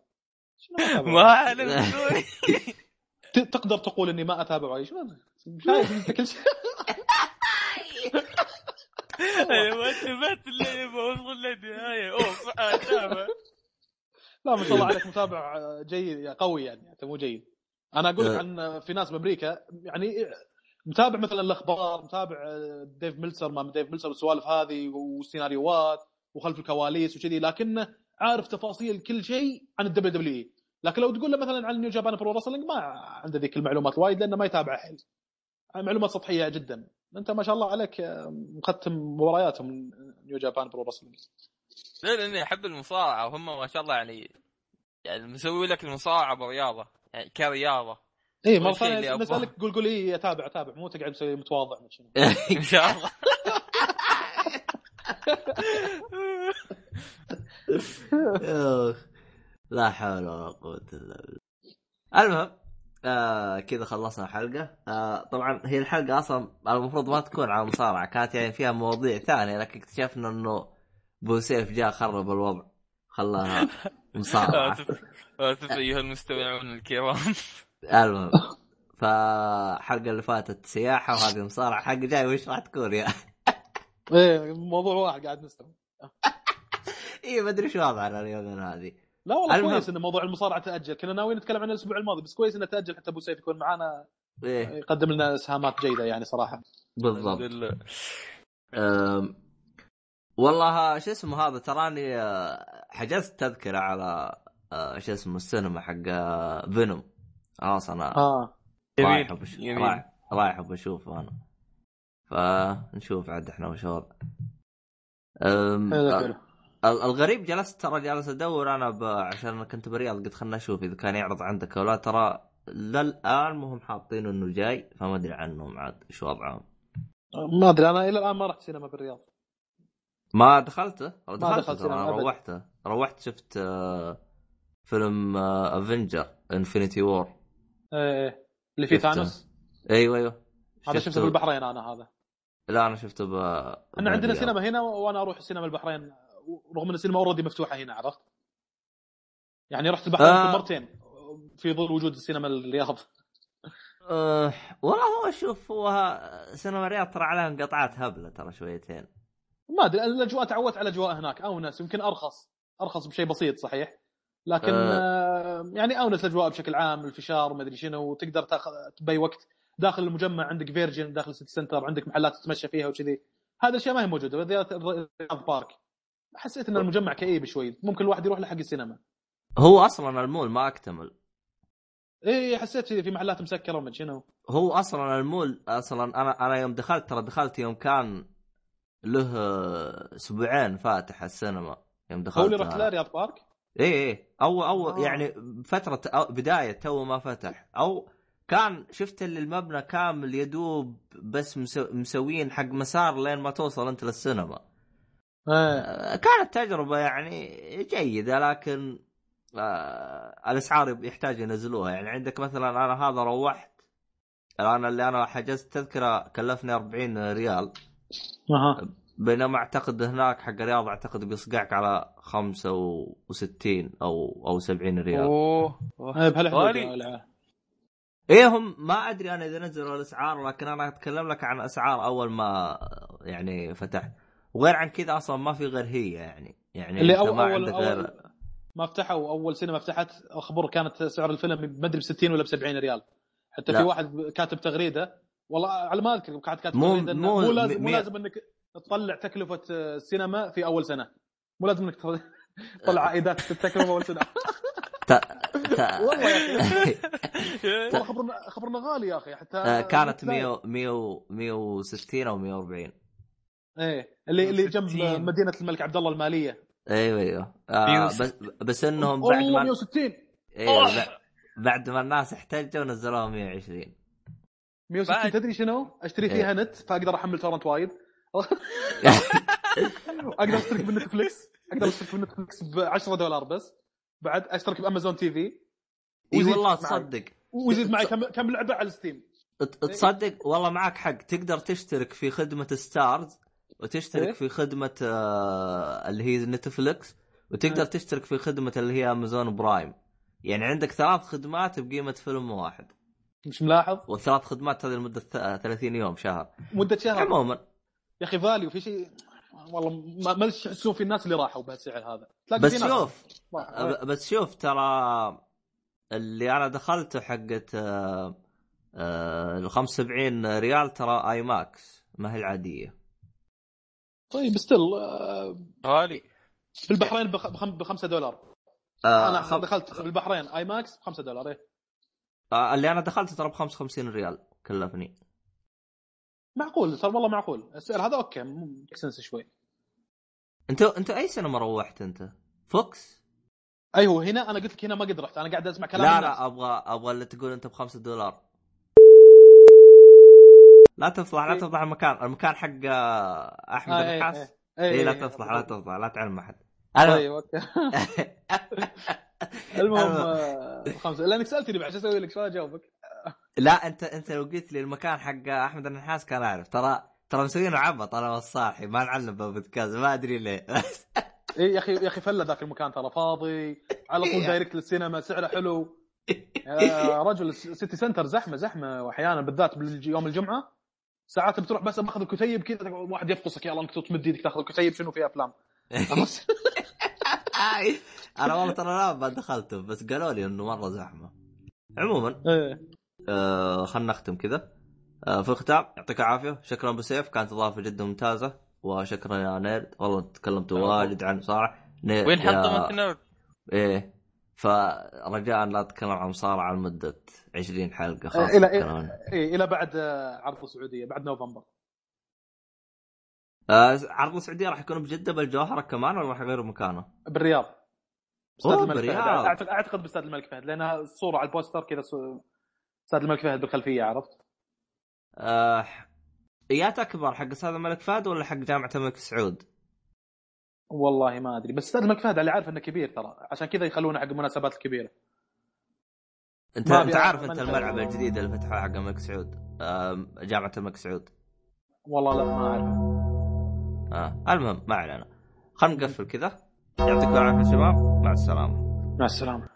ما؟ اعلم تقدر تقول إني ما أتابع وايد. شنو؟ شايف إنت كل شيء. أنا ما انتبهت اللي بوصل للنهايه أوه صح أتابع. لا ما شاء الله عليك متابع جيد قوي يعني انت مو جيد. أنا أقول لك أه. عن في ناس بامريكا يعني متابع مثلا الأخبار متابع Dave Meltzer ما Dave Meltzer والسوالف هذه والسيناريوهات وخلف الكواليس وكذي لكنه عارف تفاصيل كل شيء عن ال WWE. لكن لو تقول له مثلا عن New Japan Pro Wrestling ما عنده ذيك المعلومات الوايد لأنه ما يتابع حيل معلومات سطحية جدا. أنت ما شاء الله عليك مختم مبارياتهم New Japan Pro Wrestling لا لاني احب المصارعة وهم ما شاء الله يعني يعني مسوي لك المصارعة برياضة يعني كرياضة. اي اللي ثانية أبغاه. نسالك قول قول اي أتابع أتابع مو تقعد تسوي متواضع ما. إن شاء الله. لا حول ولا قوة إلا بالله المهم آه كذا خلصنا الحلقة آه طبعا هي الحلقة أصلا المفروض ما تكون على المصارعة كانت يعني فيها مواضيع ثانية لكن اكتشفنا إنه بوسيف جاء خرب الوضع خلاها مصارعة اسف اسف أيها المستمعون الكرام المهم فحلقه اللي فاتت سياحة وهذه مصارعة. حق جاي وش راح تكون يا؟ إيه موضوع واحد قاعد نستوعب اي ما أدري شو وضعنا اليومين هذه. لا والله المهم. كويس إن موضوع المصارعة تأجل. كنا ناويين نتكلم عنه الأسبوع الماضي بس كويس إنه تأجل. حتى أبو سيف يكون معانا. إيه. يقدم لنا إسهامات جيدة يعني صراحة. بالضبط. أم، والله شو اسمه هذا تراني آه، حجزت تذكرة على آه، شو اسمه السينما حق آه، فينوم خلاص أنا آه. رايح رايح رايح بشوفه أنا. فنشوف عاد إحنا وش وضع أم، حلو حلو. ال- الغريب جلست ترى جالس أدور أنا ب... عشان أنا كنت برياض قلت خلنا أشوف إذا كان يعرض عندك أو لا. ترى للآن مهم حاطين إنه جاي فما أدري عنهم عاد إيش وضعهم. ما أدري أنا إلى الآن ما رحت سينما بالرياض. ما دخلته؟ دخلته دخلت سينما. روحته. روحت شفت آه، فيلم Avengers Infinity War إيه اللي فيه. Thanos أيوه أيوه هذا شفته بالبحرين أنا هذا لا أنا شفته ب إحنا عندنا. سينما هنا وأنا أروح السينما البحرين رغم إن السينما already مفتوحة هنا عرفت؟ يعني رحت البحرين آه. مرتين في ظل وجود السينما الرياض أه والله هو شوف هو سينما الرياض ترى عليها انقطاعات هبلة ترى شويتين ما أدري الأجواء تعودت على الأجواء هناك اونس يمكن أرخص أرخص بشيء بسيط صحيح لكن آه. يعني أونس الأجواء بشكل عام الفشار ما أدري شنو وتقدر تاخذ باي وقت داخل المجمع عندك Virgin داخل City Centre عندك محلات تتمشى فيها وكذي. هذا الأشياء ما هي موجودة بالذات الرياض Park. حسيت إن المجمع كئيب شوي. ممكن الواحد يروح لحق السينما. هو أصلا المول ما أكتمل. إيه حسيت في محلات مسكرة وما شنو. هو أصلا المول أصلا أنا أنا يوم دخلت ترى دخلت يوم كان له أسبوعين فاتح السينما. يوم دخلت هو اللي رحت. له رياض بارك؟ إيه إيه. أو أو آه. يعني فترة أو بداية تو ما فتح. أو كان شفت اللي المبنى كامل يدوب بس مسو- مسوين حق مسار لين ما توصل أنت للسينما. إيه. آه، كانت تجربة يعني جيدة لكن آه الأسعار يحتاج ينزلوها. يعني عندك مثلا أنا هذا روحت. أنا اللي أنا حجزت تذكرة كلفني 40 ريال. أها. بينما أعتقد هناك حق الرياض أعتقد بيصقعك على 65 أو أو 70 ريال. أوه. إيه بهالحدود غالي. الع- إيه هم ما أدري أنا إذا نزلوا الأسعار لكن أنا أتكلم لك عن أسعار أول ما يعني فتحت. وغير عن كذا أصلا ما في غير هي يعني. يعني اللي أنت اول ما اول, عندك غير أول ما فتحوا أول سينما فتحت أخبر كانت سعر الفيلم ما أدري ب 60 ولا ب 70 ريال. حتى لا. في واحد كاتب تغريدة والله على ما أذكر كاتب مو- تغريدة مو- مو لازم مو لازم انك تطلع تكلفة السينما في أول سنة مو لازم إنك تطلع عائدات التكلفه أول سنة. والله خبرنا خبرنا غالي يا أخي حتى آه، كانت لا- 100 100 160 أو 140 إيه اللي اللي جنب 160. مدينة الملك عبد الله المالية أيوه أيوه آه 160. بس بس إنهم بعد ما 160 أيوه بع- بعد ما الناس احتجوا نزلوها 120 160 بعد- تدري شنو؟ أشتري إيه. فيها نت فأقدر أحمل torrent وايد أقدر أشترك بال Netflix أقدر أشترك بال Netflix ب 10 دولار بس. بعد أشترك ب Amazon TV. إي والله. تصدق. ويزيد معي كم كم لعبة على Steam ت- تصدق؟ والله معك حق. تقدر تشترك في خدمة Starz وتشترك إيه؟ في خدمة آه اللي هي Netflix وتقدر إيه. تشترك في خدمة اللي هي Amazon Prime يعني عندك ثلاث خدمات بقيمة فيلم واحد. مش ملاحظ؟ والثلاث خدمات هذه لمدة ث- 30 يوم شهر. مدة شهر. عموما. يا أخي value في شيء والله ما إيش يحسون في الناس اللي راحوا بهالسعر هذا. تلاقي بس شوف بس شوف ترى اللي أنا دخلته حقت آه، آه، ال 75 ريال ترى IMAX ما هي العادية. طيب still غالي. في البحرين ب 5 دولار. آه، أنا خم- دخلت في البحرين IMAX ب 5 دولار إيه. آه، اللي أنا دخلته ترى ب 55 ريال كلفني. معقول ترى والله معقول السعر هذا okay make sense شوي انت انت أي سينما روحت انت؟ فوكس؟ أيوه هنا أنا قلت لك هنا ما قد رحت أنا قاعد أسمع كلام لا الناس. لا أبغى أبغى اللي تقول أنت ب 5 دولار لا تفضح لا إيه. تفضح المكان المكان حق آه، أحمد آه، إيه، النحاس إيه. اي لا إيه، تفضح إيه. لا تفضح لا تعلم أحد طيب أوكي المهم آه، خمسه لأنك سألتني بعد شو أسوي لك شو أجاوبك لا انت انت لو قلت لي المكان حق أحمد النحاس كان أعرف. ترى ترى مسوينه عبط أنا والصاحي ما نعلم بالبودكاست ما أدري ليه. إي يا أخي يا أخي فله ذاك المكان ترى فاضي. على طول direct للسينما سعره حلو. يا رجل الس- City Centre زحمة زحمة واحيانا بالذات يوم الجمعة. ساعات بتروح بس باخذ الكتيب كذا واحد يفقصك يلا انك تمد إيدك تاخذ الكتيب شنو في أفلام؟ أنا والله ترى لا ما دخلته بس قالوا لي إنه مرة زحمة. عموما إيه. آه خلينا نختم كذا. آه في الختام يعطيك العافية. شكرا ابو سيف كانت إضافة جدا ممتازة. وشكرا يا nerd. والله تكلمت واجد عن nerd وين يا- حطمت nerd؟ إيه. فرجاء لا تتكلم عن مصارعه لمدة 20 حلقة. آه، خلاص إلى. إيه إلى بعد آه، عرض السعودية بعد نوفمبر. آه عرض السعودية راح يكون بجدة بالجوهرة كمان ولا راح يغيروا مكانه؟ بالرياض. استاد أوه، الملك فهد. بالرياض. اعتقد أعتقد باستاد الملك فهد لأنها الصورة على البوستر كذا استاد الملك فهد بالخلفية عرفت؟ آه ايات أكبر حق أستاذ الملك فهد ولا حق جامعة الملك سعود؟ والله ما أدري بس استاد الملك فهد اللي عارف إنه كبير ترى عشان كذا يخلونه حق المناسبات الكبيرة. انت أنت عارف أنت الملعب الجديد اللي فتحوه حق الملك سعود آه جامعة الملك سعود. والله لا ما اعرف آه المهم ما علينا. خلينا نقفل كذا. يعطيكم العافية شباب. مع السلامة. مع السلامة.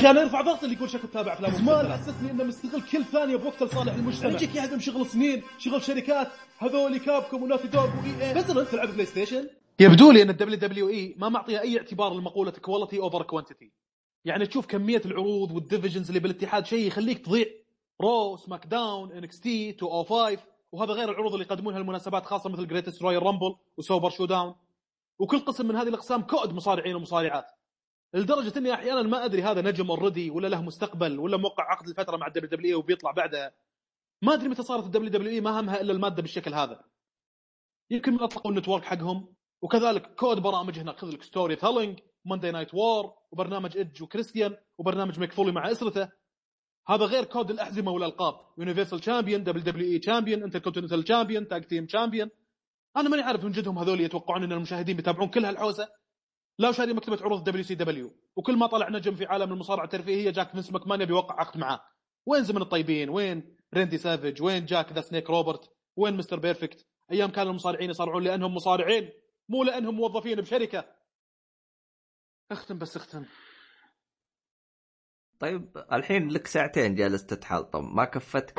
أخي أنا ارفع ضغط اللي يقول شكل تابع أفلام زمان حسسني إنه مستغل كل ثانية بوقت لصالح المجتمع. يجيك يهدم شغل سنين شغل شركات هذول Capcom و Naughty Dog و EA انت تلعب PlayStation يبدو لي إن ال WWE ما معطيها أي اعتبار لمقولة quality over quantity يعني تشوف كمية العروض وال divisions اللي بالاتحاد شيء يخليك تضيع. Raw SmackDown NXT 205 وهذا غير العروض اللي يقدمونها المناسبات خاصة مثل Greatest Royal Rumble و Super Show-Down وكل قسم من هذه الأقسام كوم مصارعين ومصارعات. لدرجة إني أحيانا ما أدري هذا نجم already ولا له مستقبل ولا موقع عقد لفترة مع ال WW وبيطلع بعدها. ما أدري متى صارت ال WW ما همها إلا المادة بالشكل هذا. يمكن من أطلقوا ال network حقهم وكذلك كوم برامج هناك خذ لك storytelling Monday Night War وبرنامج Edge و Christian وبرنامج Mick Foley مع إسرته. هذا غير كوم الأحزمة والألقاب. Universal Champion WWE Champion Intercontinental Champion Tag Team Champion أنا ماني عارف من جدهم هذول يتوقعون إن المشاهدين بيتابعون كل هالحوسة. لا شاري مكتبة عروض WCW وكل ما طلع نجم في عالم المصارعة الترفيهية جاك Vince McMahon يبي يوقع عقد معاه. وين زمن الطيبين؟ وين Randy Savage وين Jake the Snake Roberts؟ وين Mr. Perfect؟ أيام كان المصارعين يصارعون لأنهم مصارعين مو لأنهم موظفين بشركة. اختم بس اختم. طيب الحين لك ساعتين جالس تتحلطم. ما كفتك؟